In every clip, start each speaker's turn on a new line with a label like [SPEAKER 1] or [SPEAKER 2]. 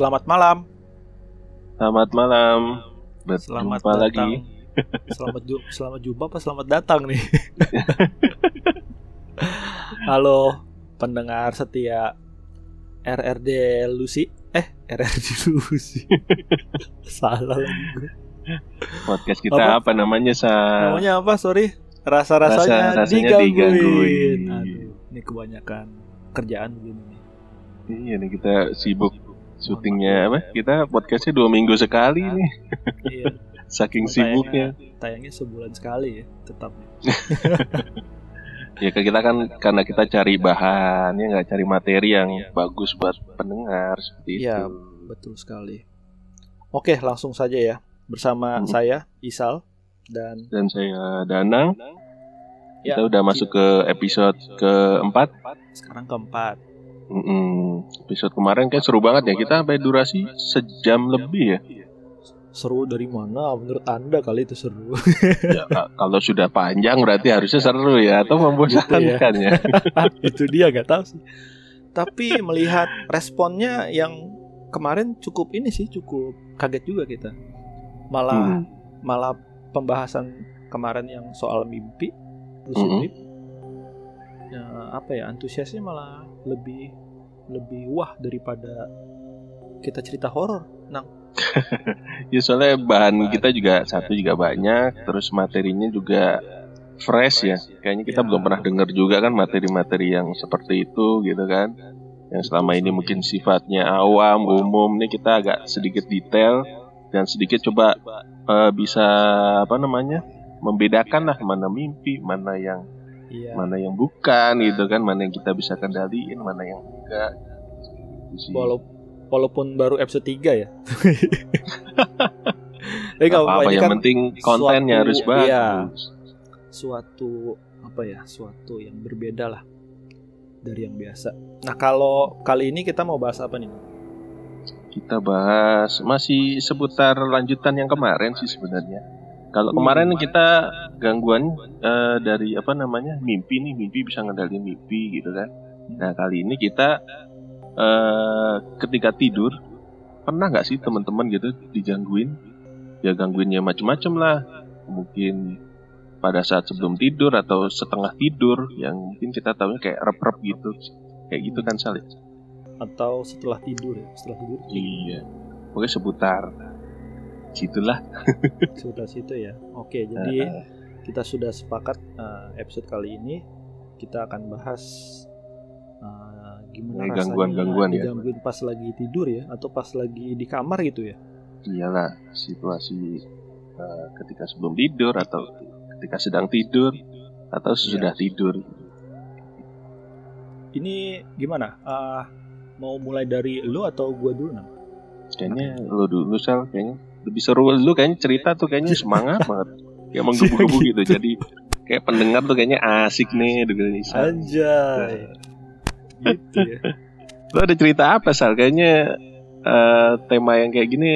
[SPEAKER 1] Selamat malam.
[SPEAKER 2] Selamat malam. Berjumpa
[SPEAKER 1] Selamat
[SPEAKER 2] lagi.
[SPEAKER 1] datang. Selamat ju selamat jumpa apa selamat datang nih? Halo pendengar setia RRD Lucy. Eh, RRD Lucy. Salah lagi gue.
[SPEAKER 2] Podcast kita
[SPEAKER 1] Apa?
[SPEAKER 2] apa, namanya sa?
[SPEAKER 1] Namanya apa? Sorry. Rasa-rasanya
[SPEAKER 2] Rasa-rasanya
[SPEAKER 1] digangguin.
[SPEAKER 2] digangguin.
[SPEAKER 1] Aduh, ini kebanyakan kerjaan begini.
[SPEAKER 2] Iya nih kita sibuk syutingnya apa? Kita podcastnya dua minggu sekali nih.
[SPEAKER 1] Iya,
[SPEAKER 2] Saking
[SPEAKER 1] Tayangnya-
[SPEAKER 2] sibuknya.
[SPEAKER 1] tayangnya sebulan sekali ya, tetap.
[SPEAKER 2] Ya kita kan karena kita cari bahan ya nggak cari materi yang bagus buat pendengar seperti
[SPEAKER 1] Iya.
[SPEAKER 2] itu.
[SPEAKER 1] Betul sekali. Oke, langsung saja ya. Bersama
[SPEAKER 2] Hmm.
[SPEAKER 1] saya Isal dan
[SPEAKER 2] Dan saya Danang.
[SPEAKER 1] Ya,
[SPEAKER 2] Kita udah masuk ke episode keempat.
[SPEAKER 1] sekarang keempat.
[SPEAKER 2] Mm-mm. Episode kemarin kan seru banget ya. Kita sampai durasi sejam lebih ya.
[SPEAKER 1] Seru dari mana? Menurut Anda kali itu seru.
[SPEAKER 2] ya ka- kalau sudah panjang berarti harusnya seru ya atau membosankan ya.
[SPEAKER 1] itu dia gak tahu sih. Tapi melihat responnya yang kemarin cukup ini sih cukup kaget juga kita. Malah
[SPEAKER 2] Hmm.
[SPEAKER 1] malah pembahasan kemarin yang soal mimpi lucid
[SPEAKER 2] Mhm.
[SPEAKER 1] dream, ya, apa ya antusiasnya malah lebih lebih wah daripada kita cerita horor nang.
[SPEAKER 2] Ya soalnya bahan kita juga satu juga banyak, terus materinya juga fresh ya. Kayaknya kita
[SPEAKER 1] Ya.
[SPEAKER 2] belum pernah dengar juga kan materi-materi yang seperti itu gitu kan. Yang selama ini mungkin sifatnya awam, umum. Nih kita agak sedikit detail dan sedikit coba eh, bisa apa namanya membedakan lah mana mimpi, mana yang
[SPEAKER 1] iya
[SPEAKER 2] mana yang bukan gitu kan, mana yang kita bisa kendaliin, mana yang enggak. Gitu.
[SPEAKER 1] Walau- walaupun baru episode 3 ya tapi
[SPEAKER 2] Gak apa-apa,
[SPEAKER 1] ini
[SPEAKER 2] yang
[SPEAKER 1] kan
[SPEAKER 2] penting kontennya
[SPEAKER 1] suatu-
[SPEAKER 2] harus bagus.
[SPEAKER 1] iya. suatu apa ya suatu yang berbeda lah dari yang biasa nah kalau kali ini kita mau bahas apa nih
[SPEAKER 2] Kita bahas masih seputar lanjutan yang kemarin sih sebenarnya. Kalau
[SPEAKER 1] Hmm.
[SPEAKER 2] kemarin kita gangguan eh, dari apa namanya mimpi nih, mimpi bisa ngendalin mimpi gitu kan. Nah kali ini kita eh, ketika tidur pernah nggak sih teman-teman gitu digangguin? Ya gangguinnya macem-macem lah. Mungkin pada saat sebelum tidur atau setengah tidur yang mungkin kita tahunya kayak rep-rep gitu. Kayak gitu kan Salih.
[SPEAKER 1] atau setelah tidur ya setelah tidur
[SPEAKER 2] Iya. Pokoknya seputar gitulah.
[SPEAKER 1] setelah situ ya. Oke jadi kita sudah sepakat eh, episode kali ini kita akan bahas eh, gimana
[SPEAKER 2] gangguan-gangguan ya.
[SPEAKER 1] digangguin pas lagi tidur ya atau pas lagi di kamar gitu ya.
[SPEAKER 2] Iyalah situasi eh, ketika sebelum tidur atau ketika sedang tidur atau sesudah tidur.
[SPEAKER 1] ini gimana? Ah, mau mulai dari lu atau gua dulu nah
[SPEAKER 2] Kayaknya lu dulu sel kayaknya lebih seru lu kayaknya cerita tuh kayaknya semangat banget. Kayak menggebu-gebu gitu. Jadi kayak pendengar tuh kayaknya asik nih dengerin Isal.
[SPEAKER 1] Anjay. gitu ya.
[SPEAKER 2] Lu ada cerita apa Sal? Kayaknya eh, tema yang kayak gini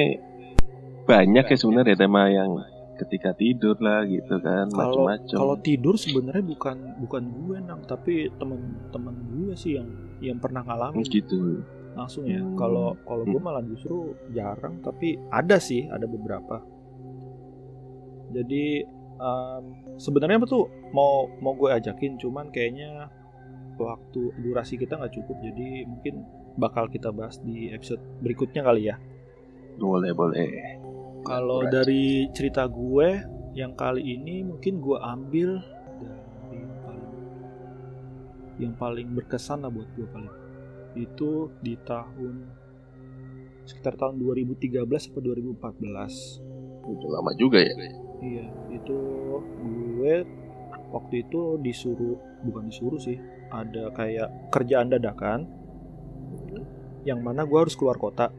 [SPEAKER 2] banyak ya sebenarnya tema yang ketika tidur lah gitu kan macam-macam.
[SPEAKER 1] kalau tidur sebenarnya bukan bukan gue nang, tapi teman-teman gue sih yang yang pernah ngalamin
[SPEAKER 2] gitu.
[SPEAKER 1] Langsung ya.
[SPEAKER 2] Hmm.
[SPEAKER 1] Kalau kalau gue malah justru jarang, tapi ada sih, ada beberapa. Jadi em, sebenarnya tuh mau mau gue ajakin, cuman kayaknya waktu durasi kita nggak cukup, jadi mungkin bakal kita bahas di episode berikutnya kali ya.
[SPEAKER 2] Boleh boleh.
[SPEAKER 1] Kalau dari cerita gue yang kali ini mungkin gue ambil dari yang paling yang paling berkesan lah buat gue kali ini. Itu di tahun sekitar tahun 2013 atau 2014
[SPEAKER 2] Udah lama juga ya.
[SPEAKER 1] iya itu gue waktu itu disuruh bukan disuruh sih ada kayak kerjaan dadakan yang mana gue harus keluar kota.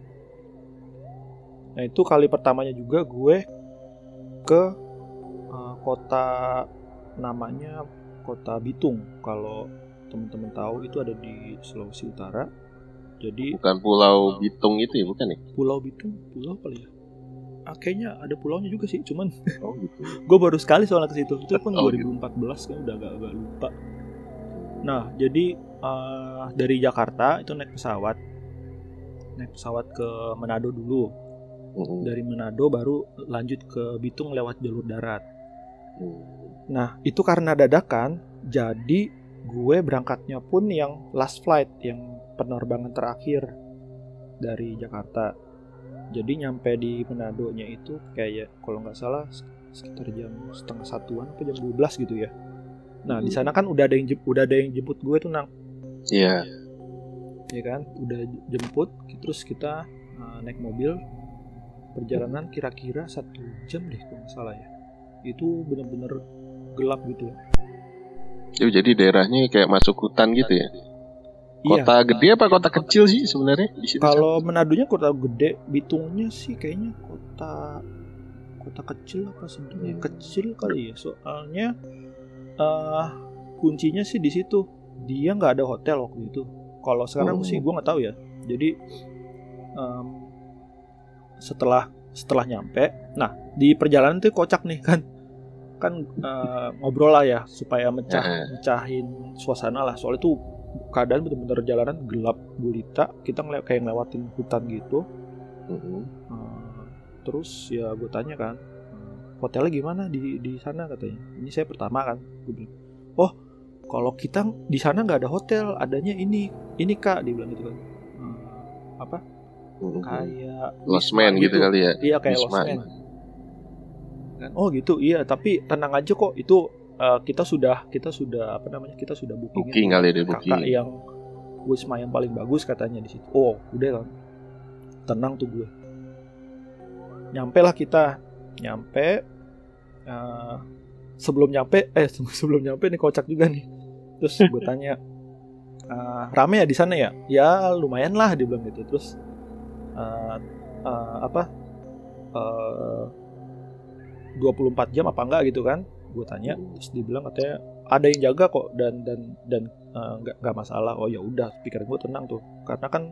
[SPEAKER 1] Nah itu kali pertamanya juga gue ke uh, kota namanya kota Bitung. Kalau teman-teman tahu itu ada di Sulawesi Utara jadi
[SPEAKER 2] Bukan Pulau Bitung itu ya, bukan ya?
[SPEAKER 1] Pulau Bitung pulau kali ya ah, kayaknya ada pulaunya juga sih cuman
[SPEAKER 2] Oh gitu.
[SPEAKER 1] gue baru sekali soalnya ke situ itu pun
[SPEAKER 2] Oh,
[SPEAKER 1] 2014 kan udah agak agak lupa nah jadi uh, dari Jakarta itu naik pesawat naik pesawat ke Manado dulu
[SPEAKER 3] Mm-mm.
[SPEAKER 1] dari Manado baru lanjut ke Bitung lewat jalur darat
[SPEAKER 3] Mm.
[SPEAKER 1] nah itu karena dadakan jadi gue berangkatnya pun yang last flight yang penerbangan terakhir dari Jakarta. Jadi nyampe di Manado nya itu kayak kalau nggak salah sekitar jam setengah satuan apa jam 12 gitu ya. Nah di sana kan udah ada yang udah ada yang jemput gue tuh nang.
[SPEAKER 3] Iya.
[SPEAKER 1] ya kan? Udah jemput terus kita uh, naik mobil. Perjalanan kira-kira satu jam deh kalau nggak salah ya. Itu bener-bener gelap gitu
[SPEAKER 3] Oh, jadi daerahnya kayak masuk hutan gitu ya. Kota
[SPEAKER 1] iya
[SPEAKER 3] gede apa kota kecil sih sebenarnya
[SPEAKER 1] kalau Menadonya kota gede Bitungnya sih kayaknya kota kota kecil apa sebenarnya?
[SPEAKER 3] Hmm.
[SPEAKER 1] kecil kali ya soalnya uh, kuncinya sih di situ. Dia nggak ada hotel waktu itu. Kalau sekarang
[SPEAKER 3] Oh.
[SPEAKER 1] sih gue nggak tahu ya. Jadi em, setelah setelah nyampe nah di perjalanan tuh kocak nih kan kan eh, ngobrol lah ya supaya mecah mecahin suasana lah. Soalnya tuh keadaan bener-bener jalanan gelap gulita. Kita ngele kayak ngelewatin hutan gitu. Eh, terus ya gue tanya kan "Eh, hotelnya gimana di di sana? katanya. Ini saya pertama kan. Gue bilang oh kalau kita di sana nggak ada hotel adanya ini ini kak. Dia bilang gitu kan. "Eh, apa? Kayak
[SPEAKER 3] Lost
[SPEAKER 1] wisma
[SPEAKER 3] Man gitu. kali ya.
[SPEAKER 1] iya kayak
[SPEAKER 3] Wisma.
[SPEAKER 1] Kan, oh gitu. Iya tapi tenang aja kok. Itu eh, kita sudah kita sudah apa namanya kita sudah booking
[SPEAKER 3] Booking kali
[SPEAKER 1] kakak
[SPEAKER 3] booking.
[SPEAKER 1] yang wisma yang paling bagus katanya di situ. Oh udah kan? Tenang tuh gue. Nyampe lah kita. Nyampe eh, sebelum nyampe eh sebelum nyampe nih kocak juga nih. Terus gue tanya eh, rame ya di sana ya? Ya lumayan lah dia bilang gitu. Terus eh, eh, apa 24 jam apa enggak gitu kan? Gue tanya terus dibilang katanya ada yang jaga kok dan dan dan eh, nggak nggak masalah. Oh ya udah pikiran gue tenang tuh. Karena kan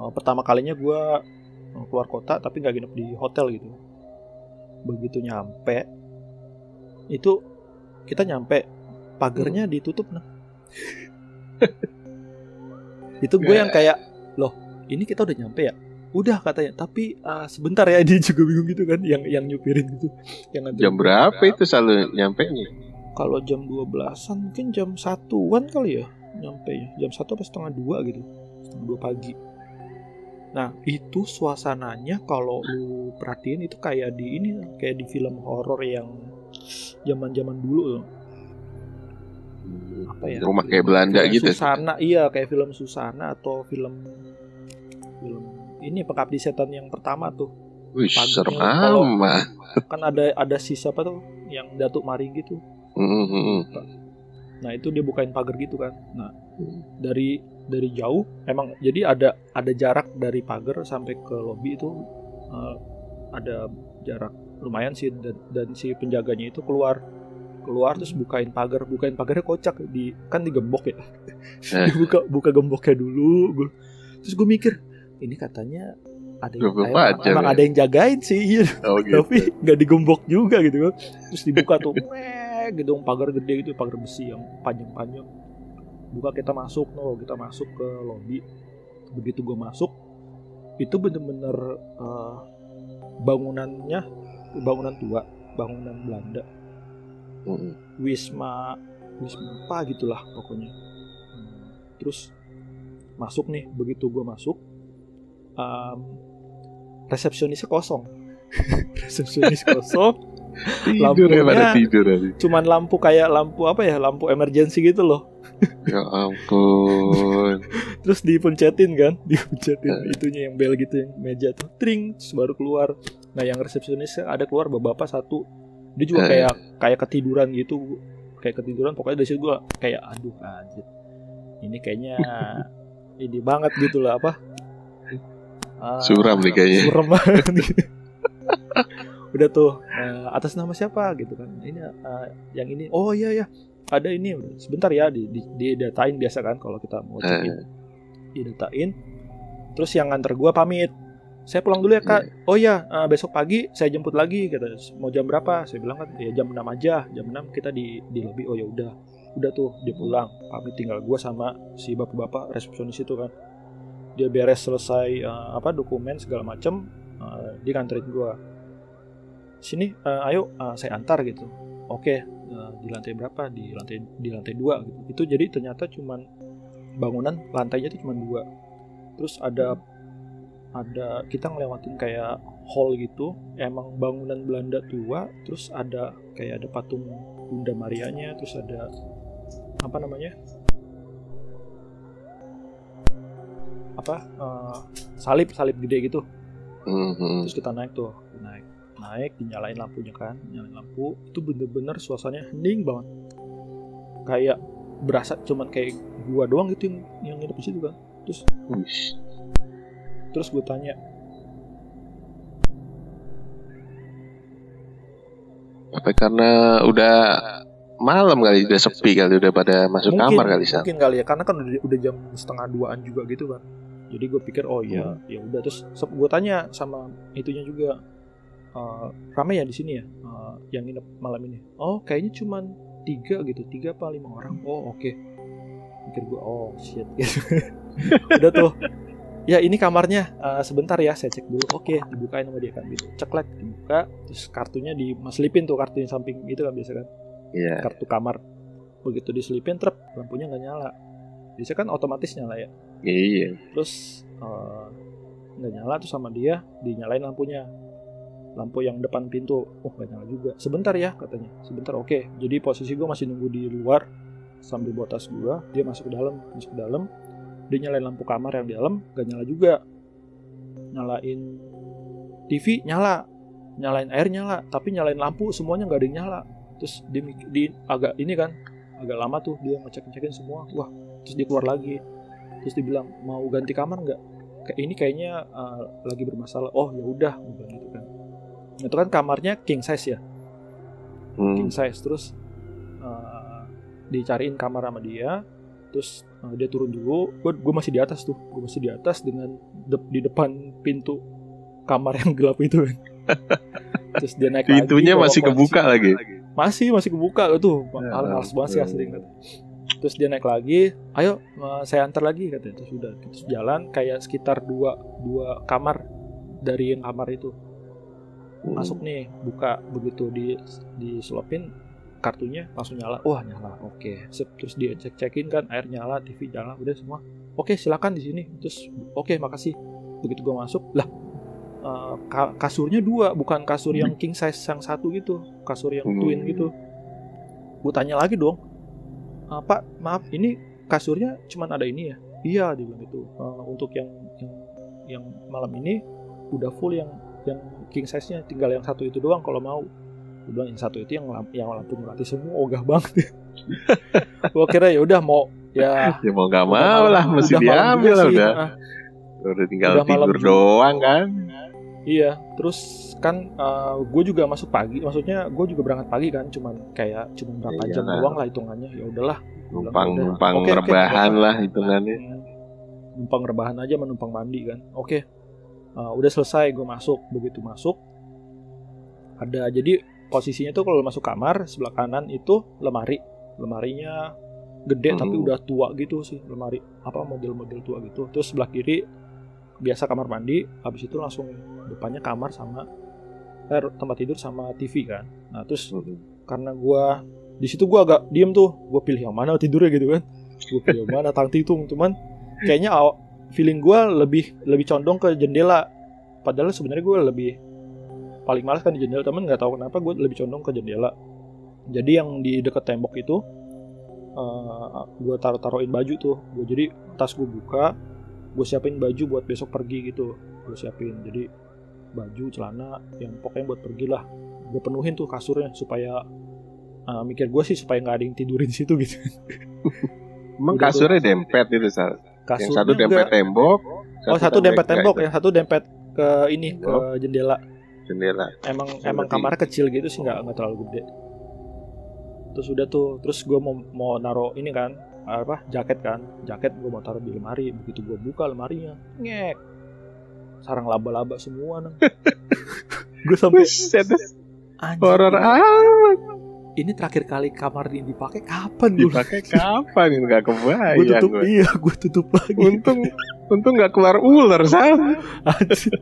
[SPEAKER 1] eh, pertama kalinya gue eh, keluar kota tapi nggak nginep di hotel gitu. Begitu nyampe itu kita nyampe pagernya ditutup nah itu gue yang kayak loh ini kita udah nyampe ya udah katanya tapi ah, sebentar ya dia juga bingung gitu kan yang yang nyupirin gitu yang nganterin
[SPEAKER 3] Jam berapa itu selalu nyampe nya?
[SPEAKER 1] kalau jam 12-an mungkin jam satuan kali ya nyampe ya jam satu apa setengah dua gitu setengah dua pagi nah itu suasananya kalau lu perhatiin itu kayak di ini kayak di film horor yang zaman zaman dulu tuh. apa ya
[SPEAKER 3] Rumah kayak Belanda
[SPEAKER 1] Kayak
[SPEAKER 3] gitu.
[SPEAKER 1] Susana iya kayak film Susana atau film film ini pengabdi setan yang pertama tuh
[SPEAKER 3] Wih, serem amat.
[SPEAKER 1] kan ada ada si siapa tuh yang Datuk Mari gitu
[SPEAKER 3] Mm, mm, mm.
[SPEAKER 1] Nah itu dia bukain pagar gitu kan. Nah dari dari jauh emang jadi ada ada jarak dari pagar sampai ke lobi itu eh, ada jarak lumayan sih dan, dan si penjaganya itu keluar keluar terus bukain pagar bukain pagarnya kocak di kan digembok ya
[SPEAKER 3] Eh.
[SPEAKER 1] dibuka buka gemboknya dulu Gua- terus gue mikir ini katanya ada yang
[SPEAKER 3] 24
[SPEAKER 1] emang,
[SPEAKER 3] jam
[SPEAKER 1] emang
[SPEAKER 3] ya?
[SPEAKER 1] ada yang jagain sih iya.
[SPEAKER 3] Oh gitu.
[SPEAKER 1] tapi nggak digembok juga gitu kan. Terus dibuka tuh gedung pagar gede gitu pagar besi yang panjang-panjang. Buka kita masuk no kita masuk ke lobby begitu gue masuk itu bener-bener eh, bangunannya bangunan tua bangunan Belanda.
[SPEAKER 3] Mm,
[SPEAKER 1] wisma wisma apa gitulah pokoknya. Hmm, terus masuk nih begitu gue masuk em, resepsionisnya kosong. Resepsionis kosong?
[SPEAKER 3] Tidur ya
[SPEAKER 1] Lampunya-
[SPEAKER 3] tidur tadi.
[SPEAKER 1] cuman lampu kayak lampu apa ya lampu emergency gitu loh.
[SPEAKER 3] Ya ampun.
[SPEAKER 1] terus dipencetin kan dipencetin
[SPEAKER 3] Eh.
[SPEAKER 1] itunya yang bel gitu yang meja tuh. Tring terus baru keluar. Nah yang resepsionis ada keluar bapak satu. Dia juga
[SPEAKER 3] Eh.
[SPEAKER 1] kayak kayak ketiduran gitu kayak ketiduran pokoknya dari situ gue kayak aduh anjir. Ini kayaknya ini banget gitu lah apa Ah,
[SPEAKER 3] Suram nih kayaknya.
[SPEAKER 1] suram banget gitu. udah tuh eh, atas nama siapa gitu kan. Ini eh, yang ini. Oh iya ya ada ini. Sebentar ya di, di, didatain biasa kan kalau kita mau check in didatain. Terus yang nganter gua pamit. Saya pulang dulu ya kak. Oh ya eh, besok pagi saya jemput lagi kata mau jam berapa? Saya bilang kan ya jam 6 aja. Jam 6 kita di di lobby. Oh ya udah. Udah tuh dia pulang. Pamit tinggal gua sama si bapak-bapak resepsionis itu kan dia beres selesai uh, apa dokumen segala macem uh, dia nganterin gue sini uh, ayo uh, saya antar gitu. Oke uh, di lantai berapa? Di lantai di lantai dua gitu. Itu jadi ternyata cuman bangunan lantainya itu cuma dua. Terus ada ada kita ngelewatin kayak hall gitu emang bangunan Belanda tua terus ada kayak ada patung Bunda Marianya terus ada apa namanya apa uh, salib salib gede gitu
[SPEAKER 3] Mhm.
[SPEAKER 1] terus kita naik tuh naik naik dinyalain lampunya kan nyalain lampu itu bener-bener suasananya hening banget kayak berasa cuman kayak gua doang gitu yang yang nginep di situ kan terus
[SPEAKER 3] Wih.
[SPEAKER 1] terus gue tanya
[SPEAKER 3] Apa karena udah malam kali udah sepi kali udah pada masuk kamar kali Sal.
[SPEAKER 1] mungkin kali ya karena kan udah, udah jam setengah duaan juga gitu kan jadi gue pikir oh ya ya udah. Terus gue tanya sama itunya juga "Eh, ramai ya di sini ya eh, yang nginep malam ini? Oh kayaknya cuman tiga gitu tiga apa lima orang. Oh oke. Pikir gue oh shit. Gitu udah tuh. Ya ini kamarnya Eh, sebentar ya saya cek dulu. Oke dibukain sama dia kan gitu. Ceklek dibuka terus kartunya dimaslipin tuh kartunya samping gitu kan biasa kan.
[SPEAKER 3] Iya.
[SPEAKER 1] kartu kamar. Begitu diselipin trep lampunya nggak nyala. Biasanya kan otomatis nyala ya
[SPEAKER 3] Iya.
[SPEAKER 1] terus eh, nggak nyala tuh sama dia dinyalain lampunya. Lampu yang depan pintu. Oh nggak nyala juga. Sebentar ya katanya. Sebentar oke. Jadi posisi gue masih nunggu di luar sambil bawa tas gue dia masuk ke dalam masuk ke dalam. Dia nyalain lampu kamar yang di dalam nggak nyala juga. Nyalain TV nyala. Nyalain air nyala. Tapi nyalain lampu semuanya nggak ada yang nyala. Terus mik- di agak ini kan agak lama tuh dia ngecek ngecekin semua. Wah terus dia keluar lagi terus dia bilang mau ganti kamar nggak? Kayak ini kayaknya uh, lagi bermasalah. Oh ya udah gitu kan. Itu kan kamarnya king size ya?
[SPEAKER 3] Hmm.
[SPEAKER 1] king size terus uh, dicariin kamar sama dia terus uh, dia turun dulu. Gue gue masih di atas tuh gue masih di atas dengan de- di depan pintu kamar yang gelap itu. Kan terus dia naik
[SPEAKER 3] Pintunya
[SPEAKER 1] lagi,
[SPEAKER 3] masih kebuka lagi.
[SPEAKER 1] masih masih kebuka tuh
[SPEAKER 3] Ya
[SPEAKER 1] males banget sih asli. Terus dia naik lagi ayo uh, saya antar lagi katanya. Terus udah terus jalan kayak sekitar dua dua kamar dari yang kamar itu.
[SPEAKER 3] Hmm.
[SPEAKER 1] masuk nih buka begitu di diselopin kartunya langsung nyala. Wah nyala oke. Sip, terus dia cek cekin kan air nyala TV nyala udah semua. Oke silakan di sini. Terus oke makasih. Begitu gua masuk lah ka- kasurnya dua bukan kasur yang king size yang satu gitu kasur yang
[SPEAKER 3] Hmm.
[SPEAKER 1] twin gitu. Gue tanya lagi dong "Ah, pak maaf ini kasurnya cuman ada ini ya iya dia bilang gitu "Eh, untuk yang yang yang malam ini udah full yang yang king size nya tinggal yang satu itu doang kalau mau gue bilang yang satu itu yang lamp, yang lampu mati semua ogah banget gue kira ya udah mau ya
[SPEAKER 3] Ya mau nggak mau
[SPEAKER 1] malam-
[SPEAKER 3] lah, mesti diambil
[SPEAKER 1] sih.
[SPEAKER 3] udah.
[SPEAKER 1] Ah,
[SPEAKER 3] Udah tinggal
[SPEAKER 1] Udah
[SPEAKER 3] tidur doang kan.
[SPEAKER 1] Iya terus kan gue juga masuk pagi maksudnya gue juga berangkat pagi kan cuman kayak cuman berapa
[SPEAKER 3] Ya
[SPEAKER 1] jam
[SPEAKER 3] iyalah.
[SPEAKER 1] doang lah hitungannya ya udahlah
[SPEAKER 3] Numpang
[SPEAKER 1] udah.
[SPEAKER 3] numpang
[SPEAKER 1] oke,
[SPEAKER 3] rebahan
[SPEAKER 1] nggak
[SPEAKER 3] lah hitungannya.
[SPEAKER 1] Hmm, numpang rebahan aja menumpang mandi kan oke Uh, udah selesai gue masuk begitu masuk ada jadi posisinya tuh kalau masuk kamar sebelah kanan itu lemari lemarinya gede
[SPEAKER 3] Hmm.
[SPEAKER 1] tapi udah tua gitu sih lemari apa model-model tua gitu terus sebelah kiri biasa kamar mandi habis itu langsung depannya kamar sama eh, tempat tidur sama TV kan. Nah terus
[SPEAKER 3] Hmm.
[SPEAKER 1] karena gua di situ gua agak diem tuh. Gua pilih yang mana tidurnya gitu kan. Gua pilih yang mana tang titung. Cuman kayaknya aw- feeling gua lebih lebih condong ke jendela. Padahal sebenarnya gua lebih paling males kan di jendela. Temen nggak tahu kenapa gue lebih condong ke jendela. Jadi yang di dekat tembok itu uh, gue taruh taruhin baju tuh. Gue jadi tas gue buka gue siapin baju buat besok pergi gitu. Gue siapin. Jadi baju celana yang pokoknya buat pergi lah gue penuhin tuh kasurnya supaya uh, mikir gue sih supaya nggak ada yang tidurin di situ gitu
[SPEAKER 3] Emang
[SPEAKER 1] Udah tuh.
[SPEAKER 3] kasurnya dempet itu Sal. Yang satu dempet
[SPEAKER 1] nggak-
[SPEAKER 3] tembok.
[SPEAKER 1] oh satu dempet
[SPEAKER 3] enggak
[SPEAKER 1] tembok yang satu dempet ke ini ke jendela
[SPEAKER 3] Jendela.
[SPEAKER 1] emang
[SPEAKER 3] Oh,
[SPEAKER 1] emang kamarnya kecil gitu sih nggak nggak terlalu gede terus udah tuh terus gue mau mau naro ini kan apa jaket kan jaket gue mau taruh di lemari begitu gue buka lemarinya ngek sarang laba-laba semua nang. Gue sampai
[SPEAKER 3] horor
[SPEAKER 1] ini,
[SPEAKER 3] amat.
[SPEAKER 1] ini terakhir kali kamar ini dipakai kapan gue
[SPEAKER 3] Dipakai kapan? Ini nggak kebayang.
[SPEAKER 1] gue tutup
[SPEAKER 3] gue.
[SPEAKER 1] iya gue tutup lagi.
[SPEAKER 3] Untung untung nggak keluar ular sal.
[SPEAKER 1] Anjir.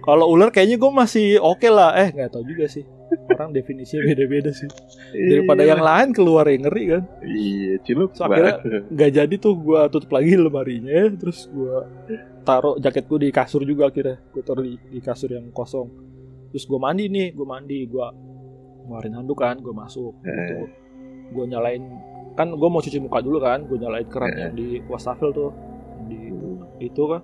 [SPEAKER 1] kalau ular kayaknya gue masih oke lah. Eh nggak tahu juga sih. Orang definisinya beda-beda sih. Daripada yang lain keluar yang ngeri kan?
[SPEAKER 3] Iya, ciluk
[SPEAKER 1] So, akhirnya- nggak jadi tuh gue tutup lagi lemarinya. Terus gue taruh jaket gue di kasur juga akhirnya. Gue taruh di, di kasur yang kosong. Terus gue mandi nih gue mandi gue ngeluarin handuk kan gue masuk. Gitu. gue nyalain kan gue mau cuci muka dulu kan gue nyalain keran
[SPEAKER 3] Eh.
[SPEAKER 1] yang di wastafel tuh di itu kan.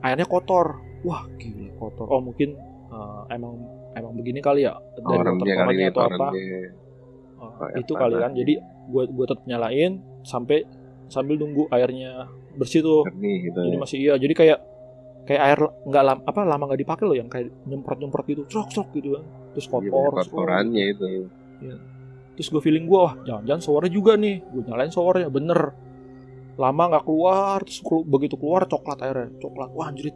[SPEAKER 1] Airnya kotor. Wah gila kotor. Oh mungkin eh, emang emang begini kali ya? Dari
[SPEAKER 3] Orang kali ini
[SPEAKER 1] atau apa?
[SPEAKER 3] ya,
[SPEAKER 1] itu kali kan. jadi gue gue tetap nyalain sampai sambil nunggu airnya bersih tuh.
[SPEAKER 3] Jernih gitu.
[SPEAKER 1] jadi masih iya jadi kayak kayak air nggak lama apa lama nggak dipakai loh yang kayak nyemprot nyemprot gitu crok crok gitu kan. Terus
[SPEAKER 3] Iya,
[SPEAKER 1] kotor oh,
[SPEAKER 3] kotorannya itu.
[SPEAKER 1] terus gue feeling gue wah jangan-jangan showernya juga nih. Gue nyalain showernya bener. Lama nggak keluar terus kelu- begitu keluar coklat airnya coklat. Wah anjrit.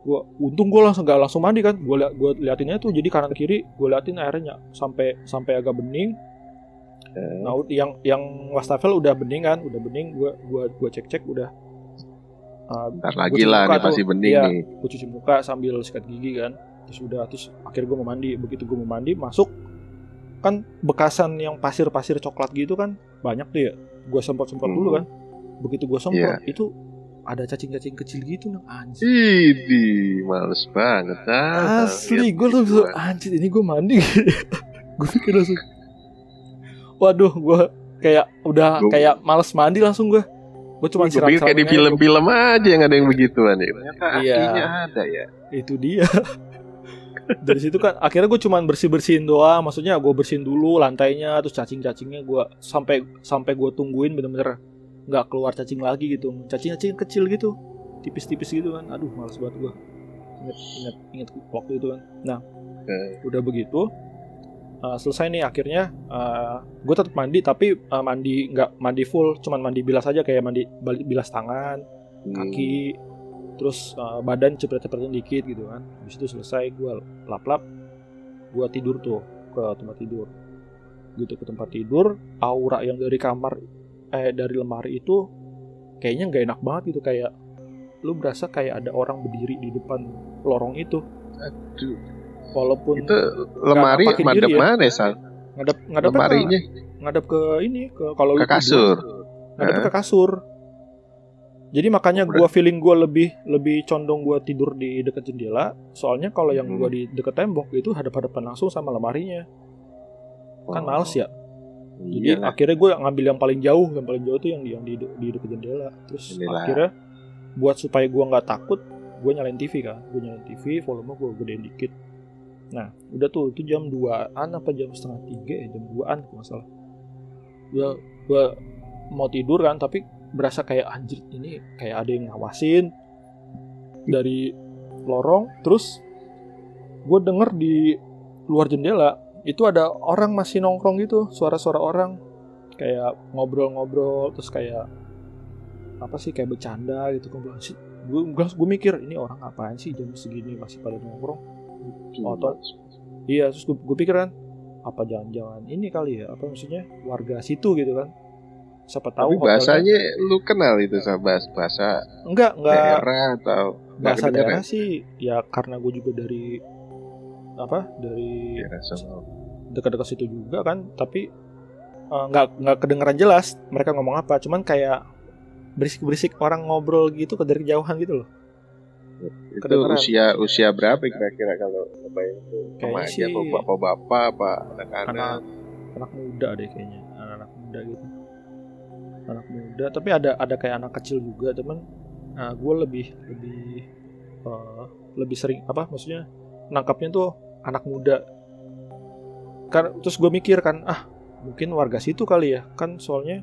[SPEAKER 1] Gue untung gue langsung nggak langsung mandi kan. Gue liat gue liatinnya tuh jadi kanan kiri gue liatin airnya sampai sampai agak bening
[SPEAKER 3] Eh,
[SPEAKER 1] nah yang yang wastafel udah bening kan? Udah bening gua gua cek cek udah. Uh,
[SPEAKER 3] Ntar
[SPEAKER 1] Gua
[SPEAKER 3] lagi lah nih pasti bening
[SPEAKER 1] Iya.
[SPEAKER 3] nih.
[SPEAKER 1] gue cuci muka sambil sikat gigi kan. Terus udah terus akhirnya gue mau mandi. Begitu gue mau mandi masuk. Kan bekasan yang pasir-pasir coklat gitu kan banyak tuh ya. Gue semprot-semprot dulu
[SPEAKER 3] Hmm.
[SPEAKER 1] kan. Begitu gue semprot itu ada cacing-cacing kecil gitu nang anjir
[SPEAKER 3] Idi, males banget ah.
[SPEAKER 1] asli gue tuh
[SPEAKER 3] gituan.
[SPEAKER 1] anjir ini gue mandi. Gue pikir langsung waduh gue kayak udah
[SPEAKER 3] Gua-
[SPEAKER 1] kayak males mandi langsung gue gue cuma
[SPEAKER 3] Gue pikir kayak di film-film aja yang ada yang begituan ya. Ternyata
[SPEAKER 1] Iya.
[SPEAKER 3] ada ya.
[SPEAKER 1] itu dia. Dari situ kan akhirnya gue cuman bersih bersihin doang. Maksudnya gue bersihin dulu lantainya terus cacing cacingnya gue sampai sampai gue tungguin bener-bener nggak keluar cacing lagi gitu. Cacing cacing kecil gitu. Tipis-tipis gitu kan. Aduh males banget gue inget inget inget waktu itu kan. Nah
[SPEAKER 3] Eh.
[SPEAKER 1] udah begitu uh, selesai nih akhirnya gue tetap mandi tapi uh, mandi nggak mandi full cuman mandi bilas aja kayak mandi bilas tangan
[SPEAKER 3] Hmm.
[SPEAKER 1] kaki terus uh, badan cepet-cepetin dikit gitu kan habis itu selesai gue lap-lap gue tidur tuh ke tempat tidur gitu ke tempat tidur aura yang dari kamar eh dari lemari itu kayaknya nggak enak banget gitu kayak lu berasa kayak ada orang berdiri di depan lorong itu
[SPEAKER 3] Aduh.
[SPEAKER 1] Walaupun
[SPEAKER 3] Itu lemari madep
[SPEAKER 1] ya.
[SPEAKER 3] mana ya, Sal?
[SPEAKER 1] ngadep ngadep
[SPEAKER 3] Lemarinya
[SPEAKER 1] ngadep ke ini ke kalau
[SPEAKER 3] ke kasur.
[SPEAKER 1] tidur, ngadep ke kasur jadi makanya gua feeling gua lebih lebih condong gua tidur di dekat jendela soalnya kalau yang
[SPEAKER 3] Hmm.
[SPEAKER 1] gua di dekat tembok itu hadap-hadapan langsung sama lemarinya kan
[SPEAKER 3] Oh,
[SPEAKER 1] males ya jadi
[SPEAKER 3] lah.
[SPEAKER 1] akhirnya gua ngambil yang paling jauh yang paling jauh tuh yang di yang di, di dekat jendela terus
[SPEAKER 3] Jendela.
[SPEAKER 1] akhirnya buat supaya gua nggak takut gua nyalain TV kan gua nyalain TV volume gua gedein dikit nah udah tuh itu jam 2an apa jam setengah tiga ya jam 2an kalau salah. Gua gua mau tidur kan tapi berasa kayak anjir ini kayak ada yang ngawasin dari lorong. Terus gue denger di luar jendela itu ada orang masih nongkrong gitu suara-suara orang. Kayak ngobrol-ngobrol terus kayak apa sih kayak bercanda gitu. Gue sih gue gue mikir ini orang apaan sih jam segini masih pada nongkrong otot. iya terus gue, gue pikir kan apa jangan-jangan ini kali ya? Apa maksudnya? Warga situ gitu kan? Siapa tahu
[SPEAKER 3] Tapi
[SPEAKER 1] hotelnya-
[SPEAKER 3] bahasanya lu kenal itu sama bahasa bahasa
[SPEAKER 1] enggak enggak.
[SPEAKER 3] daerah atau
[SPEAKER 1] bahasa
[SPEAKER 3] kedengeran?
[SPEAKER 1] daerah sih ya karena gue juga dari apa dari
[SPEAKER 3] Daerah
[SPEAKER 1] dekat-dekat situ juga kan tapi eh, nggak nggak kedengeran jelas mereka ngomong apa. Cuman kayak berisik-berisik orang ngobrol gitu ke dari jauhan gitu loh
[SPEAKER 3] Itu
[SPEAKER 1] Kedengeran.
[SPEAKER 3] usia usia berapa kira-kira kalau kebayang itu
[SPEAKER 1] Kayaknya
[SPEAKER 3] remaja
[SPEAKER 1] sih-
[SPEAKER 3] apa bapak-bapak apa anak-anak?
[SPEAKER 1] Anak muda deh kayaknya anak-anak muda gitu. Anak muda tapi ada ada kayak anak kecil juga teman nah, gue lebih lebih eh, lebih sering apa maksudnya nangkapnya tuh anak muda. Kan terus gue mikir kan ah mungkin warga situ kali ya. Kan soalnya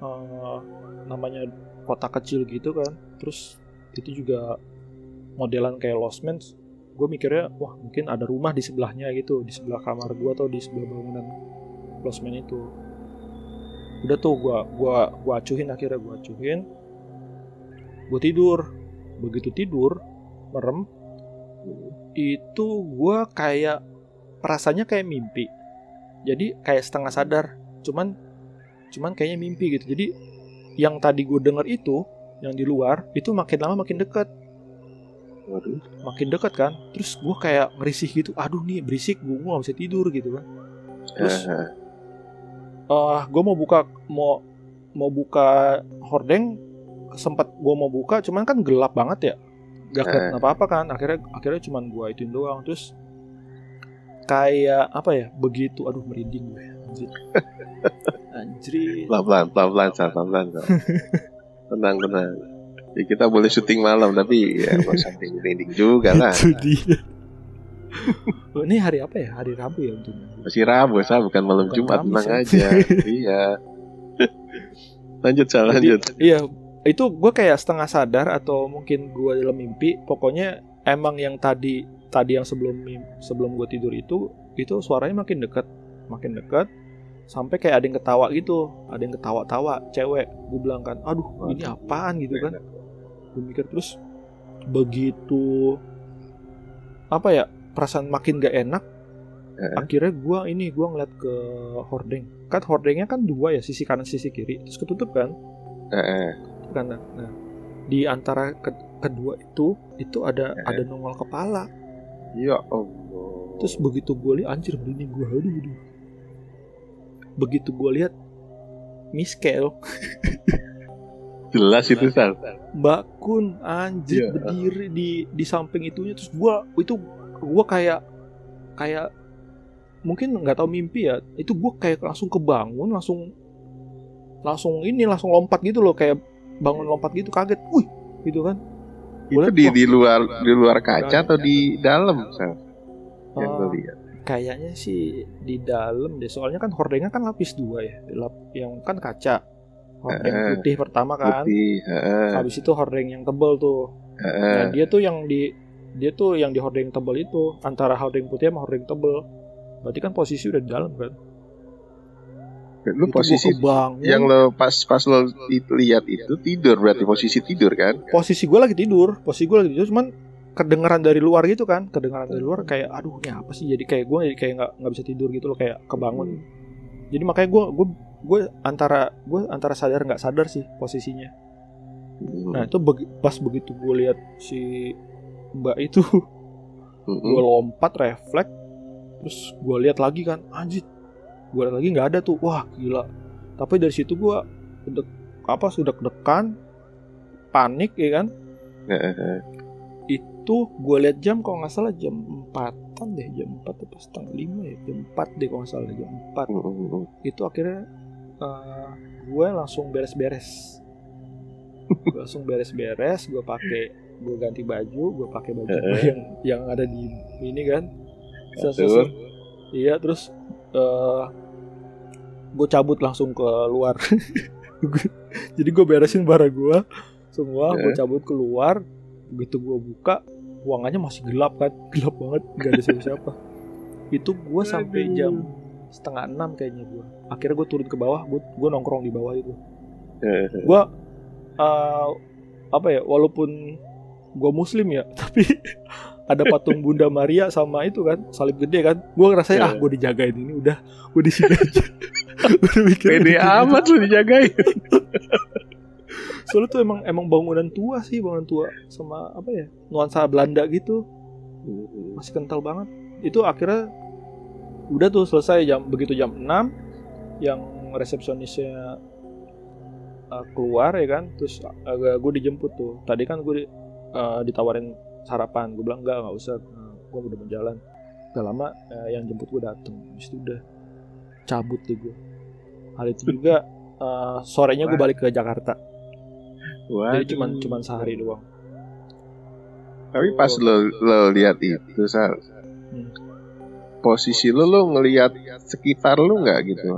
[SPEAKER 1] eh, namanya kota kecil gitu kan terus itu juga modelan kayak Lost Man gue mikirnya wah mungkin ada rumah di sebelahnya gitu. Di sebelah kamar gue atau di sebelah bangunan Lost Man itu. Udah tuh gue gua gua acuhin akhirnya gue acuhin. Gue tidur. Begitu tidur merem itu gue kayak rasanya kayak mimpi. Jadi kayak setengah sadar. Cuman cuman kayaknya mimpi gitu. Jadi yang tadi gue denger itu yang di luar itu makin lama makin dekat
[SPEAKER 2] Waduh.
[SPEAKER 1] makin dekat kan terus gue kayak ngerisih gitu aduh nih berisik gue gak bisa tidur gitu kan terus
[SPEAKER 2] Eh,
[SPEAKER 1] eh gue mau buka mau mau buka hordeng sempat gue mau buka cuman kan gelap banget ya gak kelihatan apa-apa kan akhirnya akhirnya cuman gue ituin doang terus kayak apa ya begitu aduh merinding gue anjir anjir
[SPEAKER 2] pelan-pelan, pelan-pelan, Sal, pelan-pelan. Sal. tenang, tenang. Ya, kita boleh syuting malam, tapi ya sampai merinding juga lah.
[SPEAKER 1] itu dia Oh, ini hari apa ya hari Rabu ya untungnya
[SPEAKER 2] Masih Rabu, Sal, bukan malam
[SPEAKER 1] Bukan
[SPEAKER 2] Jumat, tenang
[SPEAKER 1] ya.
[SPEAKER 2] aja. iya. lanjut, Sal,
[SPEAKER 1] Jadi,
[SPEAKER 2] lanjut.
[SPEAKER 1] iya itu gue kayak setengah sadar atau mungkin gue dalam mimpi pokoknya emang yang tadi tadi yang sebelum mim- sebelum gue tidur itu itu suaranya makin dekat makin dekat sampai kayak ada yang ketawa gitu ada yang ketawa-tawa cewek gue bilang kan aduh ini apaan gitu kan gue mikir terus begitu apa ya perasaan makin gak enak
[SPEAKER 2] Eh.
[SPEAKER 1] akhirnya gue ini gue ngeliat ke hordeng kan hordengnya kan dua ya sisi kanan sisi kiri terus ketutup kan
[SPEAKER 2] Eh, eh.
[SPEAKER 1] kan nah, nah, di antara ke- kedua itu itu ada
[SPEAKER 2] Eh.
[SPEAKER 1] ada nongol kepala
[SPEAKER 2] Ya Allah.
[SPEAKER 1] terus begitu gue lihat anjir merinding gue aduh, aduh. begitu gue lihat Miss Kel
[SPEAKER 2] jelas itu, Sal.
[SPEAKER 1] Mbak Kun anjir
[SPEAKER 2] Iya.
[SPEAKER 1] berdiri di di samping itunya terus gue itu gue kayak kayak mungkin nggak tahu mimpi ya itu gue kayak langsung kebangun langsung langsung ini langsung lompat gitu loh kayak bangun lompat gitu kaget wih gitu kan
[SPEAKER 2] Itu di,
[SPEAKER 1] wah.
[SPEAKER 2] di luar di luar kaca atau di dalam, Sal? Yang gue lihat.
[SPEAKER 1] Kayaknya sih di dalam deh. Soalnya kan hordengnya kan lapis dua ya. Lap- yang kan kaca. Hordeng
[SPEAKER 2] Eh,
[SPEAKER 1] putih pertama kan.
[SPEAKER 2] Putih, heeh,
[SPEAKER 1] Habis itu hordeng yang tebel tuh.
[SPEAKER 2] heeh.
[SPEAKER 1] Nah, dia tuh yang di dia tuh yang di hordeng tebel itu antara hordeng putih sama hordeng tebel. Berarti kan posisi udah di dalam kan.
[SPEAKER 2] Lu
[SPEAKER 1] Itu
[SPEAKER 2] posisi
[SPEAKER 1] kebangun.
[SPEAKER 2] yang lo pas pas lo lihat itu tidur berarti posisi tidur kan?
[SPEAKER 1] posisi gue lagi tidur. Posisi gue lagi tidur cuman kedengeran dari luar gitu kan. Kedengeran dari luar kayak aduh ini apa sih? Jadi kayak gue kayak nggak nggak bisa tidur gitu loh kayak kebangun. Jadi makanya gue gue gue antara gue antara sadar nggak sadar sih posisinya.
[SPEAKER 2] Hmm.
[SPEAKER 1] Nah itu begi- pas begitu gue lihat si mbak itu
[SPEAKER 2] Mm-mm.
[SPEAKER 1] gue lompat refleks terus gue lihat lagi kan anjir gue lihat lagi nggak ada tuh wah gila tapi dari situ gue udah apa sudah dekan panik ya kan itu gue lihat jam kalau nggak salah jam empatan deh jam empat atau setengah lima ya jam empat deh kalau nggak salah jam empat
[SPEAKER 2] Mm-mm.
[SPEAKER 1] itu akhirnya gue langsung beres-beres. Gue langsung beres-beres gue pakai gue ganti baju gue pakai baju gue yang yang ada di ini kan. Iya terus eh gue cabut langsung ke luar. Jadi gue beresin barang gue semua gue
[SPEAKER 2] Eh.
[SPEAKER 1] cabut keluar begitu gue buka ruangannya masih gelap kan. Gelap banget nggak ada siapa-siapa. Itu gue sampai jam setengah enam kayaknya gue akhirnya gue turun ke bawah gue gue nongkrong di bawah itu.
[SPEAKER 2] Heeh.
[SPEAKER 1] gue eh, apa ya walaupun gue muslim ya tapi ada patung Bunda Maria sama itu kan salib gede kan. Gue ngerasain
[SPEAKER 2] Iya.
[SPEAKER 1] ah gue dijagain ini udah gue di sini aja. Mikir
[SPEAKER 2] Pede amat lu dijagain.
[SPEAKER 1] soalnya tuh emang emang bangunan tua sih bangunan tua sama apa ya nuansa Belanda gitu. Masih kental banget. Itu akhirnya udah tuh selesai jam begitu jam 6 yang resepsionisnya uh, keluar ya kan terus agak gue dijemput tuh tadi kan gue di- uh, ditawarin sarapan gue bilang enggak nggak usah gue udah mau jalan gak lama uh, yang jemput gue dateng Habis itu udah cabut deh gue hari itu juga uh, sorenya gue balik ke Jakarta jadi
[SPEAKER 2] Waduh.
[SPEAKER 1] cuman cuman sehari doang
[SPEAKER 2] Tapi pas lo lo lihat itu, Sal.
[SPEAKER 1] Hmm.
[SPEAKER 2] Posisi lo lo ngelihat sekitar lo nggak gitu?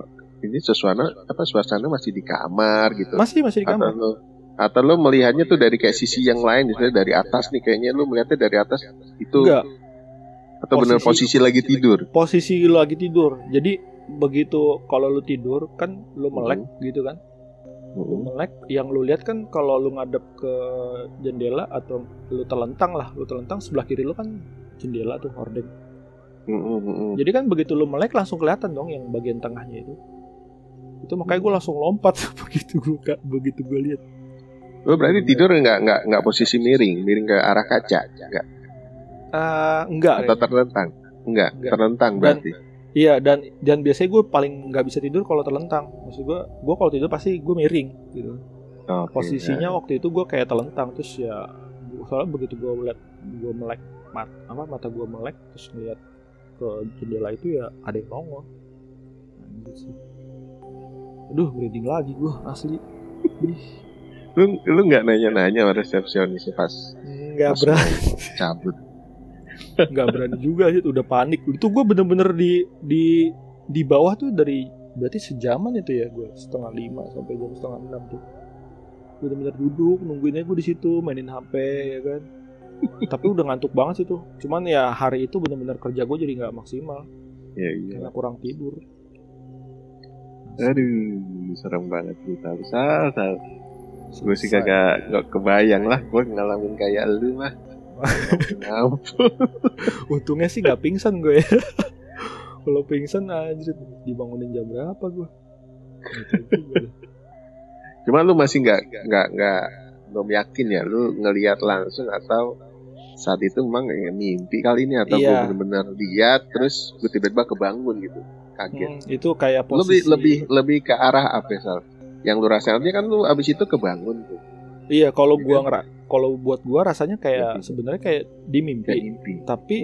[SPEAKER 2] Ini suasana apa suasana masih di kamar gitu?
[SPEAKER 1] masih masih di
[SPEAKER 2] atau
[SPEAKER 1] kamar
[SPEAKER 2] lo atau lo melihatnya tuh dari kayak sisi yang lain misalnya dari atas nih kayaknya lo melihatnya dari atas itu
[SPEAKER 1] enggak
[SPEAKER 2] atau benar
[SPEAKER 1] Posisi-
[SPEAKER 2] lagi tidur
[SPEAKER 1] posisi lu lagi tidur. Jadi begitu kalau lu tidur kan lu melek gitu kan. Lu melek yang lu lihat kan kalau lu ngadep ke jendela atau lu telentang lah, lu telentang sebelah kiri lu kan jendela tuh hordeng.
[SPEAKER 2] Mm, mm, mm, mm.
[SPEAKER 1] Jadi kan begitu lu melek langsung kelihatan dong yang bagian tengahnya itu. Itu makanya gue langsung lompat begitu gue begitu gue lihat.
[SPEAKER 2] Lu berarti tidur nggak nggak nggak posisi miring, miring ke arah kaca, nggak?
[SPEAKER 1] Eh, enggak.
[SPEAKER 2] Atau terlentang? Enggak,
[SPEAKER 1] Enggak.
[SPEAKER 2] terlentang
[SPEAKER 1] Dan-
[SPEAKER 2] berarti.
[SPEAKER 1] Iya dan dan biasanya gue paling nggak bisa tidur kalau terlentang. Maksud gue, gue kalau tidur pasti gue miring gitu.
[SPEAKER 2] Oke,
[SPEAKER 1] Posisinya
[SPEAKER 2] ya.
[SPEAKER 1] waktu itu gue kayak terlentang terus ya soalnya begitu gue melihat gue melek mat apa mata gue melek terus ngeliat ke jendela itu ya ada yang nongol. Anjir sih. Aduh, merinding lagi gue asli.
[SPEAKER 2] Lu lu nggak nanya-nanya sama resepsionis pas
[SPEAKER 1] Nggak berani,
[SPEAKER 2] cabut.
[SPEAKER 1] nggak berani juga sih. Udah panik. Itu gue bener-bener di di di bawah tuh dari berarti sejaman itu ya gue setengah lima sampai jam setengah enam tuh. Bener-bener duduk nungguinnya gue di situ mainin HP ya kan. Tapi udah ngantuk banget sih tuh. Cuman ya hari itu bener-bener kerja gue jadi nggak maksimal
[SPEAKER 2] Ya iya.
[SPEAKER 1] karena kurang tidur.
[SPEAKER 2] Aduh, serem banget kita. Bisa, gue sih kagak nggak kebayang lah gue ngalamin kayak lu mah.
[SPEAKER 1] Untungnya sih nggak pingsan gue ya. Kalau pingsan anjir dibangunin jam berapa gue? Gitu.
[SPEAKER 2] Cuma lu masih nggak nggak nggak belum yakin ya lu ngelihat langsung atau saat itu memang kayak mimpi kali ini atau
[SPEAKER 1] Iya.
[SPEAKER 2] gue benar-benar lihat terus gue tiba-tiba kebangun gitu kaget.
[SPEAKER 1] Hmm, itu kayak
[SPEAKER 2] lebih
[SPEAKER 1] posisi
[SPEAKER 2] lebih lebih ke arah apa Sal? Yang lu rasain aja kan lu abis itu kebangun tuh
[SPEAKER 1] Iya, kalau
[SPEAKER 2] Iya
[SPEAKER 1] gua
[SPEAKER 2] kan?
[SPEAKER 1] ngera kalau buat gua rasanya kayak sebenarnya kayak di mimpi,
[SPEAKER 2] kayak mimpi.
[SPEAKER 1] tapi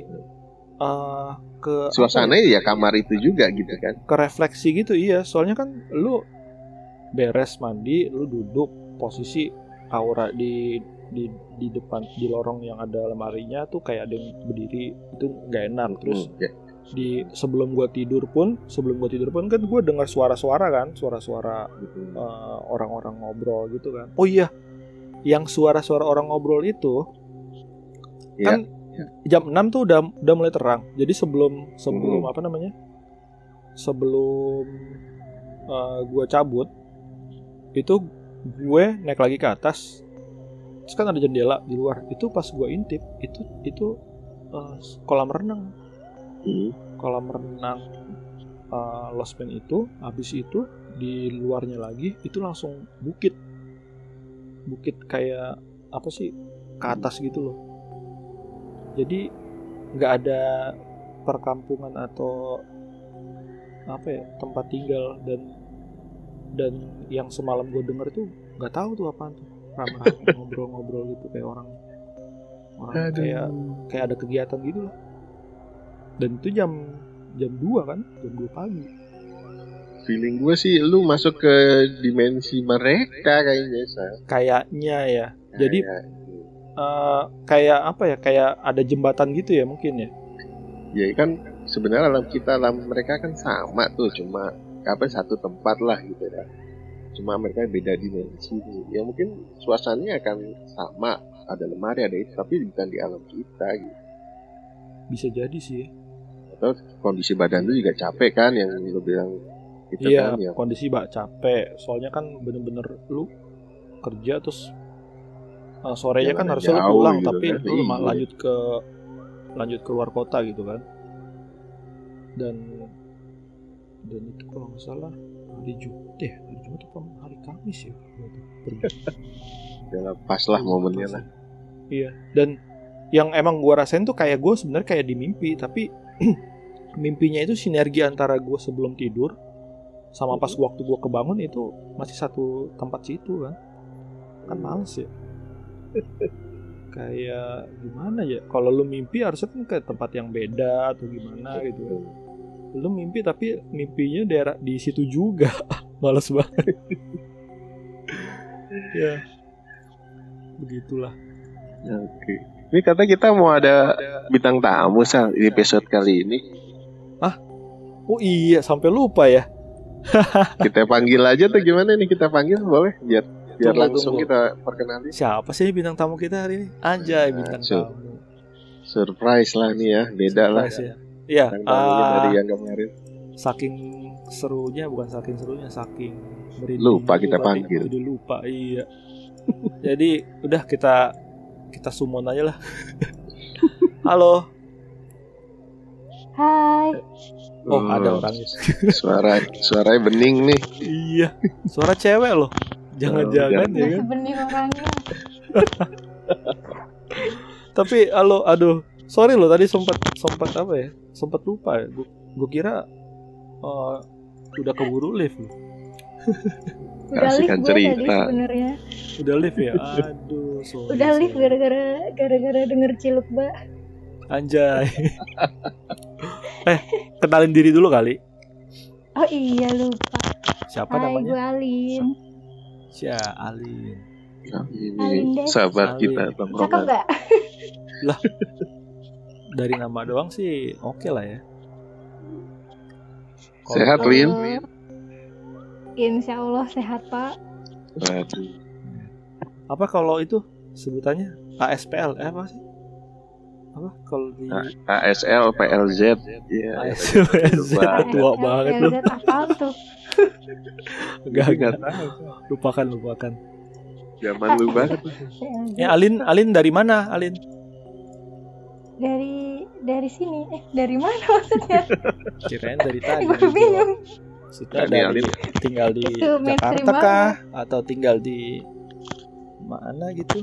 [SPEAKER 1] eh ke apa
[SPEAKER 2] Suasananya ya kamar itu juga gitu kan.
[SPEAKER 1] ke refleksi gitu iya. Soalnya kan lu beres mandi, lu duduk posisi aura di di di depan di lorong yang ada lemarinya tuh kayak ada yang berdiri itu nggak enak terus
[SPEAKER 2] Hmm, ya.
[SPEAKER 1] di sebelum gua tidur pun sebelum gua tidur pun kan gua dengar suara-suara kan suara-suara
[SPEAKER 2] gitu.
[SPEAKER 1] eh, orang-orang ngobrol gitu kan. Oh iya, yang suara-suara orang ngobrol itu
[SPEAKER 2] Iya.
[SPEAKER 1] kan jam 6 tuh udah udah mulai terang. Jadi sebelum sebelum
[SPEAKER 2] Mhm.
[SPEAKER 1] apa namanya? Sebelum eh, gua cabut itu gue naik lagi ke atas. Terus kan ada jendela di luar. Itu pas gua intip itu itu eh, kolam renang
[SPEAKER 2] Hmm.
[SPEAKER 1] kolam renang uh, Losmen itu habis itu di luarnya lagi itu langsung bukit bukit kayak apa sih ke atas gitu loh jadi nggak ada perkampungan atau apa ya tempat tinggal dan dan yang semalam gue denger tuh nggak tahu tuh apaan tuh. Ramai ngobrol-ngobrol gitu kayak orang orang kayak kayak ada kegiatan gitu lah. Dan itu jam jam 2 kan? Jam 2 pagi.
[SPEAKER 2] Feeling gue sih lu masuk ke dimensi mereka kayaknya
[SPEAKER 1] kayaknya ya. Jadi
[SPEAKER 2] Kayak-
[SPEAKER 1] eh, kayak apa ya? Kayak ada jembatan gitu ya mungkin ya?
[SPEAKER 2] Ya kan sebenarnya alam kita alam mereka kan sama tuh cuma apa satu tempat lah gitu ya. Cuma mereka beda dimensi ya mungkin suasananya akan sama. Ada lemari ada itu tapi bukan di alam kita gitu.
[SPEAKER 1] Bisa jadi sih.
[SPEAKER 2] Atau kondisi badan lu juga capek kan yang lu bilang itu
[SPEAKER 1] iya
[SPEAKER 2] kan ya
[SPEAKER 1] kondisi bak capek. Soalnya kan bener-bener lu kerja terus eh, sorenya kan
[SPEAKER 2] Jalannya
[SPEAKER 1] harusnya lu pulang
[SPEAKER 2] gitu
[SPEAKER 1] tapi
[SPEAKER 2] kan.
[SPEAKER 1] lu
[SPEAKER 2] Iya.
[SPEAKER 1] lanjut ke lanjut keluar kota gitu kan. Dan dan itu kalau nggak salah hari Jumat ya hari Jumat apa hari Kamis ya.
[SPEAKER 2] Udah pas lah momennya lah
[SPEAKER 1] Iya, dan yang emang gua rasain tuh kayak gue sebenarnya kayak di mimpi, tapi mimpinya itu sinergi antara gue sebelum tidur sama pas waktu gua kebangun itu masih satu tempat situ kan. Kan males ya. kayak gimana ya? Kalau lu mimpi harusnya kan ke tempat yang beda atau gimana gitu kan. Lu mimpi tapi mimpinya daerah di situ juga. males banget. ya. Begitulah.
[SPEAKER 2] oke ini kata kita mau ada bintang tamu sal di episode kali ini
[SPEAKER 1] Oh iya, sampai lupa ya.
[SPEAKER 2] kita panggil aja tuh gimana nih kita panggil boleh biar biar
[SPEAKER 1] Tunggu,
[SPEAKER 2] langsung
[SPEAKER 1] tunggu.
[SPEAKER 2] kita perkenalin
[SPEAKER 1] Siapa sih bintang tamu kita hari ini? Anjay,
[SPEAKER 2] Nah,
[SPEAKER 1] bintang
[SPEAKER 2] so-
[SPEAKER 1] tamu.
[SPEAKER 2] surprise lah nih ya beda lah
[SPEAKER 1] Surprise ya. Iya,
[SPEAKER 2] tamunya
[SPEAKER 1] ah,
[SPEAKER 2] dari yang kemarin
[SPEAKER 1] saking serunya bukan saking serunya, saking merinding.
[SPEAKER 2] Lupa kita
[SPEAKER 1] berarti
[SPEAKER 2] panggil.
[SPEAKER 1] Udah lupa, iya. Jadi udah kita kita summon aja lah. Halo,
[SPEAKER 4] Hai.
[SPEAKER 1] Oh, ada
[SPEAKER 3] Oh,
[SPEAKER 1] orangnya.
[SPEAKER 3] Suara suaranya bening nih.
[SPEAKER 1] iya. Suara cewek loh. Jangan-jangan
[SPEAKER 3] Oh,
[SPEAKER 1] ya kan.
[SPEAKER 4] sebening orangnya.
[SPEAKER 1] Tapi halo, aduh. Sorry loh tadi sempat sempat apa ya? Sempat lupa ya. Gue kira eh, udah keburu lift loh.
[SPEAKER 4] Udah lift gue tadi
[SPEAKER 3] cerita.
[SPEAKER 4] sebenarnya.
[SPEAKER 1] Udah lift ya? Aduh, sorry.
[SPEAKER 4] Udah lift gara-gara gara-gara denger ciluk mbak.
[SPEAKER 1] Anjay. eh, kenalin diri dulu kali.
[SPEAKER 4] Oh iya lupa.
[SPEAKER 1] Siapa
[SPEAKER 4] Hai
[SPEAKER 1] namanya?
[SPEAKER 4] gue Alin.
[SPEAKER 1] Sia Alin.
[SPEAKER 3] Nah, ini
[SPEAKER 4] Alin deh.
[SPEAKER 3] sahabat
[SPEAKER 1] Alin.
[SPEAKER 3] kita
[SPEAKER 4] Cakep
[SPEAKER 3] tongkrongan.
[SPEAKER 4] gak?
[SPEAKER 1] Dari nama doang sih oke lah ya. Kalau-
[SPEAKER 3] Sehat, Lin?
[SPEAKER 4] Eh, Insya Allah sehat pak.
[SPEAKER 3] Waduh.
[SPEAKER 1] Apa kalau itu sebutannya ASPL? Eh apa sih? Apa kalau di
[SPEAKER 3] ASL PLZ. Iya.
[SPEAKER 1] ASPL
[SPEAKER 3] Lupa.
[SPEAKER 1] tua banget lu.
[SPEAKER 4] Tuh?
[SPEAKER 1] Enggak,
[SPEAKER 3] Nggak
[SPEAKER 1] enggak. Lupakan, lupakan.
[SPEAKER 3] Zaman lu banget.
[SPEAKER 1] Ya Alin, Alin dari mana? Alin?
[SPEAKER 4] Dari dari sini. Eh dari mana maksudnya?
[SPEAKER 1] Kirain dari tadi.
[SPEAKER 4] gue bingung.
[SPEAKER 1] Maksudnya
[SPEAKER 3] Tadi
[SPEAKER 1] dari tinggal di Jakarta kah atau tinggal di mana gitu?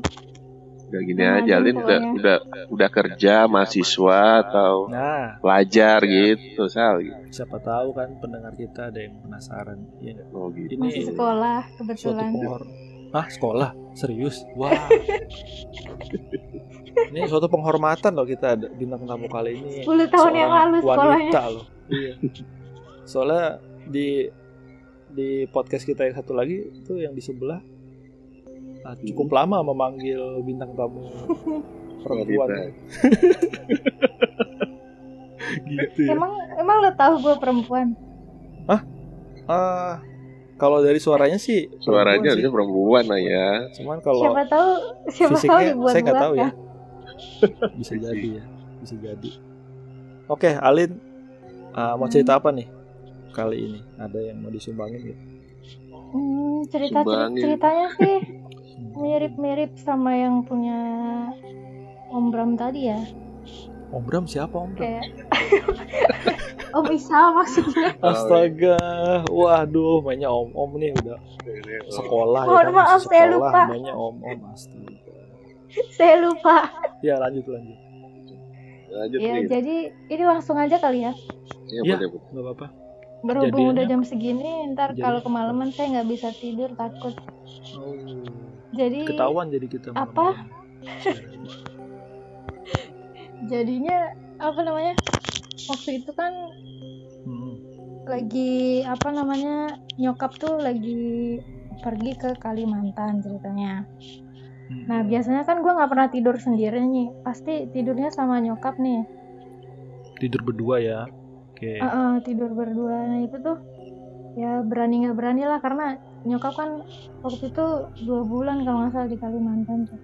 [SPEAKER 3] Udah gini
[SPEAKER 4] Yang
[SPEAKER 3] aja, Lin udah udah udah kerja mahasiswa atau
[SPEAKER 1] Nah,
[SPEAKER 3] pelajar gitu, Sal.
[SPEAKER 1] siapa tahu kan pendengar kita ada yang penasaran. Iya nggak?
[SPEAKER 3] Oh gitu.
[SPEAKER 1] Ini
[SPEAKER 4] Masih sekolah
[SPEAKER 1] suatu
[SPEAKER 4] kebetulan.
[SPEAKER 1] Ah sekolah? Serius? Wah. Ini suatu penghormatan loh kita ada bintang tamu kali ini.
[SPEAKER 4] 10 tahun yang lalu sekolahnya.
[SPEAKER 1] wanita loh. Iya. Soalnya di di podcast kita yang satu lagi itu yang di sebelah ah, cukup lama memanggil bintang tamu perempuan. Gitu ya.
[SPEAKER 4] Emang emang lo tahu gue perempuan?
[SPEAKER 1] ah kalau dari suaranya sih
[SPEAKER 3] Suaranya harusnya perempuan lah ya.
[SPEAKER 1] cuman kalau
[SPEAKER 4] siapa tahu siapa tahu
[SPEAKER 1] fisiknya
[SPEAKER 4] dibuat
[SPEAKER 1] saya nggak tahu
[SPEAKER 4] kan?
[SPEAKER 1] ya bisa jadi ya bisa jadi oke Alin uh, mau cerita apa nih kali ini ada yang mau disumbangin gitu
[SPEAKER 4] Hmm, cerita
[SPEAKER 3] Sumbangin.
[SPEAKER 4] ceritanya sih mirip-mirip sama yang punya Om Bram tadi ya.
[SPEAKER 1] Om Bram siapa Om Bram
[SPEAKER 4] Kayak Om Isal maksudnya.
[SPEAKER 1] Astaga waduh mainnya Om Om nih udah sekolah ya
[SPEAKER 4] Mohon
[SPEAKER 1] kan
[SPEAKER 4] maaf, saya lupa.
[SPEAKER 1] mainnya Om Om astaga
[SPEAKER 4] Saya lupa.
[SPEAKER 1] ya lanjut lanjut
[SPEAKER 3] Lanjut
[SPEAKER 4] Ya, jadi ini langsung aja kali ya.
[SPEAKER 3] Iya,
[SPEAKER 1] Iya.
[SPEAKER 3] boleh, boleh.
[SPEAKER 1] nggak apa-apa
[SPEAKER 4] Berhubung udah
[SPEAKER 1] Kejadiannya-
[SPEAKER 4] jam segini, ntar
[SPEAKER 1] Jadi-
[SPEAKER 4] kalau kemalaman saya nggak bisa tidur takut.
[SPEAKER 1] oh,
[SPEAKER 4] Jadi
[SPEAKER 1] ketahuan jadi kita
[SPEAKER 4] Apa? jadinya apa namanya? Waktu itu kan
[SPEAKER 1] Hmm.
[SPEAKER 4] lagi apa namanya nyokap tuh lagi pergi ke Kalimantan ceritanya.
[SPEAKER 1] Hmm.
[SPEAKER 4] Nah biasanya kan gue nggak pernah tidur sendiri nih, pasti tidurnya sama nyokap nih.
[SPEAKER 1] tidur berdua ya oke
[SPEAKER 4] Heeh, tidur berdua. Nah itu tuh ya berani nggak berani lah karena nyokap kan waktu itu dua bulan kalau nggak salah di Kalimantan tuh.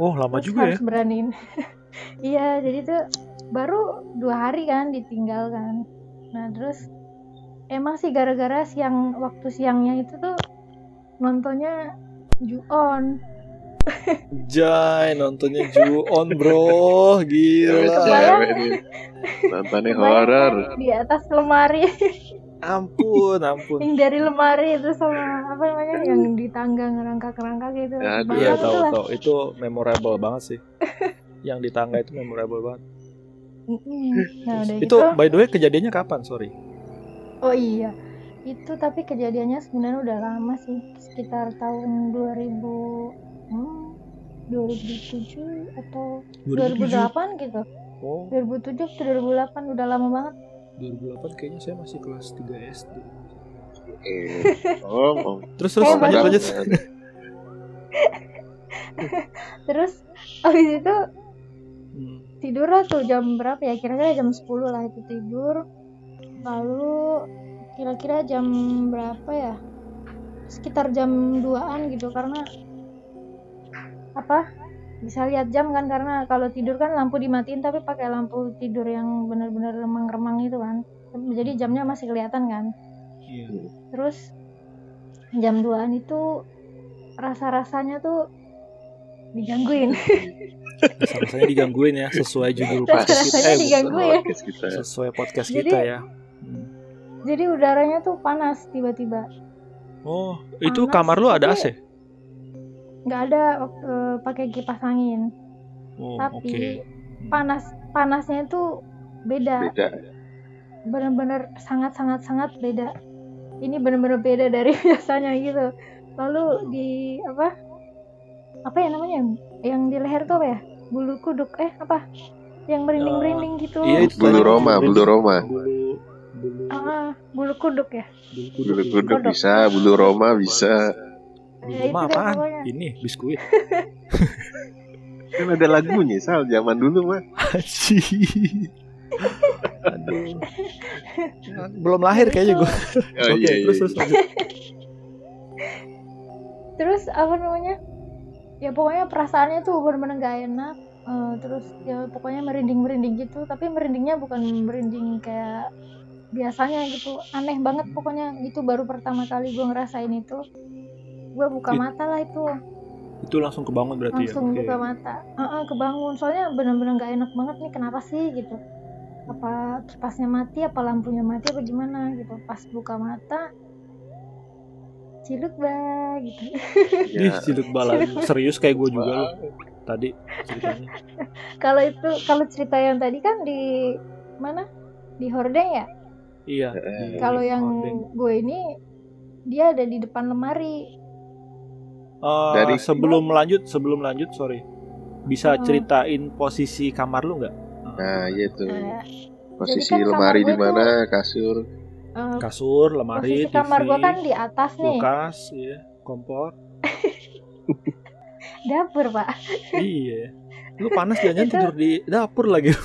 [SPEAKER 1] oh lama
[SPEAKER 4] Terus
[SPEAKER 1] juga ya
[SPEAKER 4] harus beraniin. iya jadi tuh baru dua hari kan ditinggalkan. Nah terus emang sih gara-gara siang waktu siangnya itu tuh nontonnya Ju-on.
[SPEAKER 1] Jai nontonnya Ju-on bro Gila
[SPEAKER 3] Cewek-cewek nih. Nontonnya horor.
[SPEAKER 4] Kebayang kan di atas lemari
[SPEAKER 1] Ampun ampun
[SPEAKER 4] yang dari lemari itu sama apa namanya yang di tangga ngerangka-ngerangka gitu. Banget
[SPEAKER 1] Iya
[SPEAKER 4] tuh
[SPEAKER 1] tahu tahu itu memorable banget sih Yang di tangga itu memorable banget.
[SPEAKER 4] Nah, udah
[SPEAKER 1] Itu
[SPEAKER 4] gitu,
[SPEAKER 1] by the way kejadiannya kapan sorry
[SPEAKER 4] oh iya. Itu tapi kejadiannya sebenarnya udah lama sih, sekitar tahun 2000 hmm, 2007 atau 2008 gitu.
[SPEAKER 1] Oh
[SPEAKER 4] 2007 atau 2008 udah lama banget.
[SPEAKER 1] 2008 kayaknya saya masih kelas 3 SD
[SPEAKER 3] Eh, oh, oh.
[SPEAKER 1] Terus terus
[SPEAKER 4] Eh,
[SPEAKER 1] lanjut lanjut
[SPEAKER 4] Terus abis itu. Tidur lah tuh jam berapa ya? Kira-kira jam 10 lah itu tidur. Lalu kira-kira jam berapa ya? Sekitar jam 2-an gitu karena apa? Bisa lihat jam kan karena kalau tidur kan lampu dimatiin tapi pakai lampu tidur yang benar-benar remang-remang itu kan. Jadi jamnya masih kelihatan kan.
[SPEAKER 1] Iya
[SPEAKER 4] Terus jam 2-an itu rasa-rasanya tuh digangguin.
[SPEAKER 1] Rasa-rasanya digangguin ya sesuai judul podcast kita. Eh,
[SPEAKER 4] ya.
[SPEAKER 3] Podcast kita.
[SPEAKER 1] Sesuai podcast
[SPEAKER 4] Jadi-
[SPEAKER 1] kita ya. Hmm.
[SPEAKER 4] Jadi udaranya tuh panas tiba-tiba.
[SPEAKER 1] Oh, itu
[SPEAKER 4] Panas,
[SPEAKER 1] kamar lu ada AC?
[SPEAKER 4] Nggak ada eh, pakai kipas angin.
[SPEAKER 1] Oh,
[SPEAKER 4] Tapi
[SPEAKER 1] oke.
[SPEAKER 4] panas panasnya itu beda.
[SPEAKER 3] Beda.
[SPEAKER 4] bener-bener sangat sangat sangat beda ini bener-bener beda dari biasanya gitu lalu di apa apa ya namanya yang di leher tuh apa ya bulu kuduk eh apa yang merinding merinding gitu
[SPEAKER 1] Iya itu
[SPEAKER 3] Bulu. Roma, bulu Roma.
[SPEAKER 1] Bulu bulu
[SPEAKER 4] Ah, bulu kuduk ya
[SPEAKER 1] bulu
[SPEAKER 3] Bulu
[SPEAKER 1] kuduk.
[SPEAKER 3] kuduk
[SPEAKER 4] Kodok.
[SPEAKER 3] bisa, bulu Roma bisa.
[SPEAKER 1] Bulu
[SPEAKER 4] Ya, itu
[SPEAKER 1] Roma apaan? Ini biskuit.
[SPEAKER 3] Kan ada lagunya, Sal, zaman dulu mah.
[SPEAKER 1] Aduh. Belum lahir kayaknya gue.
[SPEAKER 3] Oh,
[SPEAKER 1] Oke,
[SPEAKER 3] iya, iya,
[SPEAKER 1] terus terus
[SPEAKER 3] iya.
[SPEAKER 4] terus apa namanya ya pokoknya perasaannya tuh bener-bener gak enak Eh, terus ya pokoknya merinding merinding gitu tapi merindingnya bukan merinding kayak biasanya gitu. Aneh banget pokoknya itu baru pertama kali gue ngerasain itu. Gue buka
[SPEAKER 1] It-
[SPEAKER 4] mata lah itu.
[SPEAKER 1] Itu langsung kebangun berarti
[SPEAKER 4] langsung
[SPEAKER 1] ya.
[SPEAKER 4] Buka mata. Heeh, kebangun. Soalnya bener-bener gak enak banget nih kenapa sih gitu. Apa kipasnya mati apa lampunya mati apa gimana gitu. Pas buka mata ciluk bah gitu.
[SPEAKER 1] Ih,
[SPEAKER 3] Ya.
[SPEAKER 1] ciluk bala. Serius kayak gue juga loh tadi ceritanya.
[SPEAKER 4] kalau itu kalau cerita yang tadi kan di mana di hordeng ya
[SPEAKER 1] Iya.
[SPEAKER 3] Eh,
[SPEAKER 4] kalau yang
[SPEAKER 1] hordeng.
[SPEAKER 4] gue ini dia ada di depan lemari
[SPEAKER 1] Eh,
[SPEAKER 3] Dari-
[SPEAKER 1] sebelum lanjut, sebelum lanjut, sorry. Bisa
[SPEAKER 4] Heeh.
[SPEAKER 1] ceritain posisi kamar lu nggak?
[SPEAKER 3] Nah, iya tuh.
[SPEAKER 4] Eh,
[SPEAKER 3] Posisi
[SPEAKER 4] kan
[SPEAKER 3] lemari
[SPEAKER 4] kamar
[SPEAKER 3] di mana, kasur.
[SPEAKER 4] eh,
[SPEAKER 1] Kasur, lemari,
[SPEAKER 4] posisi kamar
[SPEAKER 1] TV,
[SPEAKER 4] gue kan di atas nih
[SPEAKER 1] kulkas, ya, kompor.
[SPEAKER 4] dapur pak
[SPEAKER 1] iya. Lu panas jangan
[SPEAKER 4] Itu-
[SPEAKER 1] tidur di dapur lagi.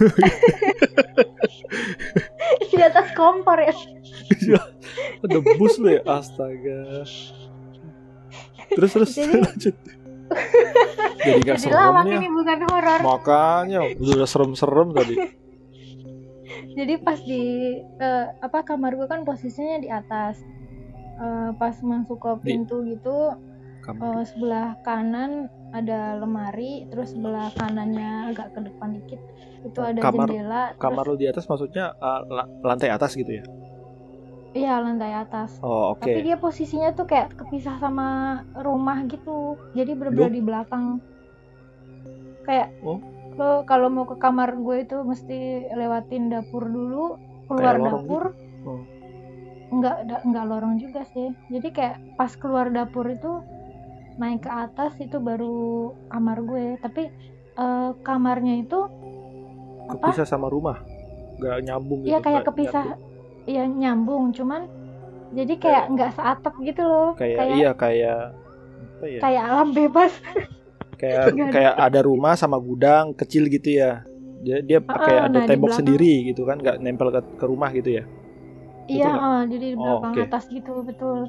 [SPEAKER 4] di atas kompor ya
[SPEAKER 1] Debus lu ya, astaga. Terus terus
[SPEAKER 4] Jadi-
[SPEAKER 1] lanjut. Jadi gak
[SPEAKER 4] jadi
[SPEAKER 1] serem
[SPEAKER 4] lawak
[SPEAKER 1] ya.
[SPEAKER 4] ini bukan horor
[SPEAKER 1] Makanya udah serem-serem tadi.
[SPEAKER 4] jadi pas di eh, apa kamar gue kan posisinya di atas Eh, pas masuk ke
[SPEAKER 1] Di-
[SPEAKER 4] pintu gitu
[SPEAKER 1] Kamar.
[SPEAKER 4] eh, sebelah kanan ada lemari terus sebelah kanannya agak ke depan dikit itu ada
[SPEAKER 1] Kamar-
[SPEAKER 4] jendela
[SPEAKER 1] Kamar
[SPEAKER 4] terus
[SPEAKER 1] lu di atas maksudnya uh, la- lantai atas gitu ya?
[SPEAKER 4] iya lantai atas
[SPEAKER 1] Oh, oke.
[SPEAKER 4] tapi dia posisinya tuh kayak kepisah sama rumah gitu jadi bener-bener
[SPEAKER 1] Loh?
[SPEAKER 4] di belakang kayak
[SPEAKER 1] Oh.
[SPEAKER 4] lo kalau mau ke kamar gue itu mesti lewatin dapur dulu keluar
[SPEAKER 1] Kayak
[SPEAKER 4] dapur
[SPEAKER 1] Oh.
[SPEAKER 4] nggak da- nggak lorong juga sih jadi kayak pas keluar dapur itu naik ke atas itu baru kamar gue tapi eh, kamarnya itu apa
[SPEAKER 1] Kepisah sama rumah. Gak nyambung gitu.
[SPEAKER 4] ya kayak
[SPEAKER 1] nggak
[SPEAKER 4] kepisah
[SPEAKER 1] nyambung.
[SPEAKER 4] ya nyambung cuman jadi kayak nggak seatap gitu loh
[SPEAKER 1] Kayak, iya kayak apa ya?
[SPEAKER 4] kayak alam bebas
[SPEAKER 1] Kayak
[SPEAKER 4] nggak ada.
[SPEAKER 1] kayak ada rumah sama gudang kecil gitu ya. Dia dia
[SPEAKER 4] Ah,
[SPEAKER 1] kayak ada
[SPEAKER 4] nah, di
[SPEAKER 1] tembok sendiri gitu kan, nggak nempel ke, ke rumah gitu ya.
[SPEAKER 4] iya
[SPEAKER 1] nggak?
[SPEAKER 4] eh, jadi di
[SPEAKER 1] Oh,
[SPEAKER 4] belakang
[SPEAKER 1] oke.
[SPEAKER 4] atas gitu betul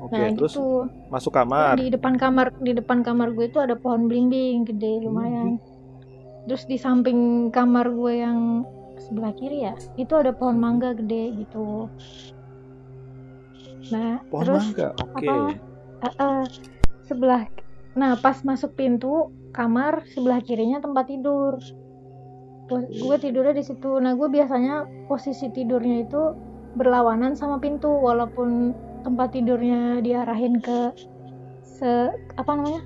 [SPEAKER 1] Oke,
[SPEAKER 4] nah
[SPEAKER 1] terus
[SPEAKER 4] gitu
[SPEAKER 1] masuk kamar.
[SPEAKER 4] di depan kamar di depan kamar gue itu ada pohon belimbing gede lumayan terus di samping kamar gue yang sebelah kiri ya itu ada pohon mangga gede gitu nah
[SPEAKER 1] Pohon
[SPEAKER 4] terus
[SPEAKER 1] mangga. Oke.
[SPEAKER 4] apa? eh, eh, sebelah nah pas masuk pintu kamar sebelah kirinya tempat tidur Pos- gue tidurnya di situ nah gue biasanya posisi tidurnya itu berlawanan sama pintu walaupun tempat tidurnya diarahin ke se apa namanya?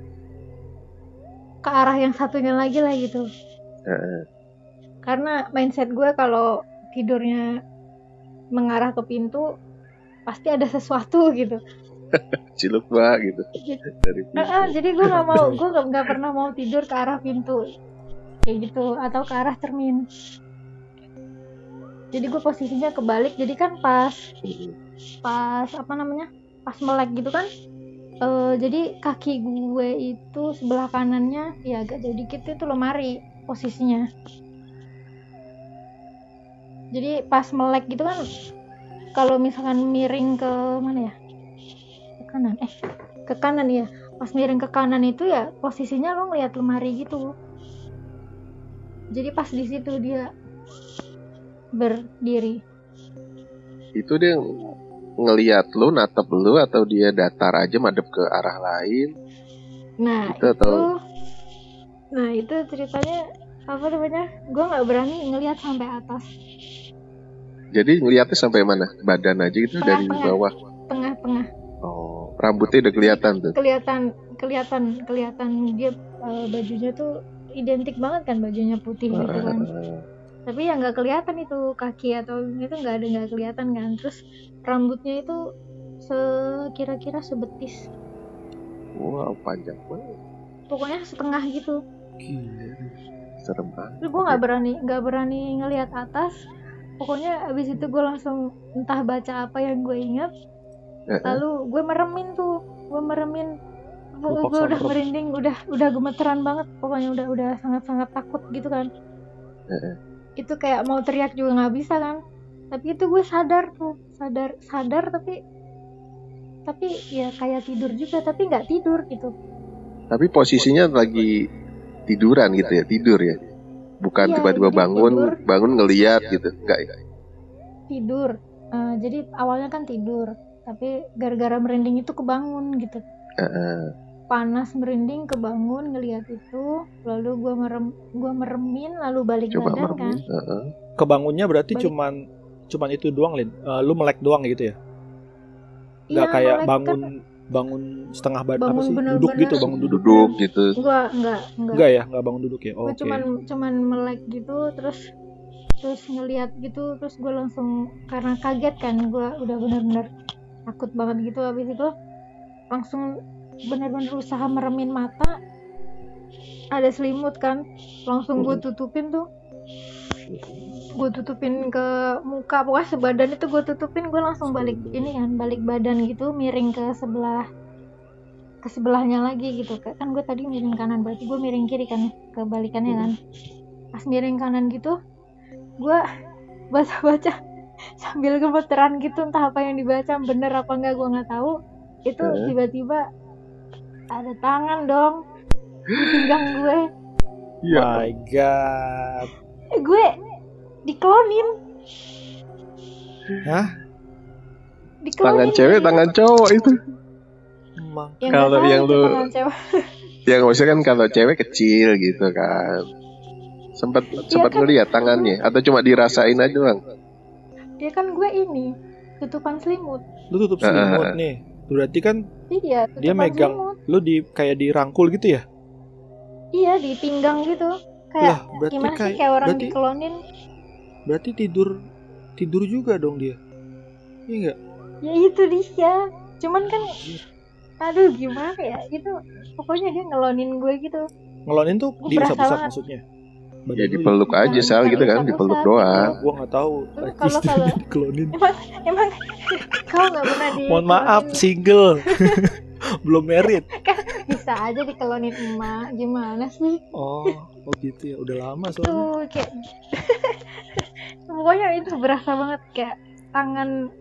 [SPEAKER 4] Ke arah yang satunya lagi lah gitu.
[SPEAKER 3] Heeh.
[SPEAKER 4] karena mindset gue kalau tidurnya mengarah ke pintu pasti ada sesuatu gitu.
[SPEAKER 3] Ciluk bah gitu. Dari
[SPEAKER 4] Eh, eh,
[SPEAKER 3] pintu.
[SPEAKER 4] jadi gue nggak mau gue nggak nggak pernah mau tidur ke arah pintu. Kayak gitu atau ke arah cermin. Jadi gue posisinya kebalik jadi kan pas pas apa namanya pas melek gitu kan. Eh, jadi kaki gue itu sebelah kanannya ya agak jauh dikit itu lemari posisinya. Jadi pas melek gitu kan kalau misalkan miring ke mana ya? Ke kanan eh ke kanan ya. Pas miring ke kanan itu ya posisinya lo ngeliat lemari gitu. Jadi pas di situ dia berdiri.
[SPEAKER 3] Itu dia ngeliat lu, natep lu atau dia datar aja madep ke arah lain
[SPEAKER 4] nah
[SPEAKER 3] gitu atau
[SPEAKER 4] itu nah itu ceritanya apa namanya gue nggak berani ngelihat sampai atas
[SPEAKER 3] Jadi ngeliatnya sampai mana? Badan aja gitu dari
[SPEAKER 4] Tengah-tengah.
[SPEAKER 3] bawah.
[SPEAKER 4] tengah-tengah
[SPEAKER 3] Oh, rambutnya udah kelihatan tuh.
[SPEAKER 4] kelihatan kelihatan kelihatan dia eh, bajunya tuh identik banget kan bajunya putih gitu kan tapi ya nggak kelihatan itu kaki atau itu nggak ada nggak kelihatan kan terus rambutnya itu sekira-kira sebetis
[SPEAKER 3] Wow, panjang banget.
[SPEAKER 4] pokoknya setengah gitu
[SPEAKER 1] Gila.
[SPEAKER 3] Serem banget.
[SPEAKER 4] terus gue nggak berani nggak berani ngelihat atas pokoknya abis itu gue langsung entah baca apa yang gue ingat
[SPEAKER 3] Heeh.
[SPEAKER 4] lalu gue meremin tuh gue meremin gue udah merinding udah udah gemeteran banget pokoknya udah udah sangat sangat takut gitu kan
[SPEAKER 3] Heeh.
[SPEAKER 4] Itu kayak mau teriak juga nggak bisa kan tapi itu gue sadar tuh sadar sadar tapi tapi ya kayak tidur juga tapi nggak tidur gitu
[SPEAKER 3] Tapi posisinya lagi tiduran gitu ya, tidur ya. Bukan
[SPEAKER 4] Iya,
[SPEAKER 3] tiba-tiba
[SPEAKER 4] jadi
[SPEAKER 3] bangun,
[SPEAKER 4] tidur.
[SPEAKER 3] bangun ngeliat gitu. Enggak ya?
[SPEAKER 4] tidur Eh, jadi awalnya kan tidur tapi gara-gara merinding itu kebangun gitu
[SPEAKER 3] Heeh.
[SPEAKER 4] Panas merinding kebangun ngelihat itu lalu gue merem gue meremin lalu balik
[SPEAKER 3] Coba
[SPEAKER 4] badan kan
[SPEAKER 3] merem. Heeh.
[SPEAKER 1] Kebangunnya berarti
[SPEAKER 4] Balik.
[SPEAKER 1] cuman cuman itu doang, Lin. Eh, lu melek doang gitu ya?
[SPEAKER 4] Iya,
[SPEAKER 1] Nggak kayak
[SPEAKER 4] melek
[SPEAKER 1] bangun
[SPEAKER 4] kan
[SPEAKER 1] bangun setengah badan apa
[SPEAKER 4] Bangun
[SPEAKER 1] sih?
[SPEAKER 4] bener-bener.
[SPEAKER 1] Duduk gitu, bangun duduk.
[SPEAKER 3] Duduk gitu.
[SPEAKER 4] gua enggak enggak
[SPEAKER 1] Enggak ya, enggak bangun duduk ya. Oke.
[SPEAKER 4] cuman cuman melek gitu terus terus ngelihat gitu terus gue langsung karena kaget kan gue udah bener-bener takut banget gitu habis itu langsung bener-bener usaha meremin mata ada selimut kan langsung gue tutupin tuh. Gue tutupin ke muka pokoknya sebadan itu gue tutupin gue langsung balik ini kan balik badan gitu miring ke sebelah ke sebelahnya lagi gitu. Kan gue tadi miring kanan berarti gue miring kiri kan kebalikannya kan. Pas miring kanan gitu gue baca-baca sambil gemeteran gitu entah apa yang dibaca bener apa enggak gue nggak tahu. Itu tiba-tiba ada tangan dong di pinggang gue
[SPEAKER 3] Iya.
[SPEAKER 1] My god.
[SPEAKER 4] Eh, gue diklonin
[SPEAKER 1] Hah?
[SPEAKER 4] diklonin
[SPEAKER 3] Tangan cewek, tangan cowok itu.
[SPEAKER 1] Emang.
[SPEAKER 4] Ya,
[SPEAKER 3] Kalau yang lu-
[SPEAKER 4] cewek.
[SPEAKER 3] Ya usah kan kalau cewek kecil gitu kan. Sempat sempat
[SPEAKER 4] kan.
[SPEAKER 3] ngeliat tangannya atau cuma dirasain aja doang.
[SPEAKER 4] dia kan gue ini tutupan selimut
[SPEAKER 1] Lu tutup
[SPEAKER 3] Eh, eh,
[SPEAKER 1] selimut
[SPEAKER 3] eh.
[SPEAKER 1] nih. Berarti kan
[SPEAKER 4] iya
[SPEAKER 1] Dia megang.
[SPEAKER 4] selimut
[SPEAKER 1] lu di kayak dirangkul gitu ya?
[SPEAKER 4] iya di pinggang gitu
[SPEAKER 1] Lah,
[SPEAKER 4] kayak
[SPEAKER 1] berarti
[SPEAKER 4] gimana sih
[SPEAKER 1] kayak
[SPEAKER 4] kayak orang
[SPEAKER 1] berarti
[SPEAKER 4] diklonin
[SPEAKER 1] berarti tidur tidur juga dong dia. Iya enggak?
[SPEAKER 4] ya itu dia cuman kan aduh gimana ya itu pokoknya dia ngelonin gue gitu
[SPEAKER 1] Ngelonin tuh
[SPEAKER 4] berasa banget.
[SPEAKER 1] maksudnya.
[SPEAKER 3] Ya
[SPEAKER 1] Badan lu
[SPEAKER 3] dipeluk
[SPEAKER 4] Bukan,
[SPEAKER 3] aja sal
[SPEAKER 4] bukan
[SPEAKER 3] gitu kan,
[SPEAKER 4] usap-usap,
[SPEAKER 3] dipeluk doang.
[SPEAKER 1] Gua nggak tahu. Najis
[SPEAKER 4] kalau- kalau-
[SPEAKER 1] diklonin.
[SPEAKER 4] emang kau nggak pernah di
[SPEAKER 1] Mohon maaf, single. Belum merit.
[SPEAKER 4] bisa aja dikelonin emak gimana sih
[SPEAKER 1] Oh, oh gitu ya. Udah lama soalnya.
[SPEAKER 4] tuh kayak pokoknya itu berasa banget kayak tangan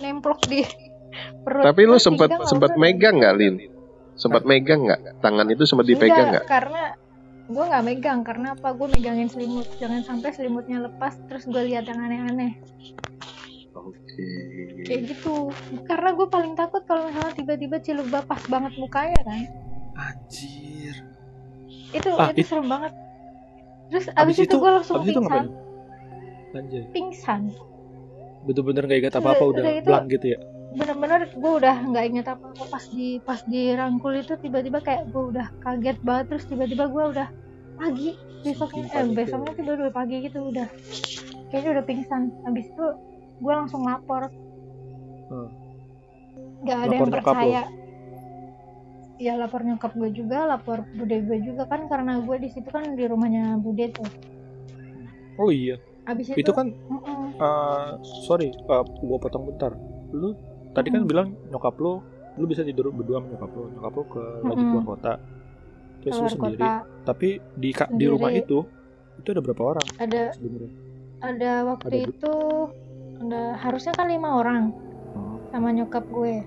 [SPEAKER 4] nemplok di perut
[SPEAKER 3] Tapi lu sempat sempat megang nggak Lin? Sempat megang nggak? Tangan itu sempat dipegang
[SPEAKER 4] Enggak,
[SPEAKER 3] nggak?
[SPEAKER 4] karena gue nggak megang karena apa gue megangin selimut jangan sampai selimutnya lepas terus gue lihat yang aneh-aneh
[SPEAKER 3] Oke.
[SPEAKER 4] kayak gitu karena gue paling takut kalau misalnya tiba-tiba ciluk pas banget mukanya kan
[SPEAKER 1] Anjir.
[SPEAKER 4] itu
[SPEAKER 1] Ah,
[SPEAKER 4] itu
[SPEAKER 1] it-
[SPEAKER 4] serem banget terus
[SPEAKER 1] Abis
[SPEAKER 4] abis, itu,
[SPEAKER 1] itu-
[SPEAKER 4] gue langsung
[SPEAKER 1] Abis itu
[SPEAKER 4] pingsan
[SPEAKER 1] ngapain? Anjir.
[SPEAKER 4] pingsan
[SPEAKER 1] Bener-bener gak ingat apa-apa
[SPEAKER 4] Udah- itu-
[SPEAKER 1] blank gitu ya.
[SPEAKER 4] bener-bener gue udah nggak inget apa apa pas di pas dirangkul itu tiba-tiba kayak gue udah kaget banget terus tiba-tiba gue udah pagi besoknya eh
[SPEAKER 1] panik ya.
[SPEAKER 4] besoknya tiba udah pagi gitu udah kayaknya udah pingsan habis itu gue langsung lapor
[SPEAKER 1] Hmm.
[SPEAKER 4] nggak ada
[SPEAKER 1] Lapor
[SPEAKER 4] yang
[SPEAKER 1] lo?
[SPEAKER 4] percaya ya lapor nyokap gue juga lapor bude gue juga kan karena gue di situ kan di rumahnya bude tuh
[SPEAKER 1] Oh iya.
[SPEAKER 4] habis itu,
[SPEAKER 1] Itu kan
[SPEAKER 4] Mm-mm.
[SPEAKER 1] eh, sorry, eh, gua potong bentar. Lu tadi kan
[SPEAKER 4] Hmm.
[SPEAKER 1] bilang nyokap lu lu bisa tidur berdua sama nyokap lu. Nyokap lu ke lagi
[SPEAKER 4] Mm-mm.
[SPEAKER 1] keluar kota. Terus lu sendiri.
[SPEAKER 4] kota
[SPEAKER 1] Tapi di ka- di
[SPEAKER 4] Sendiri.
[SPEAKER 1] rumah itu itu ada berapa orang
[SPEAKER 4] ada
[SPEAKER 1] sebenarnya?
[SPEAKER 4] ada waktu
[SPEAKER 1] Ada
[SPEAKER 4] itu ada harusnya kan lima orang
[SPEAKER 1] Oh.
[SPEAKER 4] sama nyokap gue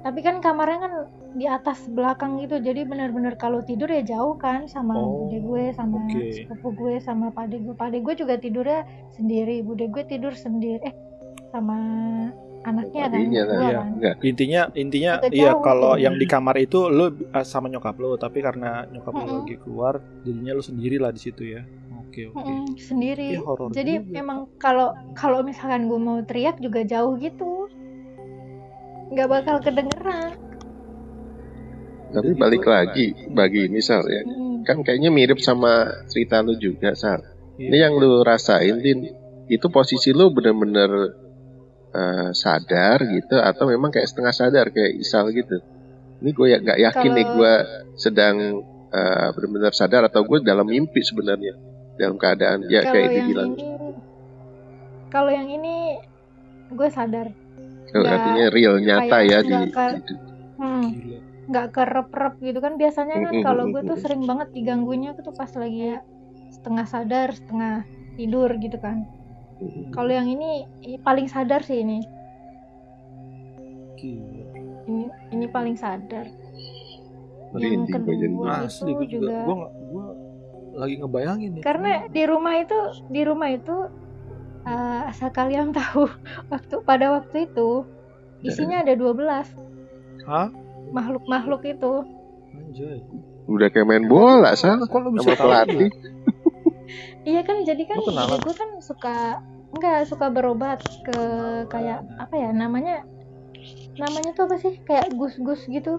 [SPEAKER 4] tapi kan kamarnya kan di atas belakang gitu jadi benar-benar kalau tidur ya jauh kan sama
[SPEAKER 1] Oh,
[SPEAKER 4] bude gue sama
[SPEAKER 1] oke.
[SPEAKER 4] sepupu gue sama pade gue pade gue juga tidurnya sendiri bude gue tidur sendiri eh sama anaknya kan gua
[SPEAKER 1] Iya.
[SPEAKER 4] kan
[SPEAKER 2] Enggak.
[SPEAKER 1] Intinya intinya iya kalau
[SPEAKER 4] tuh.
[SPEAKER 1] yang di kamar itu lu uh, sama nyokap lu, tapi karena nyokap lu
[SPEAKER 4] Mm-mm.
[SPEAKER 1] lagi keluar, jadinya lu sendiri lah di situ ya. Oke oke.
[SPEAKER 4] Mm-mm, sendiri
[SPEAKER 1] horor
[SPEAKER 4] jadi
[SPEAKER 1] juga.
[SPEAKER 4] emang kalau kalau misalkan gue mau teriak juga jauh gitu nggak bakal kedengeran
[SPEAKER 2] Tapi balik lagi bagi ini Sal ya.
[SPEAKER 4] Mm.
[SPEAKER 2] Kan kayaknya mirip sama cerita lu juga Sal.
[SPEAKER 1] Iya.
[SPEAKER 2] Ini yang lu rasain Din, itu posisi lu bener-bener eh, sadar gitu atau memang kayak setengah sadar kayak Isal gitu. Ini gue ya nggak yakin nih
[SPEAKER 4] Kalau-
[SPEAKER 2] gue sedang eh, benar-benar sadar atau gue dalam mimpi sebenarnya dalam keadaan ya
[SPEAKER 4] kalau
[SPEAKER 2] kayak
[SPEAKER 4] yang
[SPEAKER 2] dibilang.
[SPEAKER 4] ini kalau yang ini gue sadar.
[SPEAKER 2] Oh,
[SPEAKER 4] nggak-
[SPEAKER 2] artinya real nyata
[SPEAKER 4] kayak
[SPEAKER 2] ya di,
[SPEAKER 4] nggak ke-
[SPEAKER 2] di-
[SPEAKER 4] hmm, nggak kerep-rep gitu kan. Biasanya kan kalau gue tuh sering banget diganggunya tuh pas lagi setengah sadar setengah tidur gitu kan. Kalau yang ini paling sadar sih ini.
[SPEAKER 1] Gila.
[SPEAKER 4] ini ini paling sadar.
[SPEAKER 2] Merinding
[SPEAKER 4] yang
[SPEAKER 2] gue jadi.
[SPEAKER 4] kedua itu
[SPEAKER 1] gue juga,
[SPEAKER 4] juga-
[SPEAKER 1] gua lagi ngebayangin nih.
[SPEAKER 4] karena di rumah itu di rumah itu eh, asal kalian tahu waktu pada waktu itu isinya ada 12
[SPEAKER 1] Hah?
[SPEAKER 4] makhluk-makhluk itu.
[SPEAKER 1] Anjay.
[SPEAKER 2] Udah kayak main bola Sal.
[SPEAKER 1] Kok lu bisa
[SPEAKER 2] pelatih.
[SPEAKER 4] iya kan jadi kan gue kan suka enggak suka berobat ke kayak apa ya namanya namanya tuh apa sih? Kayak gus-gus gitu.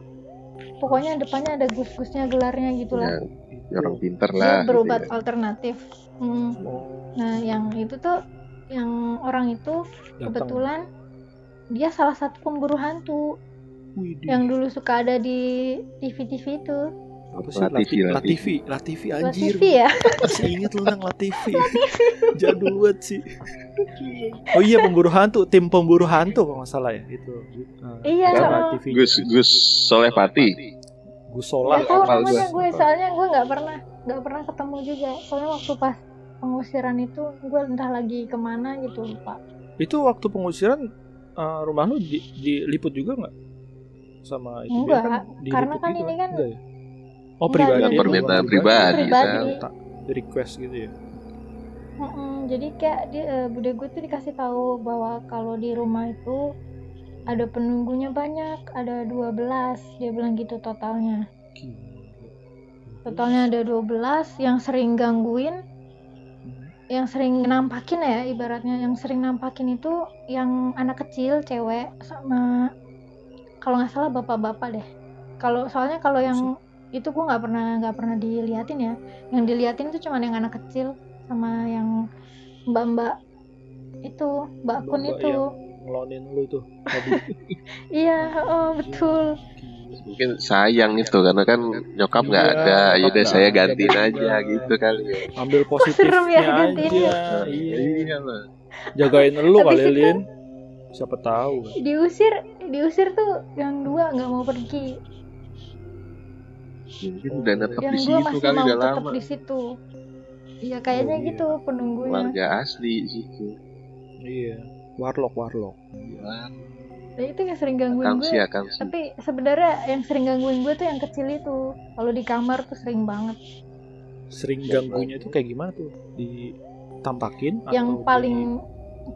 [SPEAKER 4] Pokoknya depannya ada gus-gusnya gelarnya gitulah
[SPEAKER 2] Ya, orang pinter
[SPEAKER 4] dia
[SPEAKER 2] lah. gitu
[SPEAKER 4] berobat
[SPEAKER 2] ya.
[SPEAKER 4] alternatif Hmm.
[SPEAKER 1] Oh,
[SPEAKER 4] nah yang itu tuh yang orang itu
[SPEAKER 1] datang.
[SPEAKER 4] kebetulan dia salah satu pemburu hantu
[SPEAKER 1] Widih.
[SPEAKER 4] yang dulu suka ada di TV-TV itu
[SPEAKER 1] apa sih
[SPEAKER 2] Latifi,
[SPEAKER 1] Latifi
[SPEAKER 2] Latifi.
[SPEAKER 1] Latifi Latifi anjir
[SPEAKER 4] TV ya
[SPEAKER 1] masih inget lu nang Latifi jadul banget sih oh iya pemburu hantu tim pemburu hantu kalau nggak salah ya itu Ah,
[SPEAKER 4] Iya.
[SPEAKER 1] Latifi
[SPEAKER 2] Gus Gus Solehpati.
[SPEAKER 1] Gusola
[SPEAKER 4] Gak tahu namanya
[SPEAKER 2] gua.
[SPEAKER 4] gue, soalnya gue nggak pernah nggak pernah ketemu juga. Soalnya waktu pas pengusiran itu gue entah lagi ke mana gitu lupa.
[SPEAKER 1] itu waktu pengusiran eh, rumah lu di, diliput juga nggak sama itu
[SPEAKER 4] Enggak,
[SPEAKER 1] Dia
[SPEAKER 4] karena kan
[SPEAKER 1] gitu
[SPEAKER 4] ini kan-
[SPEAKER 1] Enggak ya? oh
[SPEAKER 4] Enggak,
[SPEAKER 1] pribadi lu,
[SPEAKER 2] Permintaan pribadi,
[SPEAKER 4] Pribadi.
[SPEAKER 1] Tak request gitu ya
[SPEAKER 4] Mm-mm, jadi kayak di, eh, bude gue tuh dikasih tahu bahwa kalau di rumah itu ada penunggunya banyak, ada 12 dia bilang gitu totalnya. Totalnya ada 12 yang sering gangguin, yang sering nampakin ya ibaratnya. Yang sering nampakin itu yang anak kecil cewek sama kalau nggak salah bapak-bapak deh. Kalau soalnya kalau yang itu gue nggak pernah nggak pernah diliatin ya. Yang diliatin itu cuma yang anak kecil sama yang mbak-mbak itu mbak kun itu
[SPEAKER 1] ngelonin lu itu
[SPEAKER 4] iya oh betul
[SPEAKER 2] Mungkin sayang itu karena kan nyokap nggak
[SPEAKER 1] Iya,
[SPEAKER 2] ada. Yaudah saya gantiin
[SPEAKER 1] bener.
[SPEAKER 2] aja gitu kali ya.
[SPEAKER 1] ambil positifnya
[SPEAKER 4] ya gantiinnya.
[SPEAKER 1] aja iya
[SPEAKER 2] Iya lah.
[SPEAKER 1] jagain lu kali Lin siapa tahu
[SPEAKER 4] diusir diusir tuh yang dua nggak mau pergi
[SPEAKER 2] Mungkin udah netep
[SPEAKER 4] yang
[SPEAKER 2] di
[SPEAKER 4] dua
[SPEAKER 2] situ
[SPEAKER 4] masih
[SPEAKER 2] kali
[SPEAKER 4] mau
[SPEAKER 2] udah
[SPEAKER 4] tetap
[SPEAKER 2] lama.
[SPEAKER 4] di situ iya kayaknya
[SPEAKER 1] Oh, iya.
[SPEAKER 4] gitu penunggunya
[SPEAKER 2] Warga asli di situ.
[SPEAKER 1] iya warlock warlock.
[SPEAKER 2] Iya.
[SPEAKER 4] Nah, itu yang sering gangguin gue.
[SPEAKER 2] sih.
[SPEAKER 4] tapi sebenarnya yang sering gangguin gue tuh yang kecil itu. Kalau di kamar tuh sering banget.
[SPEAKER 1] Sering ganggunya itu kayak gimana tuh? Ditampakin
[SPEAKER 4] yang
[SPEAKER 1] atau
[SPEAKER 4] paling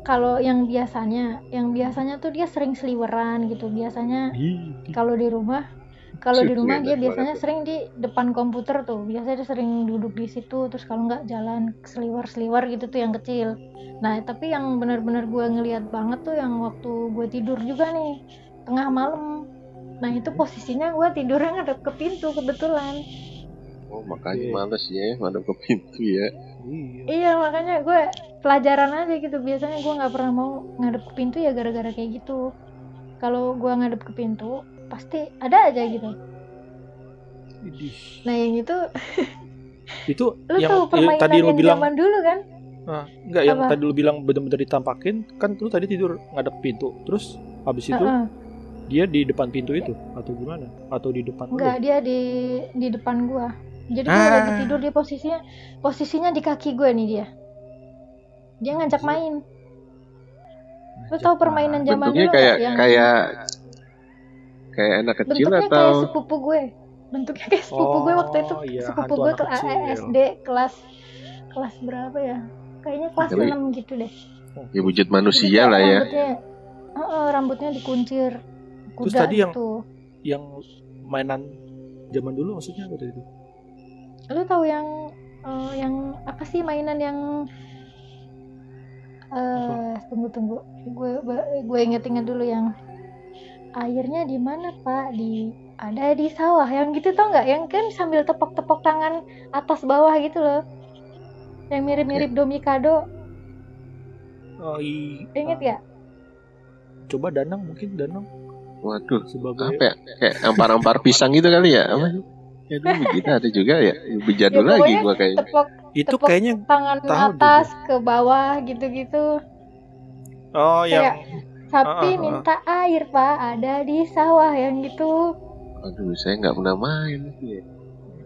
[SPEAKER 4] kalau yang biasanya yang biasanya tuh dia sering seliweran gitu. Biasanya
[SPEAKER 1] di, di,
[SPEAKER 4] kalau di rumah kalau di
[SPEAKER 2] Shit,
[SPEAKER 4] rumah dia biasanya
[SPEAKER 2] tuh.
[SPEAKER 4] sering di depan komputer tuh. Biasanya dia sering duduk di situ terus kalau nggak jalan seliwer seliwer gitu tuh yang kecil. Nah tapi yang benar-benar gue ngelihat banget tuh yang waktu gue tidur juga nih tengah malam. Nah itu posisinya gue tidurnya ngadep ke pintu kebetulan.
[SPEAKER 2] Oh makanya
[SPEAKER 1] Oke.
[SPEAKER 2] males ya madep ke pintu ya.
[SPEAKER 1] iya.
[SPEAKER 4] Iya makanya gue pelajaran aja gitu. Biasanya gue nggak pernah mau ngadep ke pintu ya gara-gara kayak gitu. Kalau gue ngadep ke pintu pasti ada aja gitu nah yang itu
[SPEAKER 1] itu
[SPEAKER 4] lu
[SPEAKER 1] yang
[SPEAKER 4] tahu
[SPEAKER 1] eh,
[SPEAKER 4] permainan
[SPEAKER 1] tadi lu bilang
[SPEAKER 4] zaman dulu kan
[SPEAKER 1] ah, enggak yang
[SPEAKER 4] Apa?
[SPEAKER 1] tadi lu bilang bener-bener ditampakin kan lu tadi tidur ngadep pintu terus habis itu
[SPEAKER 4] Heeh.
[SPEAKER 1] dia di depan pintu itu atau gimana atau di depan lu?
[SPEAKER 4] Enggak, dia di di depan gua. Jadi gua
[SPEAKER 1] Ah.
[SPEAKER 4] lagi tidur dia posisinya posisinya di kaki gua nih dia. Dia ngajak main. Lu tahu permainan zaman
[SPEAKER 2] Bentuknya
[SPEAKER 4] dulu
[SPEAKER 2] kayak
[SPEAKER 4] yang
[SPEAKER 2] kayak kayak anak kecil
[SPEAKER 4] bentuknya
[SPEAKER 2] atau
[SPEAKER 4] kayak sepupu gue. Bentuknya kayak sepupu gue waktu itu.
[SPEAKER 1] Oh, iya,
[SPEAKER 4] sepupu gue ke
[SPEAKER 1] kecil.
[SPEAKER 4] SD kelas kelas berapa ya? Kayaknya kelas
[SPEAKER 2] Tapi-
[SPEAKER 4] 6 gitu deh.
[SPEAKER 2] ya wujud
[SPEAKER 4] Jadi
[SPEAKER 2] manusia
[SPEAKER 4] kayak
[SPEAKER 2] lah ya.
[SPEAKER 4] rambutnya Heeh, rambutnya dikuncir kuda
[SPEAKER 1] Terus tadi yang-
[SPEAKER 4] gitu.
[SPEAKER 1] Yang mainan zaman dulu maksudnya apa tadi itu?
[SPEAKER 4] Lu tahu yang eh, yang apa sih mainan yang eh tunggu tunggu gue gue inget-inget dulu yang airnya di mana pak di ada di sawah yang gitu tau nggak yang kan sambil tepok-tepok tangan atas bawah gitu loh yang mirip-mirip domikado
[SPEAKER 1] Oh, i-
[SPEAKER 4] inget ya
[SPEAKER 1] Coba danang mungkin danang
[SPEAKER 2] Waduh,
[SPEAKER 1] sebagai
[SPEAKER 2] apa ya? Kayak ampar-ampar pisang gitu kali ya? Apa? Ya dulu gitu ada juga ya. Lebih jadul
[SPEAKER 4] Ya,
[SPEAKER 2] lagi gua kayaknya.
[SPEAKER 4] tepok
[SPEAKER 1] itu
[SPEAKER 4] tepok
[SPEAKER 1] kayaknya
[SPEAKER 4] tangan
[SPEAKER 1] tahu
[SPEAKER 4] atas ke bawah gitu-gitu
[SPEAKER 1] oh yang
[SPEAKER 4] Kayak sapi
[SPEAKER 1] ah, ah.
[SPEAKER 4] minta air pak ada di sawah yang gitu
[SPEAKER 2] Aduh, saya nggak pernah main.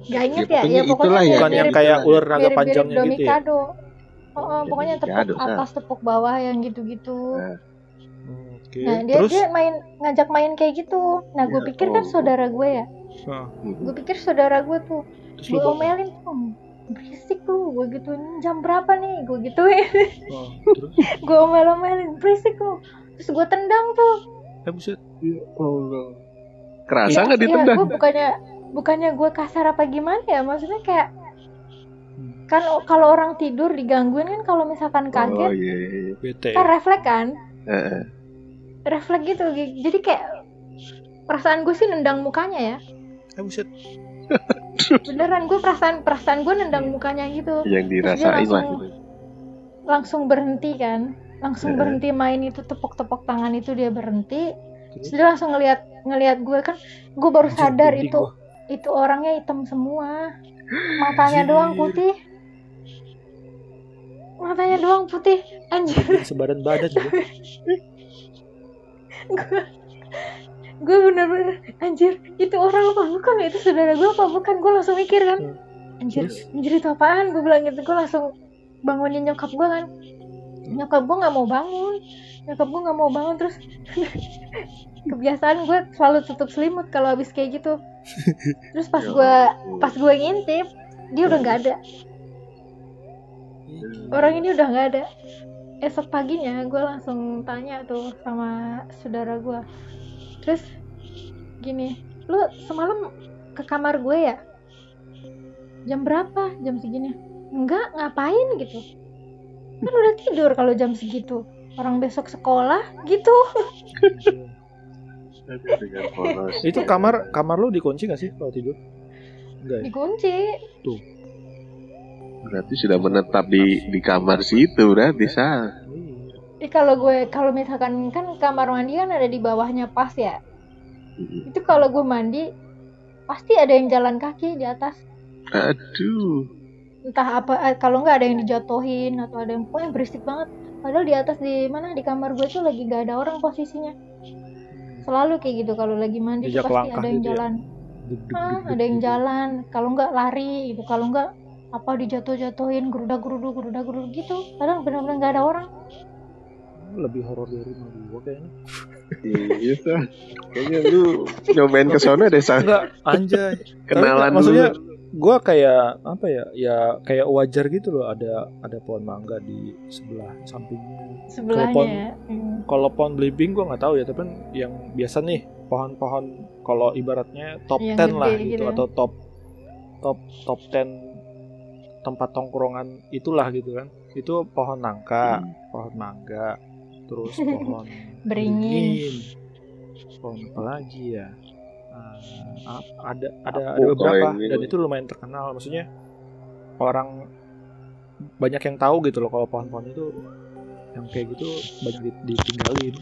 [SPEAKER 4] Gak inget
[SPEAKER 2] Ya,
[SPEAKER 4] ya,
[SPEAKER 2] pokoknya
[SPEAKER 4] ya pokoknya
[SPEAKER 2] itulah ya.
[SPEAKER 1] bukan yang kayak ular naga panjangnya gitu ya.
[SPEAKER 4] Oh, oh, pokoknya tepuk atas tepuk bawah yang gitu-gitu.
[SPEAKER 2] Nah,
[SPEAKER 1] Oke.
[SPEAKER 4] Nah dia
[SPEAKER 1] Terus
[SPEAKER 4] dia main ngajak main kayak gitu. Nah gue
[SPEAKER 2] Ya
[SPEAKER 4] pikir kan
[SPEAKER 2] Allah.
[SPEAKER 4] saudara gue ya.
[SPEAKER 1] Nah,
[SPEAKER 4] Gue pikir saudara gue tuh.
[SPEAKER 1] terus
[SPEAKER 4] Gue omelin tuh. Berisik lu, gue gituin jam berapa nih, gue gituin,
[SPEAKER 1] Oh,
[SPEAKER 4] gue omel-omelin, berisik lu, terus gue tendang tuh,
[SPEAKER 1] eh buset.
[SPEAKER 2] Ya Allah. Kerasa nggak
[SPEAKER 4] ya
[SPEAKER 2] ditendang?
[SPEAKER 4] gue bukannya bukannya gue kasar apa gimana ya, maksudnya kayak
[SPEAKER 1] Hmm.
[SPEAKER 4] kan kalau orang tidur digangguin kan kalau misalkan
[SPEAKER 2] Oh
[SPEAKER 4] kaget
[SPEAKER 2] iya. iya.
[SPEAKER 1] Bete.
[SPEAKER 4] kan refleks kan,
[SPEAKER 2] Heeh.
[SPEAKER 4] refleks gitu Gi- jadi kayak perasaan gue sih nendang mukanya ya
[SPEAKER 1] Eh buset.
[SPEAKER 4] beneran gue perasaan perasaan gue nendang mukanya gitu
[SPEAKER 2] Yang dirasain lah.
[SPEAKER 4] langsung- langsung berhenti kan langsung
[SPEAKER 2] Heeh.
[SPEAKER 4] berhenti main itu tepok-tepok tangan itu dia berhenti
[SPEAKER 1] Terus?
[SPEAKER 4] dia langsung ngeliat ngeliat gue kan gue baru sadar itu
[SPEAKER 1] gua.
[SPEAKER 4] itu orangnya hitam semua matanya
[SPEAKER 1] Anjir.
[SPEAKER 4] doang putih matanya doang putih anjir
[SPEAKER 1] sebadan badan juga.
[SPEAKER 4] gue gue bener-bener anjir itu orang apa bukan itu saudara gue apa bukan gue langsung mikir kan
[SPEAKER 1] Hmm.
[SPEAKER 4] anjir anjir itu apaan gue bilang gitu gue langsung bangunin nyokap gue kan nyokap gue nggak mau bangun. Nyokap gue nggak mau bangun terus kebiasaan gue selalu tutup selimut kalau habis kayak gitu. Terus pas
[SPEAKER 2] Ya
[SPEAKER 4] gue pas gue ngintip dia udah nggak ada. Orang ini udah nggak ada. Esok paginya gue langsung tanya tuh sama saudara gue terus gini lu semalam ke kamar gue ya? Jam berapa? Jam segini. Enggak ngapain? gitu kan udah tidur kalau jam segitu orang besok sekolah gitu
[SPEAKER 1] itu kamar kamar lu dikunci gak sih kalau tidur? Enggak ya?
[SPEAKER 4] dikunci
[SPEAKER 2] Berarti sudah menetap di di kamar situ berarti.
[SPEAKER 1] Iya.
[SPEAKER 4] Eh, kalau gue kalau misalkan kan kamar mandi kan ada di bawahnya pas ya itu kalau gue mandi pasti ada yang jalan kaki di atas
[SPEAKER 2] Aduh.
[SPEAKER 4] Entah apa eh, kalau nggak ada yang dijatuhin atau ada yang pokoknya berisik banget padahal di atas di mana di kamar gue tuh lagi nggak ada orang posisinya selalu kayak gitu kalau lagi mandi pasti ada yang
[SPEAKER 1] gitu ya?
[SPEAKER 4] jalan ah, ada yang
[SPEAKER 1] gitu.
[SPEAKER 4] jalan kalau nggak lari gitu kalau nggak apa dijatuh-jatuhin geruda gerudu geruda gerudu gitu kadang benar-benar nggak ada orang
[SPEAKER 1] Lebih horor dari rumah gua kayaknya.
[SPEAKER 2] Iya tuh. Kayaknya lu nyobain ke sana deh.
[SPEAKER 1] Enggak, anjay.
[SPEAKER 2] Kenalan
[SPEAKER 1] Tapi, maksudnya gua kayak apa ya? Ya kayak wajar gitu loh ada ada pohon mangga di sebelah sampingnya.
[SPEAKER 4] sebelahnya
[SPEAKER 1] pohon-
[SPEAKER 4] ya. Hmm.
[SPEAKER 1] Kalau pohon belimbing gua nggak tahu ya, tapi yang biasa nih pohon-pohon kalau ibaratnya top
[SPEAKER 4] Yang
[SPEAKER 1] 10 lah gitu,
[SPEAKER 4] gitu ya.
[SPEAKER 1] atau top top top 10 tempat tongkrongan itulah gitu kan. Itu pohon nangka,
[SPEAKER 2] Hmm.
[SPEAKER 1] pohon mangga, terus pohon
[SPEAKER 4] Beringin.
[SPEAKER 1] pohon apa lagi ya? Ah, ada ada ada beberapa. dan itu lumayan terkenal. Maksudnya orang banyak yang tahu gitu loh kalau pohon-pohon itu yang kayak gitu banyak di- ditinggalin.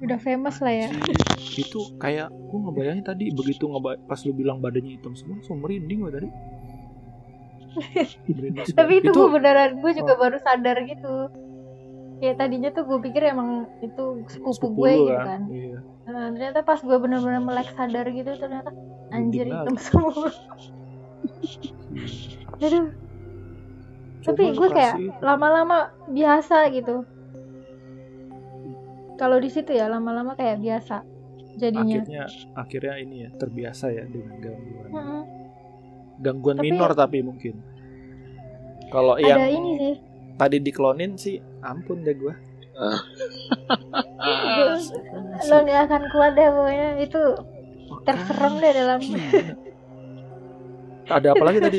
[SPEAKER 4] udah famous lah ya.
[SPEAKER 1] Anjir, itu kayak gue ngebayangin tadi begitu ngeba pas lu bilang badannya hitam semua langsung merinding gue tadi.
[SPEAKER 4] Tapi itu, gue beneran gue juga baru sadar gitu ya tadinya tuh gue pikir emang itu sepupu, gue
[SPEAKER 1] lu
[SPEAKER 4] gitu kan?
[SPEAKER 1] iya.
[SPEAKER 4] Nah, ternyata pas gue bener-bener melek sadar gitu ternyata anjir
[SPEAKER 1] Merinding
[SPEAKER 4] hitam semua. Aduh. Tapi
[SPEAKER 1] Coba
[SPEAKER 4] gue kayak lama-lama biasa gitu. Kalau di situ ya lama-lama kayak biasa jadinya.
[SPEAKER 1] Akhirnya akhirnya ini ya terbiasa ya dengan gangguan.
[SPEAKER 4] Mm-mm.
[SPEAKER 1] gangguan
[SPEAKER 4] Tapi-
[SPEAKER 1] minor tapi mungkin. Kalau
[SPEAKER 4] ada
[SPEAKER 1] yang
[SPEAKER 4] ini sih
[SPEAKER 1] tadi diklonin sih ampun deh gue
[SPEAKER 4] lo nggak akan kuat deh pokoknya. Itu terserem deh dalam.
[SPEAKER 1] Ada apa lagi tadi?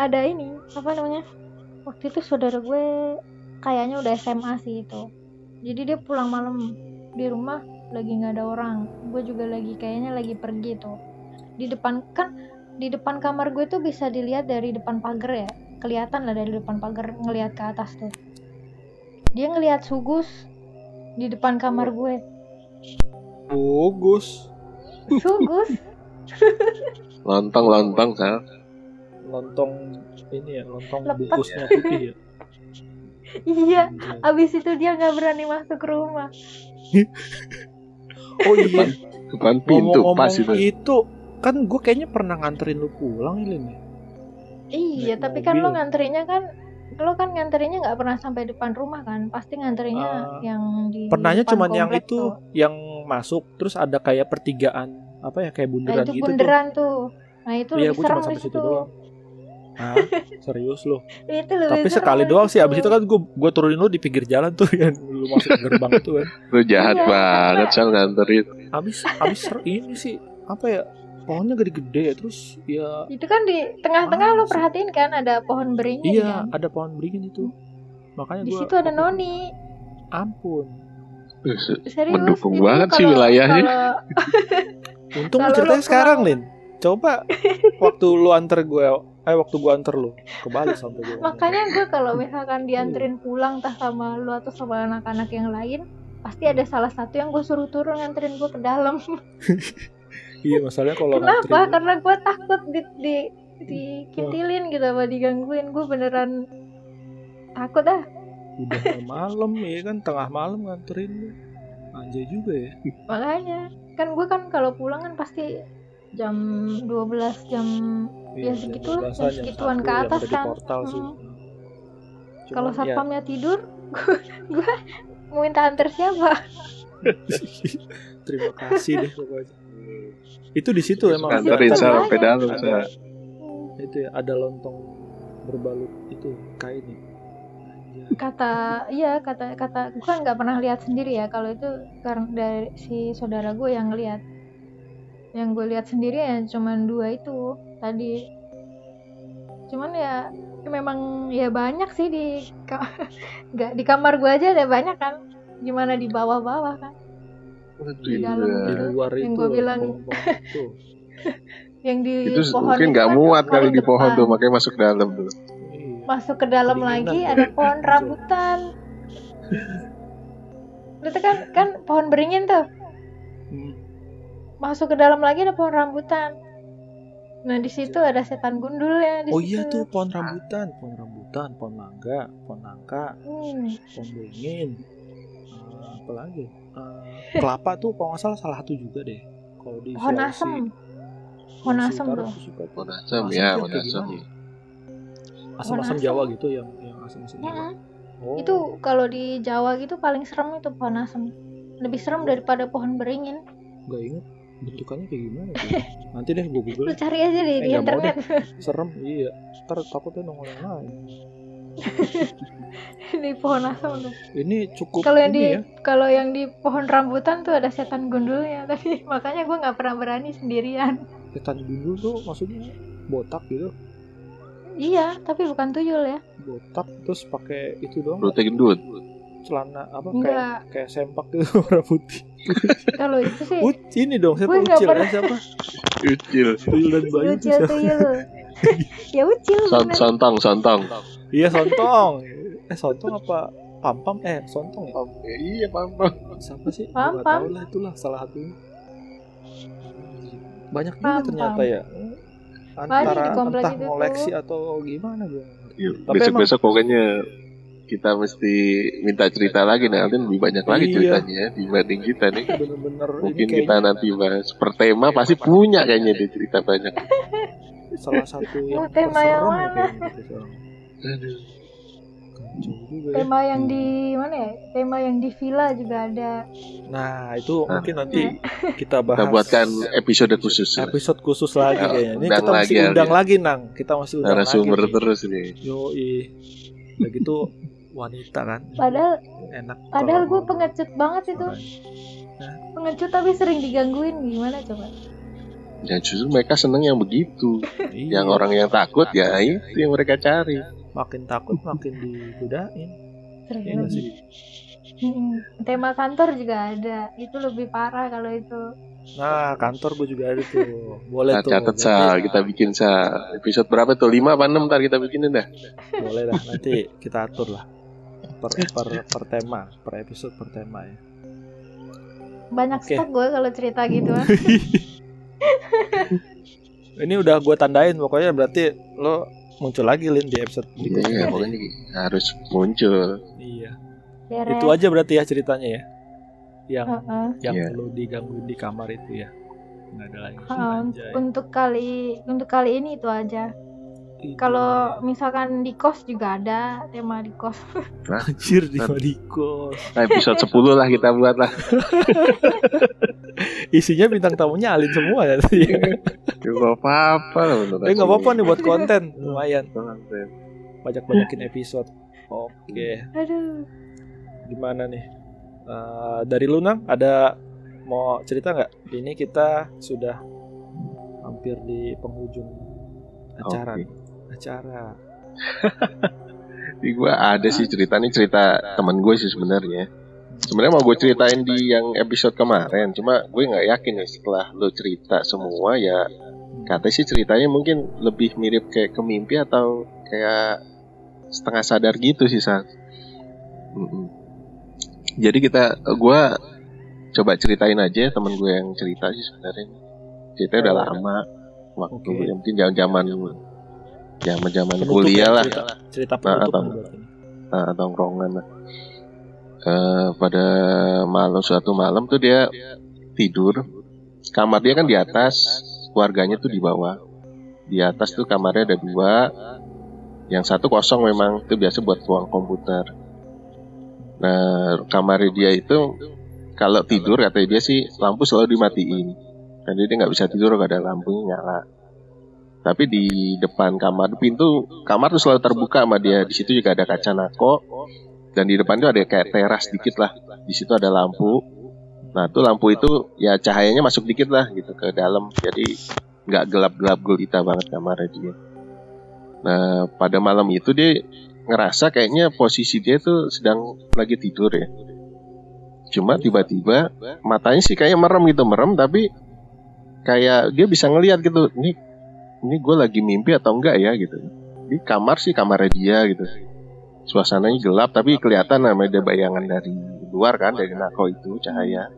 [SPEAKER 4] ada ini apa namanya? Waktu itu saudara gue kayaknya udah SMA sih itu. Jadi dia pulang malam di rumah lagi nggak ada orang. Gue juga lagi kayaknya lagi pergi tuh. Di depan kan di depan kamar gue tuh bisa dilihat dari depan pagar ya kelihatan lah dari depan pagar ngelihat ke atas tuh dia ngelihat sugus di depan kamar gue
[SPEAKER 1] Bagus.
[SPEAKER 4] sugus
[SPEAKER 2] Lontong lontong sal.
[SPEAKER 1] Lontong ini ya, lontong
[SPEAKER 4] Lepet.
[SPEAKER 1] bungkusnya putih ya.
[SPEAKER 4] iya abis itu dia nggak berani masuk ke rumah
[SPEAKER 1] Oh iya,
[SPEAKER 2] Depan pintu pas itu.
[SPEAKER 1] itu kan gue kayaknya pernah nganterin lu pulang ya, Lin.
[SPEAKER 4] Iya,
[SPEAKER 1] Naik
[SPEAKER 4] tapi kan lo
[SPEAKER 1] mobil.
[SPEAKER 4] nganterinnya kan lo kan nganterinnya nggak pernah sampai depan rumah kan? Pasti nganterinnya
[SPEAKER 1] Eh,
[SPEAKER 4] yang di
[SPEAKER 1] Pernahnya cuman yang itu
[SPEAKER 4] tuh.
[SPEAKER 1] yang masuk terus ada kayak pertigaan apa ya kayak
[SPEAKER 4] Nah,
[SPEAKER 1] bundaran
[SPEAKER 4] itu
[SPEAKER 1] gitu
[SPEAKER 4] bunderan tuh. Nah, itu
[SPEAKER 1] tuh. Iya,
[SPEAKER 4] lebih serem
[SPEAKER 1] cuma
[SPEAKER 4] di
[SPEAKER 1] sampai
[SPEAKER 4] situ.
[SPEAKER 1] situ doang. Hah? Serius lu?
[SPEAKER 4] Itu lebih
[SPEAKER 1] Tapi
[SPEAKER 4] serem
[SPEAKER 1] sekali doang sih. Abis itu kan gue gue turunin lu di pinggir jalan tuh yang lu masuk gerbang itu kan.
[SPEAKER 2] Lu jahat
[SPEAKER 4] Iya.
[SPEAKER 2] banget sal nganterin.
[SPEAKER 1] Abis abis ini sih apa ya pohonnya gede-gede ya terus ya
[SPEAKER 4] Itu kan di tengah-tengah
[SPEAKER 1] Ah,
[SPEAKER 4] lo perhatiin kan ada pohon beringin
[SPEAKER 1] iya
[SPEAKER 4] kan?
[SPEAKER 1] ada pohon beringin itu. Makanya
[SPEAKER 4] Di
[SPEAKER 1] gua
[SPEAKER 4] situ ada noni.
[SPEAKER 1] Ampun.
[SPEAKER 4] Serius.
[SPEAKER 2] Mendukung
[SPEAKER 4] itu
[SPEAKER 2] banget sih
[SPEAKER 4] kalau-
[SPEAKER 2] wilayahnya.
[SPEAKER 4] kalau-
[SPEAKER 1] Untung
[SPEAKER 4] Kalau
[SPEAKER 1] ceritanya sekarang, Lin. Coba waktu lu anter gue, eh waktu gue anter lu, kebalik sampai gue.
[SPEAKER 4] Makanya gue kalau misalkan dianterin pulang entah sama lu atau sama anak-anak yang lain, pasti ada salah satu yang gue suruh turun nganterin gue ke dalam.
[SPEAKER 1] Iya, masalahnya kalau
[SPEAKER 4] Kenapa?
[SPEAKER 1] nganterin
[SPEAKER 4] Karena gue takut di di dikintilin gitu apa digangguin. Gue beneran takut ah.
[SPEAKER 1] udah malam ya kan tengah malam nganterin lu. Anjay juga ya.
[SPEAKER 4] Makanya kan gue kan kalau pulang kan pasti jam 12 jam Ya,
[SPEAKER 1] Iya,
[SPEAKER 4] segitulah,
[SPEAKER 1] jam
[SPEAKER 4] jam
[SPEAKER 1] 12-an, jam
[SPEAKER 4] segituan ke atas kan. Hmm. Kalau
[SPEAKER 1] ya,
[SPEAKER 4] satpamnya tidur, gue mau minta antar siapa?
[SPEAKER 1] terima kasih deh pokoknya. Itu di situ emang.
[SPEAKER 2] Nganterin sal
[SPEAKER 4] aja.
[SPEAKER 2] sampai dalam
[SPEAKER 1] Ada-. Itu ya ada lontong berbalut itu kain ya.
[SPEAKER 4] Kata iya kata kata gue kan nggak pernah lihat sendiri ya kalau itu karena dari si saudara gue yang lihat yang gue lihat sendiri ya cuman dua itu tadi cuman ya memang ya banyak sih di nggak di kamar gue aja ada banyak kan gimana di bawah-bawah kan Di dalam.
[SPEAKER 1] Di luar
[SPEAKER 4] Yang
[SPEAKER 1] itu.
[SPEAKER 4] gua bilang. yang di
[SPEAKER 2] Itu
[SPEAKER 4] pohon
[SPEAKER 2] mungkin
[SPEAKER 4] itu
[SPEAKER 2] nggak
[SPEAKER 4] kan
[SPEAKER 2] muat kali di pohon
[SPEAKER 4] depan.
[SPEAKER 2] tuh, makanya masuk dalam tuh.
[SPEAKER 1] Iya.
[SPEAKER 4] masuk ke dalam
[SPEAKER 1] Kedinginan
[SPEAKER 4] lagi
[SPEAKER 1] ya.
[SPEAKER 4] ada pohon rambutan itu kan kan pohon beringin tuh
[SPEAKER 1] Hmm.
[SPEAKER 4] masuk ke dalam lagi ada pohon rambutan. Nah di situ ada setan gundulnya di
[SPEAKER 1] Oh
[SPEAKER 4] situ.
[SPEAKER 1] iya tuh pohon rambutan, pohon rambutan, pohon mangga, pohon nangka,
[SPEAKER 4] Hmm.
[SPEAKER 1] pohon beringin, apa lagi? Eh, kelapa tuh kalau nggak salah salah satu juga deh. Kalau di
[SPEAKER 4] Pohon asem. Pohon asem tuh.
[SPEAKER 2] Pohon asam
[SPEAKER 1] Asam
[SPEAKER 2] ya, pohon
[SPEAKER 1] kayak
[SPEAKER 2] asam.
[SPEAKER 1] ya?
[SPEAKER 4] Asem.
[SPEAKER 1] Jawa gitu yang yang asam-asam Jawa.
[SPEAKER 4] Mm-mm.
[SPEAKER 1] Oh.
[SPEAKER 4] Itu kalau di Jawa gitu paling serem itu pohon asem. Lebih serem daripada pohon beringin.
[SPEAKER 1] nggak inget bentukannya kayak gimana tuh. Nanti deh gue
[SPEAKER 4] Lu
[SPEAKER 1] google.
[SPEAKER 4] cari aja deh
[SPEAKER 1] Eh,
[SPEAKER 4] di internet.
[SPEAKER 1] Serem, iya. Ntar takutnya nongol yang lain.
[SPEAKER 4] di pohon asem tuh.
[SPEAKER 1] Ini cukup
[SPEAKER 4] Kalau yang di
[SPEAKER 1] ya.
[SPEAKER 4] kalau yang di pohon rambutan tuh ada setan gundulnya tadi. Makanya gue nggak pernah berani sendirian.
[SPEAKER 1] Setan gundul tuh maksudnya botak gitu.
[SPEAKER 4] Iya, tapi bukan tuyul ya.
[SPEAKER 1] Botak terus pakai itu doang.
[SPEAKER 2] Rute gendut.
[SPEAKER 1] Celana apa kayak
[SPEAKER 4] Enggak.
[SPEAKER 1] kayak sempak gitu warna putih.
[SPEAKER 4] Kalau itu sih
[SPEAKER 1] Uc, ini dong siapa Ucil
[SPEAKER 4] pernah.
[SPEAKER 1] ya siapa?
[SPEAKER 2] Ucil.
[SPEAKER 1] Tuyul dan Bayu
[SPEAKER 4] ucil
[SPEAKER 1] siapa?
[SPEAKER 4] tuyul. ya ucil
[SPEAKER 2] Son,
[SPEAKER 4] bener.
[SPEAKER 2] sontong, sontong.
[SPEAKER 1] Iya Sontong. Eh Sontong apa? Pampam eh Sontong ya?
[SPEAKER 2] Ya, iya, paham, paham.
[SPEAKER 1] Siapa sih? Gua
[SPEAKER 4] Pam,
[SPEAKER 1] nggak
[SPEAKER 4] Pam.
[SPEAKER 1] tahu lah itulah salah satunya. Banyak juga
[SPEAKER 4] Pam,
[SPEAKER 1] ternyata ya.
[SPEAKER 4] Banyak
[SPEAKER 1] Antara entah ngoleksi
[SPEAKER 4] tuh.
[SPEAKER 1] atau gimana gue.
[SPEAKER 2] Iya,
[SPEAKER 1] Tapi
[SPEAKER 2] Besok-besok pokoknya kita mesti minta cerita lagi nanti lebih banyak lagi
[SPEAKER 1] Iya.
[SPEAKER 2] ceritanya ya, dibanding kita nih.
[SPEAKER 1] Bener-bener ini
[SPEAKER 2] Mungkin kita nanti bahas per tema pasti punya kayaknya di cerita banyak.
[SPEAKER 1] salah satu yang
[SPEAKER 4] Oh, tema yang
[SPEAKER 1] ya
[SPEAKER 4] mana?
[SPEAKER 1] gitu ya.
[SPEAKER 4] tema yang di mana ya tema yang di villa juga ada
[SPEAKER 1] Nah itu
[SPEAKER 2] Nah.
[SPEAKER 1] mungkin nanti kita bahas.
[SPEAKER 2] Kita buatkan episode khusus.
[SPEAKER 1] episode khusus lagi
[SPEAKER 2] Ya,
[SPEAKER 1] kayaknya. Ini kita
[SPEAKER 2] lagi,
[SPEAKER 1] undang
[SPEAKER 2] Alvin.
[SPEAKER 1] lagi nang. Kita mesti undang
[SPEAKER 2] Narasumber
[SPEAKER 1] lagi. nih.
[SPEAKER 2] terus nih.
[SPEAKER 1] Yo Udah gitu wanita kan.
[SPEAKER 4] Padahal
[SPEAKER 1] enak
[SPEAKER 4] padahal gue pengecut banget itu. Pengecut tapi sering digangguin gimana coba?
[SPEAKER 2] Ya justru mereka seneng yang begitu.
[SPEAKER 1] Iya,
[SPEAKER 2] Yang orang yang takut ya itu yang mereka cari.
[SPEAKER 1] makin takut makin digodain. Iya sih?
[SPEAKER 4] Mm-mm. tema kantor juga ada. Itu lebih parah kalau itu.
[SPEAKER 1] Nah kantor gue juga ada tuh. Boleh
[SPEAKER 2] Nah,
[SPEAKER 1] tuh
[SPEAKER 2] catat sal, kita bikin sal. Episode berapa tuh? 5 apa 6 ntar kita bikinin dah.
[SPEAKER 1] boleh dah nanti kita atur lah per, per, per tema per episode per tema ya
[SPEAKER 4] banyak
[SPEAKER 1] Oke.
[SPEAKER 4] stok gue kalau cerita gitu ah.
[SPEAKER 1] ini udah gue tandain pokoknya berarti lo muncul lagi Lin di episode
[SPEAKER 2] Iya,
[SPEAKER 1] berikutnya
[SPEAKER 2] iya, pokoknya harus muncul.
[SPEAKER 1] iya
[SPEAKER 4] Beres.
[SPEAKER 1] itu aja berarti ya ceritanya ya yang
[SPEAKER 4] Heeh.
[SPEAKER 1] yang
[SPEAKER 2] Iya.
[SPEAKER 1] perlu digangguin di kamar itu ya nggak ada lagi Anjay.
[SPEAKER 4] untuk kali untuk kali ini itu aja. Kalau misalkan di kos juga ada tema di kos.
[SPEAKER 1] Anjir di Madiko
[SPEAKER 2] Nah, episode 10 lah kita buat lah.
[SPEAKER 1] isinya bintang tamunya Alin semua ya. Tadi
[SPEAKER 2] Ya, Gak apa-apa lah
[SPEAKER 1] Eh apa-apa nih buat konten. Lumayan.
[SPEAKER 2] Konten.
[SPEAKER 1] banyak banyakin episode. Oke.
[SPEAKER 4] Aduh.
[SPEAKER 1] Gimana nih? Eh, dari lu Nang ada mau cerita nggak? Ini kita sudah hampir di penghujung acara
[SPEAKER 2] Oke.
[SPEAKER 1] Nih. acara
[SPEAKER 2] Di gua ada sih cerita nih cerita teman gue sih sebenarnya. Sebenarnya mau gue ceritain di yang episode kemarin, cuma gue nggak yakin nih setelah lo cerita semua ya katanya sih ceritanya mungkin lebih mirip kayak ke mimpi atau kayak setengah sadar gitu sih San. Jadi kita, gue coba ceritain aja temen gue yang cerita sih sebenarnya. Ceritanya udah lama, waktu
[SPEAKER 1] Oke.
[SPEAKER 2] ya mungkin zaman zaman zaman kuliah
[SPEAKER 1] ya,
[SPEAKER 2] lah,
[SPEAKER 1] cerita, cerita
[SPEAKER 2] Nah,
[SPEAKER 1] penutup
[SPEAKER 2] atau- nah, tongkrongan lah. Eh, pada malam suatu malam tuh dia tidur, kamar dia kan di atas, keluarganya tuh di bawah. Di atas tuh kamarnya ada dua, yang satu kosong memang itu biasa buat ruang komputer. Nah, kamar dia itu kalau tidur katanya dia sih lampu selalu dimatiin. Dan dia nggak bisa tidur kalau ada lampunya nyala. Tapi di depan kamar pintu kamar tuh selalu terbuka sama dia. Di situ juga ada kaca nako dan di depan tuh ada kayak teras dikit lah. Di situ ada lampu. Nah, tuh lampu itu ya cahayanya masuk dikit lah gitu ke dalam. Jadi nggak gelap-gelap gulita banget kamarnya dia. Nah, pada malam itu dia ngerasa kayaknya posisi dia tuh sedang lagi tidur ya. Cuma tiba-tiba matanya sih kayak merem gitu, merem tapi kayak dia bisa ngelihat gitu. Ini ini gue lagi mimpi atau enggak ya gitu. Di kamar sih kamarnya dia gitu. Suasananya gelap tapi kelihatan namanya ada bayangan dari luar kan dari nako itu cahaya.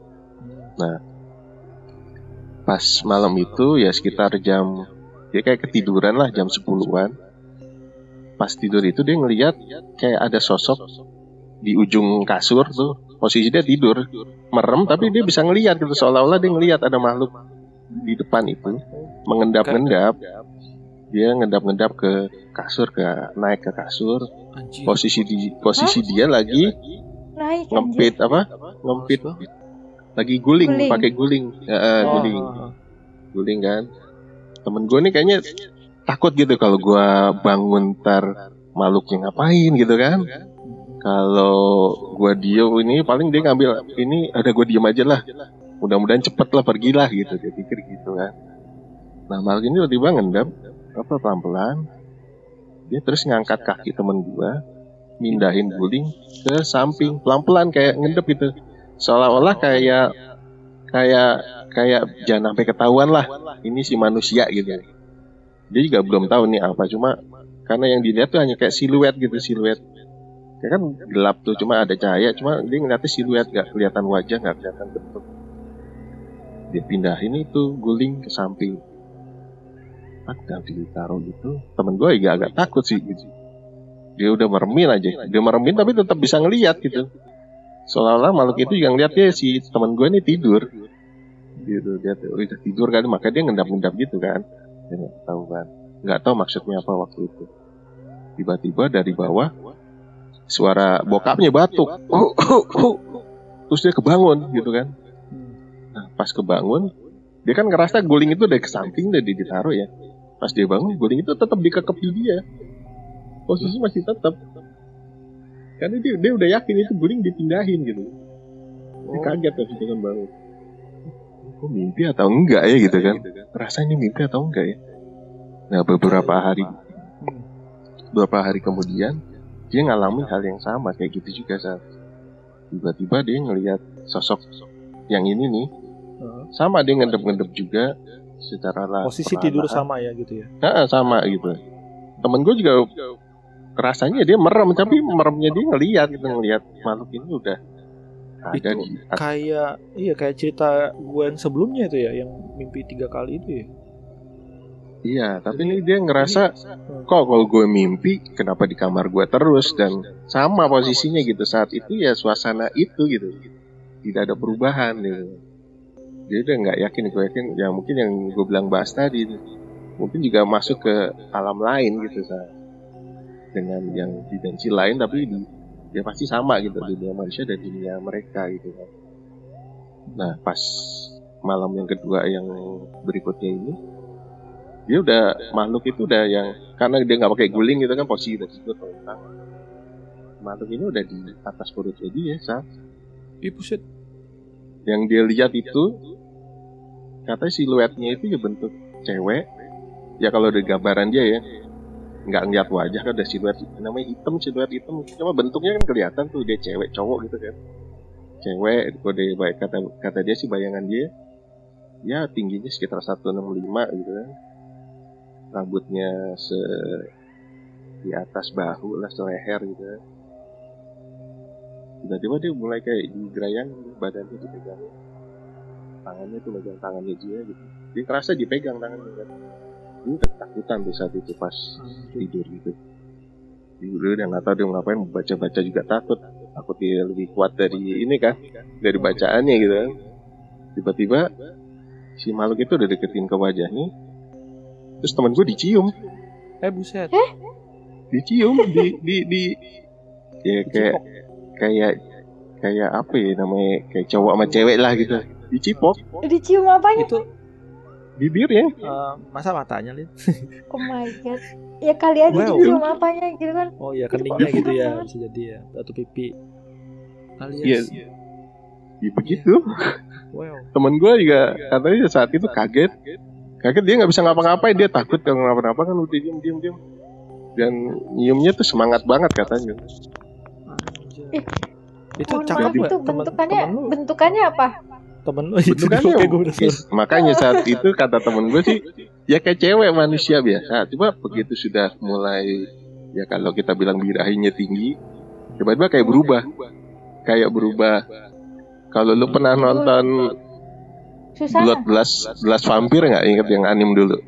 [SPEAKER 2] Pas malam itu ya sekitar jam dia kayak ketiduran lah jam 10-an. Pas tidur itu dia ngelihat kayak ada sosok di ujung kasur tuh. Posisi dia tidur, merem tapi dia bisa ngelihat gitu seolah-olah dia ngelihat ada makhluk di depan itu mengendap-endap. Dia ngendap-ngendap ke kasur ke naik ke kasur.
[SPEAKER 1] Anjir.
[SPEAKER 2] Posisi di posisi dia lagi
[SPEAKER 4] naik anjir.
[SPEAKER 2] ngempit apa? Ngempit lagi guling,
[SPEAKER 4] Guling.
[SPEAKER 2] pakai guling. Ya, eh,
[SPEAKER 1] Oh,
[SPEAKER 2] guling. guling kan temen gue nih kayaknya takut gitu kalau gue bangun ntar makhluknya ngapain gitu kan kalau gue diem ini paling dia ngambil ini ada gue diem aja lah mudah-mudahan cepet lah pergilah gitu dia pikir gitu kan nah makhluk ini tiba-tiba ngendap apa pelan-pelan. Dia terus ngangkat kaki temen gue mindahin guling ke samping pelan-pelan kayak ngendep gitu. Seolah-olah kayak kayak kayak jangan sampai ketahuan lah ini si manusia gitu. Dia juga belum tahu nih apa cuma karena yang dilihat tuh hanya kayak siluet gitu siluet. Ya kan gelap tuh cuma ada cahaya cuma dia ngeliatnya siluet nggak kelihatan wajah nggak kelihatan bentuk. Dia pindahin itu guling ke samping ada ditaruh gitu. Temen gue juga agak takut sih gitu. Dia udah meremin aja. Dia meremin tapi tetap bisa ngelihat gitu. Seolah-olah makhluk itu juga ngeliat dia si temen gue ini tidur. Gitu dia udah tidur kan makanya dia ngendap-ngendap gitu kan. Dia nggak tahu kan. Nggak tahu maksudnya apa waktu itu. Tiba-tiba dari bawah suara bokapnya batuk. Oh, oh, oh. terus dia kebangun gitu kan. Nah, pas kebangun dia kan ngerasa guling itu dari ke samping udah ditaruh ya pas dia bangun guling itu tetap dikekep di dia. Posisi masih tetap karena dia dia udah yakin itu guling dipindahin gitu. Dia
[SPEAKER 1] Oh.
[SPEAKER 2] kaget pas kan bangun. Kok mimpi atau enggak ya gitu kan? Rasanya mimpi atau enggak ya? Nah beberapa hari beberapa hari kemudian dia ngalamin hal yang sama kayak gitu juga saat tiba-tiba dia ngelihat sosok yang ini nih. Sama dia ngendep-ngendep juga secara
[SPEAKER 1] Posisi tidur sama ya gitu ya.
[SPEAKER 2] Heeh, sama gitu temen gue juga rasanya dia merem tapi meremnya dia ngelihat gitu ngelihat makhluk ini udah ada
[SPEAKER 1] Itu
[SPEAKER 2] di atas.
[SPEAKER 1] Kayak iya kayak cerita gue yang sebelumnya itu ya yang mimpi tiga kali itu ya.
[SPEAKER 2] iya tapi ini dia ngerasa
[SPEAKER 1] Hmm.
[SPEAKER 2] kok kalau gue mimpi kenapa di kamar gue terus dan sama posisinya gitu saat itu ya suasana itu gitu tidak ada perubahan gitu dia udah nggak yakin gue yakin ya mungkin yang gue bilang bahas tadi mungkin juga masuk ke alam lain gitu Sa. dengan yang dimensi lain tapi di, ya pasti sama gitu dunia manusia dan dunia mereka gitu kan nah pas malam yang kedua yang berikutnya ini dia udah makhluk itu udah yang karena dia nggak pakai guling gitu kan posisi udah tidur telentang makhluk ini udah di atas perutnya dia Sa.
[SPEAKER 1] Buset.
[SPEAKER 2] yang dia lihat itu katanya siluetnya itu ya bentuk cewek. Ya kalau ada gambaran dia ya nggak ngeliat wajah kan ada siluet namanya hitam siluet hitam. Cuma bentuknya kan kelihatan tuh dia cewek cowok gitu kan. Cewek kode baik kata kata dia sih bayangan dia ya tingginya sekitar 165 gitu kan. Rambutnya se di atas bahu lah seleher gitu kan. Tiba-tiba dia mulai kayak digerayang badannya dipegang tangannya tuh megang tangannya dia gitu. Dia kerasa dipegang tangannya kan. Dia udah ketakutan tuh saat itu pas tidur gitu. Dia udah nggak tahu dia mau ngapain baca baca juga takut. Takut dia lebih kuat dari ini kan. dari bacaannya gitu kan. tiba-tiba si makhluk itu udah deketin ke wajahnya terus teman gue dicium.
[SPEAKER 1] Eh buset.
[SPEAKER 2] dicium di di di ya kayak kayak kayak apa ya namanya kayak cowok sama cewek lah gitu dicipok
[SPEAKER 4] Dicium apanya?
[SPEAKER 1] Itu
[SPEAKER 2] bibirnya
[SPEAKER 1] eh, masa matanya lin?
[SPEAKER 4] Oh my god. Ya kali aja
[SPEAKER 1] Wow.
[SPEAKER 4] dicium apanya gitu kan.
[SPEAKER 1] Oh iya keningnya gitu ya bisa jadi ya atau pipi. Alias.
[SPEAKER 2] Iya. ya begitu
[SPEAKER 1] Wow.
[SPEAKER 2] temen gue juga katanya saat itu kaget kaget dia nggak bisa ngapa-ngapain dia takut kalau ngapa-ngapa kan udah diem diem diem dan nyiumnya tuh semangat banget katanya.
[SPEAKER 4] Ih,
[SPEAKER 1] Itu cakep
[SPEAKER 4] itu bentukannya
[SPEAKER 1] temen
[SPEAKER 4] bentukannya apa?
[SPEAKER 1] Temen lu itu
[SPEAKER 2] Bentukannya
[SPEAKER 1] kayak gue udah
[SPEAKER 2] makanya saat itu kata temen gue sih ya kayak cewek manusia biasa. Cuma begitu sudah mulai ya kalau kita bilang birahinya tinggi tiba-tiba kayak berubah. Kayak berubah. Kalau lu pernah nonton. Blood Blast Blast Vampir nggak? Inget yang anim dulu?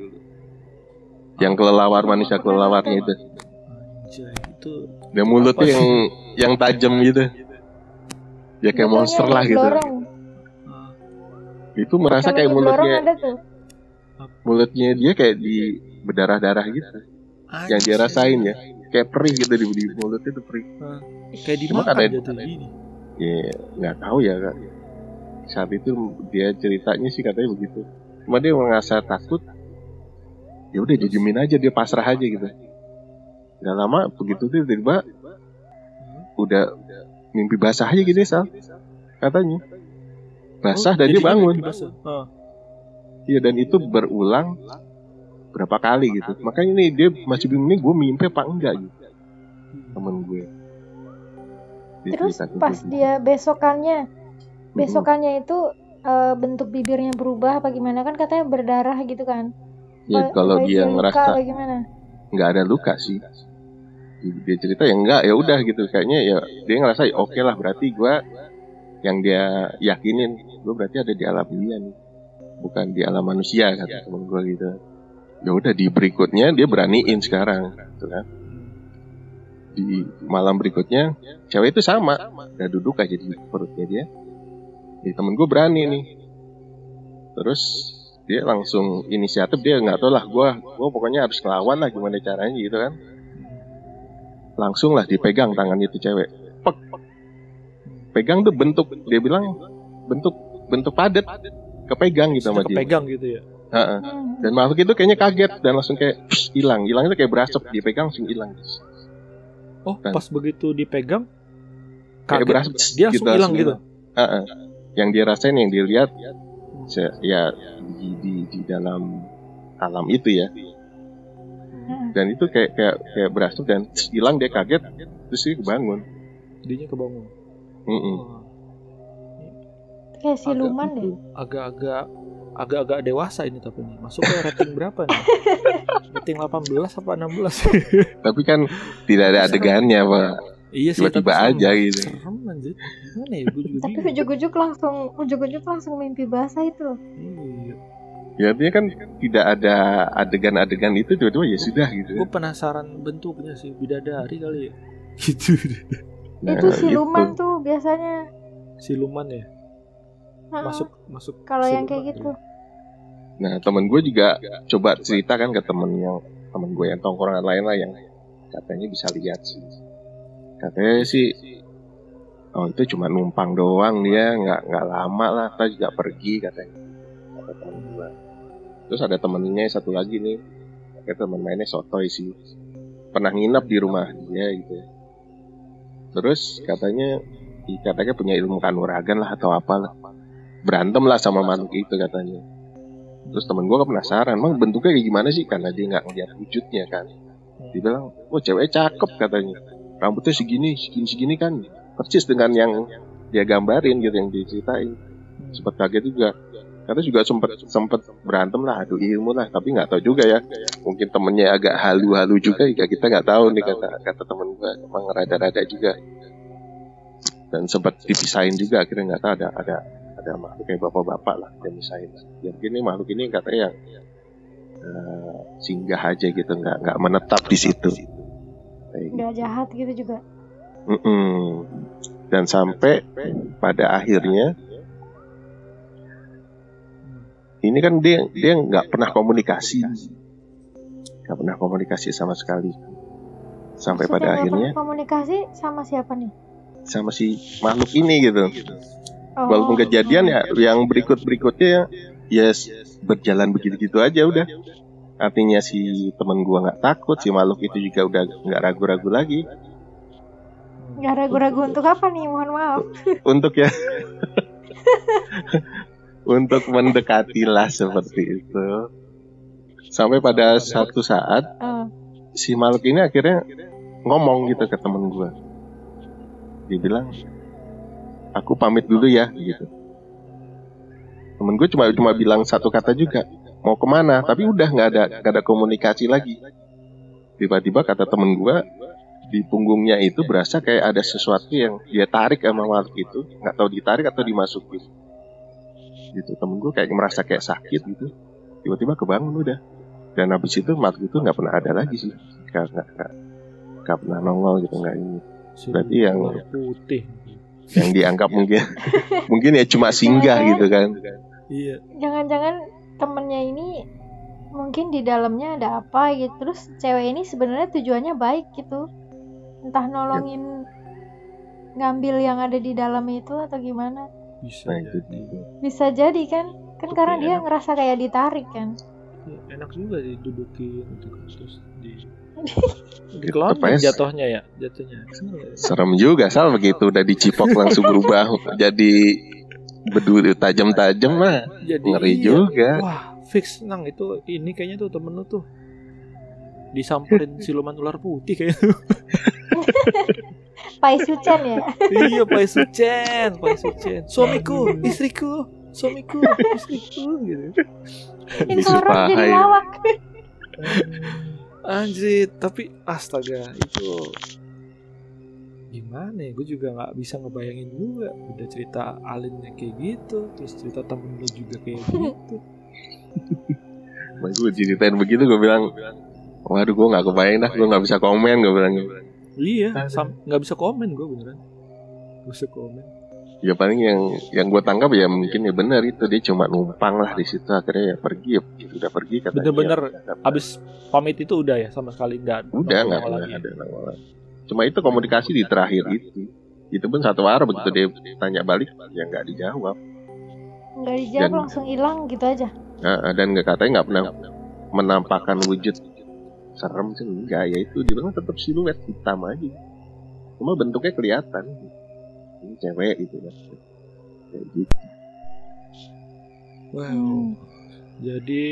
[SPEAKER 2] Yang kelelawar manusia kelelawarnya itu.
[SPEAKER 1] Anjay, itu
[SPEAKER 2] dan mulutnya yang yang tajam gitu. Ya kayak monster lah gitu itu merasa kayak
[SPEAKER 4] di
[SPEAKER 2] mulutnya mulutnya dia kayak di berdarah-darah gitu. Yang dia rasain ya. Kayak perih gitu di, di mulutnya tuh perih.
[SPEAKER 1] Kayak dimakan
[SPEAKER 2] ada-
[SPEAKER 1] gitu ini.
[SPEAKER 2] ya nggak tahu ya Kak. saat itu dia ceritanya sih katanya begitu. Cuma dia merasa takut. Ya udah didiemin aja dia pasrah aja gitu. Nggak lama begitu tuh tiba udah mimpi basah aja gitu sal. Katanya basah
[SPEAKER 1] Oh,
[SPEAKER 2] dan dia bangun.
[SPEAKER 1] basah. Ah,
[SPEAKER 2] iya dan itu berulang berapa kali gitu. Makanya ini dia masih bingung nih gue mimpi apa enggak? gitu. Temen gue. Dia
[SPEAKER 4] Terus
[SPEAKER 2] ke
[SPEAKER 4] pas
[SPEAKER 2] gue.
[SPEAKER 4] dia besokannya, besokannya itu eh, bentuk bibirnya berubah apa gimana? Kan katanya berdarah gitu kan?
[SPEAKER 2] ya
[SPEAKER 4] Apa-
[SPEAKER 2] kalau dia ngerasa nggak ada luka sih. Dia cerita ya enggak ya udah gitu. Kayaknya ya dia ngerasa ya oke lah berarti gua yang dia yakinin gue berarti ada di alam dia nih bukan di alam manusia kata temen gue gitu. Ya udah di berikutnya dia beraniin sekarang gitu kan. Di malam berikutnya cewek itu sama. Udah duduk aja di perutnya dia. Jadi temen gue berani nih. Terus dia langsung inisiatif dia nggak tahu lah gue gue pokoknya harus ngelawan lah gimana caranya gitu kan. Langsung lah dipegang tangan itu cewek. Pek. Pegang tuh bentuk dia bilang bentuk bentuk padat kepegang gitu sama dia
[SPEAKER 1] kepegang gitu ya.
[SPEAKER 2] Ha-ha.
[SPEAKER 4] Hmm.
[SPEAKER 2] dan makhluk itu kayaknya kaget dan langsung kayak hilang hilang itu kayak berasap dipegang langsung hilang
[SPEAKER 1] Oh,
[SPEAKER 2] Dan-
[SPEAKER 1] pas begitu dipegang
[SPEAKER 2] kayak
[SPEAKER 1] kaget.
[SPEAKER 2] berasa
[SPEAKER 1] Dia langsung hilang gitu.
[SPEAKER 2] Heeh. yang dia rasain yang dia lihat se- ya di, di di dalam alam itu ya
[SPEAKER 4] Heeh.
[SPEAKER 2] dan itu kayak kayak kayak berasa dan hilang dia kaget terus dia bangun
[SPEAKER 1] Dinya kebangun.
[SPEAKER 2] Mm-mm.
[SPEAKER 1] Wah,
[SPEAKER 4] kayak siluman
[SPEAKER 1] agak-
[SPEAKER 4] deh
[SPEAKER 1] Agak-agak agak-agak dewasa ini tapi nih. Masuknya rating berapa nih? rating 18 apa 16?
[SPEAKER 2] tapi kan tidak ada adegannya pak
[SPEAKER 1] iya sih,
[SPEAKER 2] tiba-tiba
[SPEAKER 1] tapi serem.
[SPEAKER 2] aja gitu
[SPEAKER 1] Serem anjir. Gimana ya? Gue juga
[SPEAKER 4] tapi ujuk-ujuk langsung ujuk-ujuk langsung mimpi basah itu
[SPEAKER 1] Iya.
[SPEAKER 2] ya artinya kan tidak ada adegan-adegan itu tiba-tiba ya sudah gitu
[SPEAKER 1] Gue penasaran bentuknya sih bidadari kali ya. Gitu.
[SPEAKER 2] Nah,
[SPEAKER 4] itu siluman
[SPEAKER 2] itu.
[SPEAKER 4] tuh biasanya
[SPEAKER 1] Siluman ya. Masuk masuk.
[SPEAKER 4] kalau yang kayak
[SPEAKER 1] ya.
[SPEAKER 4] gitu
[SPEAKER 2] Nah temen gue juga coba cerita kan ke temen yang temen gue yang tongkrongan lain lah yang katanya bisa lihat sih. Katanya sih, oh itu cuma numpang doang dia nggak nggak lama lah, kita juga pergi katanya. Kata temen gue. Terus ada temennya satu lagi nih, kayak temen mainnya sotoy sih. Pernah nginep di rumah dia gitu. Terus katanya, katanya punya ilmu kanuragan lah atau apalah. Berantem lah sama makhluk itu katanya. Terus temen gue penasaran, emang bentuknya kayak gimana sih? Karena dia nggak ngeliat wujudnya kan. Dia bilang, oh cewek cakep katanya. Rambutnya segini, segini, segini kan. Persis dengan yang dia gambarin gitu, yang diceritain. Sempat kaget juga. Katanya juga sempet sempet berantem lah, adu ilmu lah. Tapi nggak tahu juga ya. Mungkin temennya agak halu-halu juga, ya kita nggak tahu nih kata kata temen gue. Emang rada-rada juga. Dan sempat dipisahin juga, akhirnya nggak tahu ada ada ada makhluk kayak bapak-bapak lah yang misahin. Ya mungkin ini makhluk ini katanya yang eh, singgah aja gitu, nggak nggak menetap di situ. Kayak gitu.
[SPEAKER 4] nggak jahat gitu juga
[SPEAKER 2] Mm-mm. Dan sampai pada akhirnya ini kan dia dia nggak pernah komunikasi, nggak pernah komunikasi sama sekali. Sampai
[SPEAKER 4] Maksudnya
[SPEAKER 2] pada akhirnya
[SPEAKER 4] komunikasi sama siapa nih?
[SPEAKER 2] sama si makhluk ini gitu.
[SPEAKER 4] oh,
[SPEAKER 2] Walaupun kejadian ya yang berikut berikutnya ya s- berjalan begitu-gitu aja udah. Artinya si temen gua nggak takut, si makhluk itu juga udah nggak ragu-ragu lagi.
[SPEAKER 4] Nggak ragu-ragu untuk apa nih? Mohon maaf.
[SPEAKER 2] Untuk ya untuk mendekatilah seperti itu. Sampai pada satu saat
[SPEAKER 4] Eh,
[SPEAKER 2] si makhluk ini akhirnya ngomong gitu ke temen gua. Dia bilang, aku pamit dulu ya gitu. Temen gue cuma cuma bilang satu kata juga, mau ke mana? Tapi udah nggak ada nggak ada komunikasi lagi. Tiba-tiba kata temen gua di punggungnya itu berasa kayak ada sesuatu yang dia tarik sama makhluk itu, nggak tahu ditarik atau dimasukin. Gitu temen gue kayak merasa kayak sakit gitu. Tiba-tiba kebangun udah. Dan habis itu makhluk itu nggak pernah ada lagi sih. Nggak nggak nggak nggak pernah nongol gitu nggak ini. Berarti yang-
[SPEAKER 1] putih.
[SPEAKER 2] Yang dianggap mungkin mungkin ya cuma singgah gitu kan.
[SPEAKER 1] Iya.
[SPEAKER 4] jangan-jangan temennya ini mungkin di dalamnya ada apa gitu terus cewek ini sebenarnya tujuannya baik gitu entah nolongin ngambil yang ada di dalam itu atau gimana
[SPEAKER 1] Bisa
[SPEAKER 2] Nah itu
[SPEAKER 1] jadi.
[SPEAKER 2] dia.
[SPEAKER 4] bisa jadi kan kan
[SPEAKER 1] Tapi
[SPEAKER 4] karena dia
[SPEAKER 1] enak.
[SPEAKER 4] ngerasa kayak ditarik kan
[SPEAKER 1] Iya, Enak juga didudukin gitu kan terus di di kelonjang
[SPEAKER 2] aja.
[SPEAKER 1] jatuhnya ya jatuhnya.
[SPEAKER 2] Serem juga sal begitu udah dicipok langsung berubah jadi berduri tajam-tajam mah
[SPEAKER 1] Jadi
[SPEAKER 2] ngeri
[SPEAKER 1] iya.
[SPEAKER 2] juga.
[SPEAKER 1] Wah, fix nang itu ini kayaknya tuh temen lu tuh disamperin siluman ular putih kayaknya. tuh.
[SPEAKER 4] Pai Sucen ya
[SPEAKER 1] iya, Pai Sucen, Pai Sucen. Suamiku, istriku, suamiku, istriku gitu.
[SPEAKER 4] infrared jadi lawak
[SPEAKER 1] Anjir, tapi astaga itu gimana ya? Gue juga nggak bisa ngebayangin juga. Udah cerita alinnya kayak gitu, terus cerita temen lu juga kayak gitu.
[SPEAKER 2] Nah, gue ceritain begitu gue bilang, waduh gue nggak kebayang dah, gue nggak bisa komen gue bilang.
[SPEAKER 1] Iya, sam- nggak bisa komen gue beneran. Gak bisa komen.
[SPEAKER 2] Ya paling yang yang gue tangkap ya mungkin ya benar itu dia cuma numpang lah di situ akhirnya ya pergi ya sudah pergi katanya.
[SPEAKER 1] Bener-bener
[SPEAKER 2] Ya,
[SPEAKER 1] Abis pamit itu udah ya sama sekali nggak
[SPEAKER 2] udah nggak ada nongol. Cuma itu komunikasi di terakhir itu. Itu pun satu arah begitu dia tanya balik ya nggak dijawab.
[SPEAKER 4] nggak dijawab
[SPEAKER 2] Dan-
[SPEAKER 4] langsung hilang gitu aja
[SPEAKER 2] Nah, dan nggak katanya nggak pernah menampakkan wujud serem sih enggak ya itu dia bilang tetap siluet hitam aja cuma bentuknya kelihatan ini cewek gitu kan Kayak gitu.
[SPEAKER 1] Wow.
[SPEAKER 4] Hmm.
[SPEAKER 1] Jadi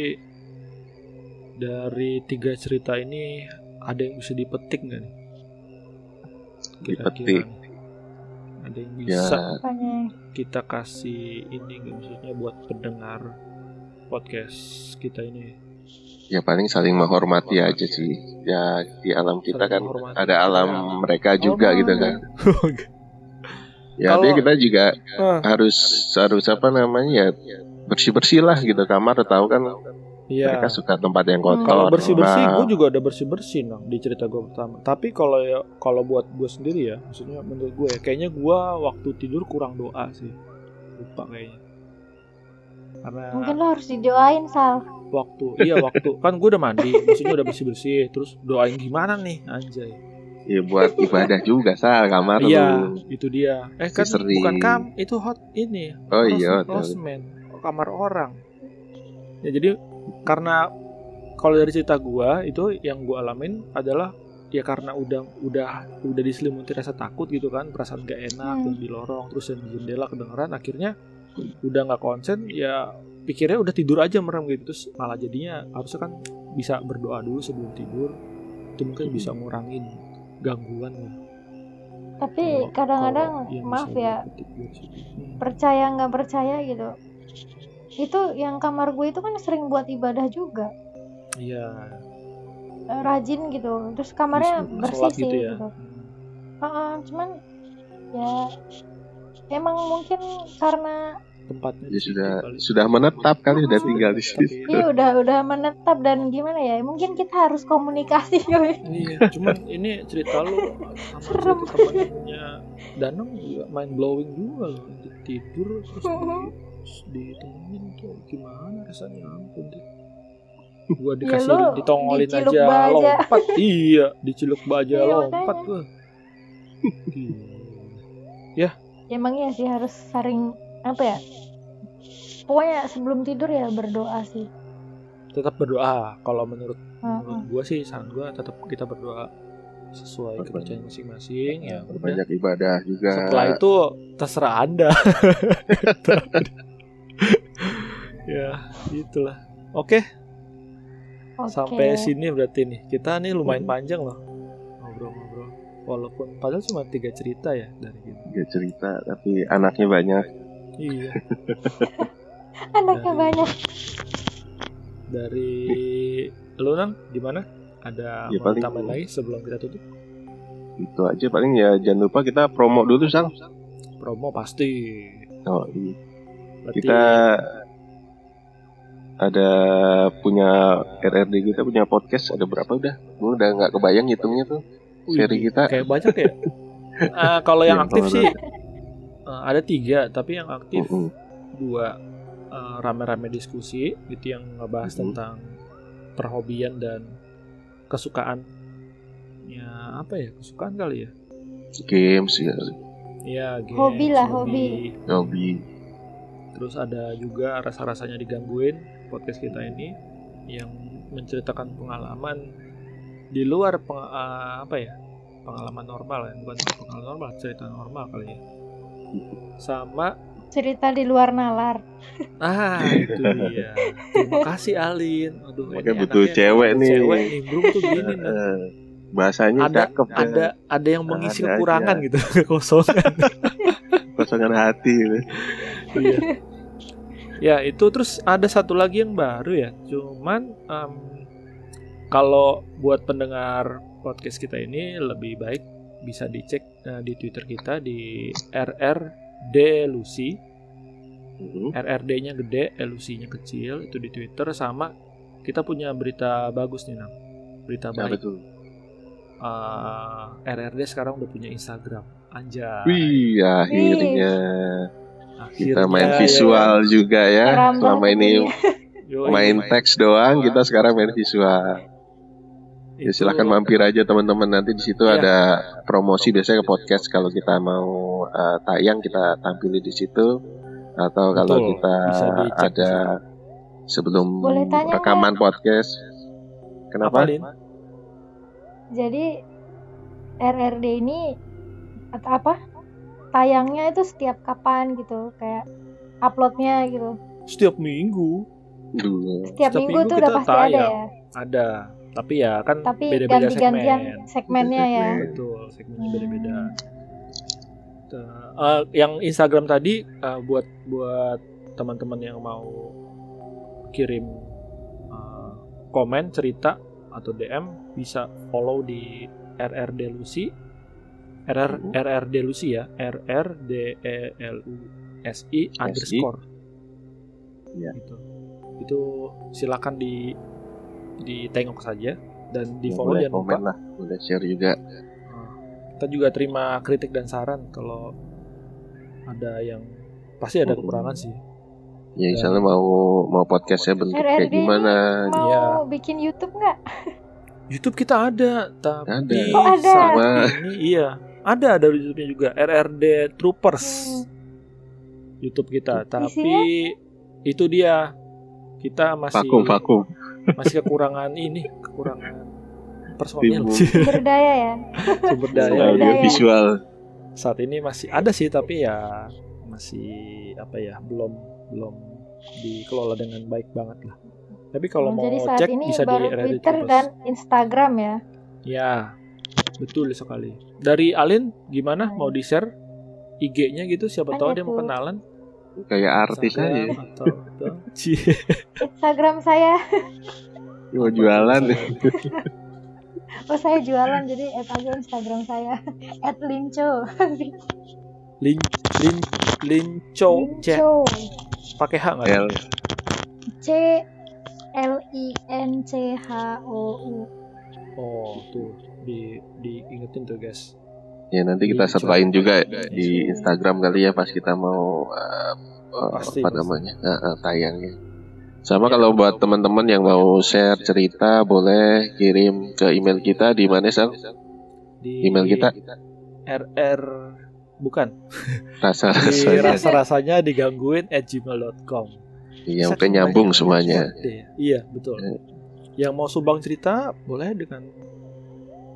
[SPEAKER 1] dari tiga cerita ini ada yang bisa dipetik nggak nih? Kira-kira
[SPEAKER 2] Dipetik.
[SPEAKER 1] Ada yang
[SPEAKER 2] ya
[SPEAKER 1] bisa
[SPEAKER 4] Makanya
[SPEAKER 1] kita kasih ini nggak maksudnya buat pendengar podcast kita ini.
[SPEAKER 2] Ya paling saling menghormati aja sih. ya di alam kita
[SPEAKER 1] Saling
[SPEAKER 2] kan
[SPEAKER 1] menghormati.
[SPEAKER 2] ada alam mereka juga
[SPEAKER 4] Oh,
[SPEAKER 2] gitu kan. Ya
[SPEAKER 1] Kalau-
[SPEAKER 2] tapi kita juga
[SPEAKER 1] Ah,
[SPEAKER 2] harus harus apa namanya ya bersih bersih lah gitu. Kamar tahu kan
[SPEAKER 1] Iya.
[SPEAKER 2] mereka suka tempat yang kotor.
[SPEAKER 1] Kalau bersih bersih,
[SPEAKER 2] Nah,
[SPEAKER 1] gue juga udah bersih bersih nah di cerita gue pertama. Tapi kalau ya kalau buat gue sendiri ya, maksudnya menurut gue ya, kayaknya gue waktu tidur kurang doa sih, lupa kayaknya. Karena
[SPEAKER 4] mungkin lo harus didoain Sal.
[SPEAKER 1] waktu, iya waktu kan gue udah mandi, maksudnya udah bersih bersih, terus doain gimana nih, anjay.
[SPEAKER 2] ya buat ibadah juga sal kamar
[SPEAKER 1] Iya, itu dia. Eh kan bukan kam, itu hot ini.
[SPEAKER 2] oh
[SPEAKER 1] Ros-
[SPEAKER 2] iya tahu.
[SPEAKER 1] Rosman, kamar orang. Ya jadi karena kalau dari cerita gua itu yang gua alamin adalah ya karena udah udah udah diselimuti rasa takut gitu kan, perasaan gak enak
[SPEAKER 4] Hmm.
[SPEAKER 1] dan di lorong terus yang di jendela kedengeran akhirnya udah nggak konsen ya pikirnya udah tidur aja merem gitu terus malah jadinya harusnya kan bisa berdoa dulu sebelum tidur itu mungkin bisa ngurangin gangguan lah.
[SPEAKER 4] Tapi kadang-kadang maaf ya.
[SPEAKER 1] Hmm.
[SPEAKER 4] percaya nggak percaya gitu. Itu yang kamar gue itu kan sering buat ibadah juga.
[SPEAKER 1] Iya.
[SPEAKER 4] Eh, rajin gitu. Terus kamarnya bersih
[SPEAKER 1] sholat
[SPEAKER 4] sih
[SPEAKER 1] gitu ya.
[SPEAKER 4] gitu. Heeh, cuman ya emang mungkin karena
[SPEAKER 1] Tempatnya
[SPEAKER 2] ya sudah sudah menetap kali udah
[SPEAKER 4] Hmm.
[SPEAKER 2] tinggal di situ
[SPEAKER 1] Tapi-
[SPEAKER 4] iya udah udah menetap dan gimana ya mungkin kita harus komunikasi.
[SPEAKER 1] Iya, cuman ini cerita lu sama
[SPEAKER 4] Serem.
[SPEAKER 1] temannya Danang juga mind blowing juga loh. Tidur terus
[SPEAKER 4] Mhm.
[SPEAKER 1] di, ditemenin tuh gimana rasanya ampun deh. Gua dikasih
[SPEAKER 4] Ya,
[SPEAKER 1] ditongolin aja
[SPEAKER 4] baja.
[SPEAKER 1] lompat. iya, diciluk baja
[SPEAKER 4] Iya,
[SPEAKER 1] lompat gua. Gila.
[SPEAKER 4] emang iya sih harus sering apa ya pokoknya sebelum tidur ya berdoa sih
[SPEAKER 1] Tetap berdoa kalau menurut
[SPEAKER 4] Heeh.
[SPEAKER 1] menurut gua sih saran gua tetap kita berdoa sesuai kepercayaan masing-masing ya.
[SPEAKER 2] banyak ibadah juga
[SPEAKER 1] Setelah itu terserah Anda. ya, itulah. Oke,
[SPEAKER 4] oke
[SPEAKER 1] sampai sini berarti nih. Kita nih lumayan
[SPEAKER 2] Mhm.
[SPEAKER 1] panjang loh. Walaupun padahal cuma tiga cerita ya dari kita.
[SPEAKER 2] dia cerita tapi anaknya banyak
[SPEAKER 1] Iya,
[SPEAKER 4] anaknya
[SPEAKER 1] dari-
[SPEAKER 4] banyak
[SPEAKER 1] dari lu nang gimana? Ada
[SPEAKER 2] Ya,
[SPEAKER 1] mau
[SPEAKER 2] paling-
[SPEAKER 1] tambahin lagi sebelum kita tutup?
[SPEAKER 2] itu aja paling ya jangan lupa kita promo dulu sang
[SPEAKER 1] Promo pasti.
[SPEAKER 2] oh, iya.
[SPEAKER 1] Berarti
[SPEAKER 2] kita ada punya RRD kita punya podcast ada berapa udah gue udah nggak kebayang hitungnya tuh seri kita.
[SPEAKER 1] kayak banyak ya. Ah, kalau yang
[SPEAKER 2] Yang
[SPEAKER 1] aktif sih eh, ada tiga, tapi yang aktif
[SPEAKER 2] Mm-mm.
[SPEAKER 1] dua eh, rame-rame diskusi gitu yang ngebahas tentang perhobian dan kesukaan ya apa ya kesukaan kali ya?
[SPEAKER 2] Games ya
[SPEAKER 1] ya games,
[SPEAKER 4] Hobi lah, hobi.
[SPEAKER 2] hobi.
[SPEAKER 1] Terus ada juga rasa-rasanya digangguin podcast kita ini yang menceritakan pengalaman di luar peng- eh, apa ya pengalaman normal ya bukan pengalaman normal cerita normal kali ya sama
[SPEAKER 4] cerita di luar nalar
[SPEAKER 1] Ah, itu dia. Terima kasih Alin. Aduh,
[SPEAKER 2] Makanya
[SPEAKER 1] ini
[SPEAKER 2] butuh
[SPEAKER 1] anaknya
[SPEAKER 2] cewek nih.
[SPEAKER 1] Cewek nih, bro tuh gini nah.
[SPEAKER 2] Bahasanya
[SPEAKER 1] Ada
[SPEAKER 2] cakep ya.
[SPEAKER 1] ada ada yang mengisi
[SPEAKER 2] Ada
[SPEAKER 1] kekurangan
[SPEAKER 2] aja.
[SPEAKER 1] gitu, kekosongan.
[SPEAKER 2] kosongan hati gitu.
[SPEAKER 1] Iya. Ya, itu terus ada satu lagi yang baru ya. Cuman em, kalau buat pendengar podcast kita ini lebih baik bisa dicek eh, di Twitter kita di RRD Lucy
[SPEAKER 2] Mhm.
[SPEAKER 1] RRD-nya gede, LUC-nya kecil, itu di Twitter sama kita punya berita bagus nih, Nang. Berita
[SPEAKER 2] Nah,
[SPEAKER 1] baik.
[SPEAKER 2] betul.
[SPEAKER 1] Eh, RRD sekarang udah punya Instagram. Anjay.
[SPEAKER 2] Wih, akhirnya kita
[SPEAKER 1] Akhirnya,
[SPEAKER 2] main
[SPEAKER 1] ya.
[SPEAKER 2] visual juga ya. Selama ini main teks doang, kita sekarang main visual. Ya silahkan mampir aja teman-teman nanti di situ
[SPEAKER 1] Iya.
[SPEAKER 2] ada promosi biasanya ke podcast kalau kita mau uh, tayang kita tampilin di situ atau kalau
[SPEAKER 1] Betul,
[SPEAKER 2] kita
[SPEAKER 1] dicek di
[SPEAKER 2] ada sebelum
[SPEAKER 4] Boleh tanya
[SPEAKER 2] rekaman podcast.
[SPEAKER 1] Apa,
[SPEAKER 2] Kenapa?
[SPEAKER 1] Lin?
[SPEAKER 4] jadi RRD ini atau apa tayangnya itu setiap kapan gitu kayak uploadnya gitu
[SPEAKER 1] Setiap minggu
[SPEAKER 2] Dulu.
[SPEAKER 4] setiap,
[SPEAKER 1] Setiap
[SPEAKER 4] minggu,
[SPEAKER 1] minggu
[SPEAKER 4] tuh
[SPEAKER 1] kita
[SPEAKER 4] udah pasti ada
[SPEAKER 1] tayang.
[SPEAKER 4] ya
[SPEAKER 1] ada, tapi ya kan
[SPEAKER 4] tapi
[SPEAKER 1] beda-beda
[SPEAKER 4] ganti-gantian
[SPEAKER 1] segmen.
[SPEAKER 4] segmennya ya
[SPEAKER 1] Betul, segmennya
[SPEAKER 4] Hmm.
[SPEAKER 1] beda-beda. Eh, yang Instagram tadi eh, buat buat teman-teman yang mau kirim eh, komen cerita atau DM bisa follow di RRD Lucy RR. RRD Lucy ya RR D E L U S I underscore
[SPEAKER 2] Iya.
[SPEAKER 1] gitu. itu silakan di ditengok saja dan di
[SPEAKER 2] Ya,
[SPEAKER 1] follow
[SPEAKER 2] boleh
[SPEAKER 1] jangan lupa
[SPEAKER 2] komen lah, boleh share juga.
[SPEAKER 1] Nah, kita juga terima kritik dan saran kalau ada yang pasti ada
[SPEAKER 2] Mm-mm.
[SPEAKER 1] kekurangan sih.
[SPEAKER 2] Ya misalnya mau mau podcastnya bentuk kayak gimana?
[SPEAKER 4] mau
[SPEAKER 1] Iya.
[SPEAKER 4] bikin YouTube nggak
[SPEAKER 1] YouTube kita ada, tapi
[SPEAKER 2] Ada.
[SPEAKER 4] Oh, ada.
[SPEAKER 2] Sama.
[SPEAKER 1] ini iya ada ada YouTube-nya juga RRD Troopers
[SPEAKER 4] Hmm.
[SPEAKER 1] YouTube kita. Tapi
[SPEAKER 4] Isinya?
[SPEAKER 1] itu dia kita masih
[SPEAKER 2] Vakum vakum.
[SPEAKER 1] Masih kekurangan ini kekurangan personil
[SPEAKER 2] Timbul.
[SPEAKER 4] berdaya ya
[SPEAKER 1] sumber daya.
[SPEAKER 4] Sumber
[SPEAKER 2] Audio
[SPEAKER 4] daya.
[SPEAKER 2] visual.
[SPEAKER 1] saat ini masih ada sih tapi ya masih apa ya belum belum dikelola dengan baik banget lah tapi kalau
[SPEAKER 4] Oh,
[SPEAKER 1] mau
[SPEAKER 4] jadi saat
[SPEAKER 1] cek
[SPEAKER 4] ini
[SPEAKER 1] bisa di
[SPEAKER 4] baru
[SPEAKER 1] RRD
[SPEAKER 4] Twitter
[SPEAKER 1] Troopers.
[SPEAKER 4] dan Instagram ya
[SPEAKER 1] ya betul sekali dari Alin gimana mau di share IG-nya gitu siapa tahu
[SPEAKER 4] Apanya
[SPEAKER 1] dia mau
[SPEAKER 4] tuh?
[SPEAKER 1] kenalan
[SPEAKER 2] Kayak artis aja.
[SPEAKER 1] Instagram atau, atau.
[SPEAKER 4] Instagram saya.
[SPEAKER 2] Mau jualan.
[SPEAKER 4] oh saya jualan jadi add aja Instagram saya. At linco
[SPEAKER 1] Lin Lin Linco C
[SPEAKER 4] linco
[SPEAKER 1] pakai H nggak?
[SPEAKER 2] L.
[SPEAKER 4] C L I N C H O U.
[SPEAKER 1] Oh tuh di diingetin tuh guys
[SPEAKER 2] Ya nanti kita
[SPEAKER 1] Linco.
[SPEAKER 2] sertain juga di Instagram kali ya pas kita mau uh,
[SPEAKER 1] Pasti,
[SPEAKER 2] apa namanya uh, uh, tayangnya. Sama kalau buat teman-teman yang mau share cerita boleh kirim ke email kita di mana Sal?
[SPEAKER 1] di
[SPEAKER 2] Email kita
[SPEAKER 1] RR bukan
[SPEAKER 2] rasa
[SPEAKER 1] di
[SPEAKER 2] rasanya.
[SPEAKER 1] rasa rasanya digangguin at gmail.com
[SPEAKER 2] Iya, mungkin nyambung semuanya.
[SPEAKER 1] iya betul
[SPEAKER 2] Ya.
[SPEAKER 1] yang mau sumbang cerita boleh dengan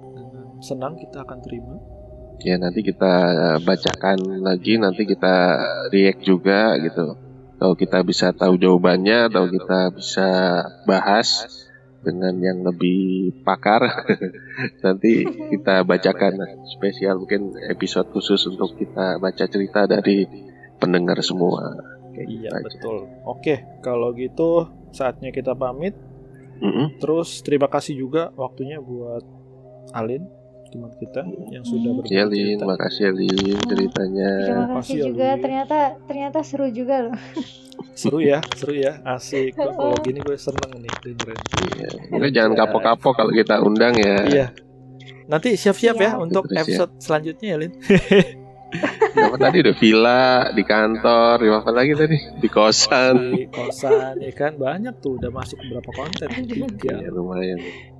[SPEAKER 1] dengan senang kita akan terima
[SPEAKER 2] Ya nanti kita uh, bacakan lagi, nanti kita react juga gitu. Kalau kita bisa tahu jawabannya, atau kita bisa bahas dengan yang lebih pakar, nanti kita bacakan spesial mungkin episode khusus untuk kita baca cerita dari pendengar semua. Kayak gitu
[SPEAKER 1] iya
[SPEAKER 2] aja.
[SPEAKER 1] betul oke kalau gitu saatnya kita pamit
[SPEAKER 2] Mm-mm.
[SPEAKER 1] terus terima kasih juga waktunya buat Alin teman kita yang sudah berbagi
[SPEAKER 2] Ya Lin,
[SPEAKER 1] cerita.
[SPEAKER 2] makasih ya Lin ceritanya.
[SPEAKER 4] terima kasih
[SPEAKER 1] ya,
[SPEAKER 4] juga
[SPEAKER 1] Lui.
[SPEAKER 4] ternyata ternyata seru juga loh
[SPEAKER 1] seru ya seru ya asik kalau gini gue seneng nih dengerin
[SPEAKER 2] Iya. Mungkin jangan kapok-kapok kalau kita undang ya.
[SPEAKER 1] iya nanti siap-siap ya
[SPEAKER 4] Siap.
[SPEAKER 1] untuk
[SPEAKER 2] Terus ya.
[SPEAKER 1] episode selanjutnya ya Lin
[SPEAKER 2] Apa tadi udah villa, di kantor, di apa lagi tadi? Di kosan.
[SPEAKER 1] di kosan ya kan banyak tuh udah masuk berapa konten tiga
[SPEAKER 2] Ya, lumayan.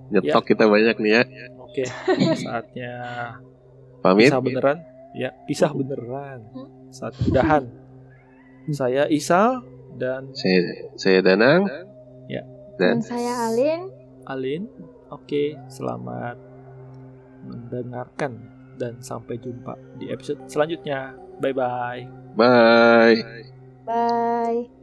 [SPEAKER 2] Nyetok kita banyak nih ya.
[SPEAKER 1] oke saatnya
[SPEAKER 2] Pamit.
[SPEAKER 1] pisah beneran ya pisah beneran saat udahan saya Isal dan
[SPEAKER 2] Saya saya Danang.
[SPEAKER 1] Ya.
[SPEAKER 4] dan
[SPEAKER 2] Dan
[SPEAKER 4] saya Alin
[SPEAKER 1] Alin oke selamat mendengarkan dan sampai jumpa di episode selanjutnya bye bye
[SPEAKER 2] bye.
[SPEAKER 4] bye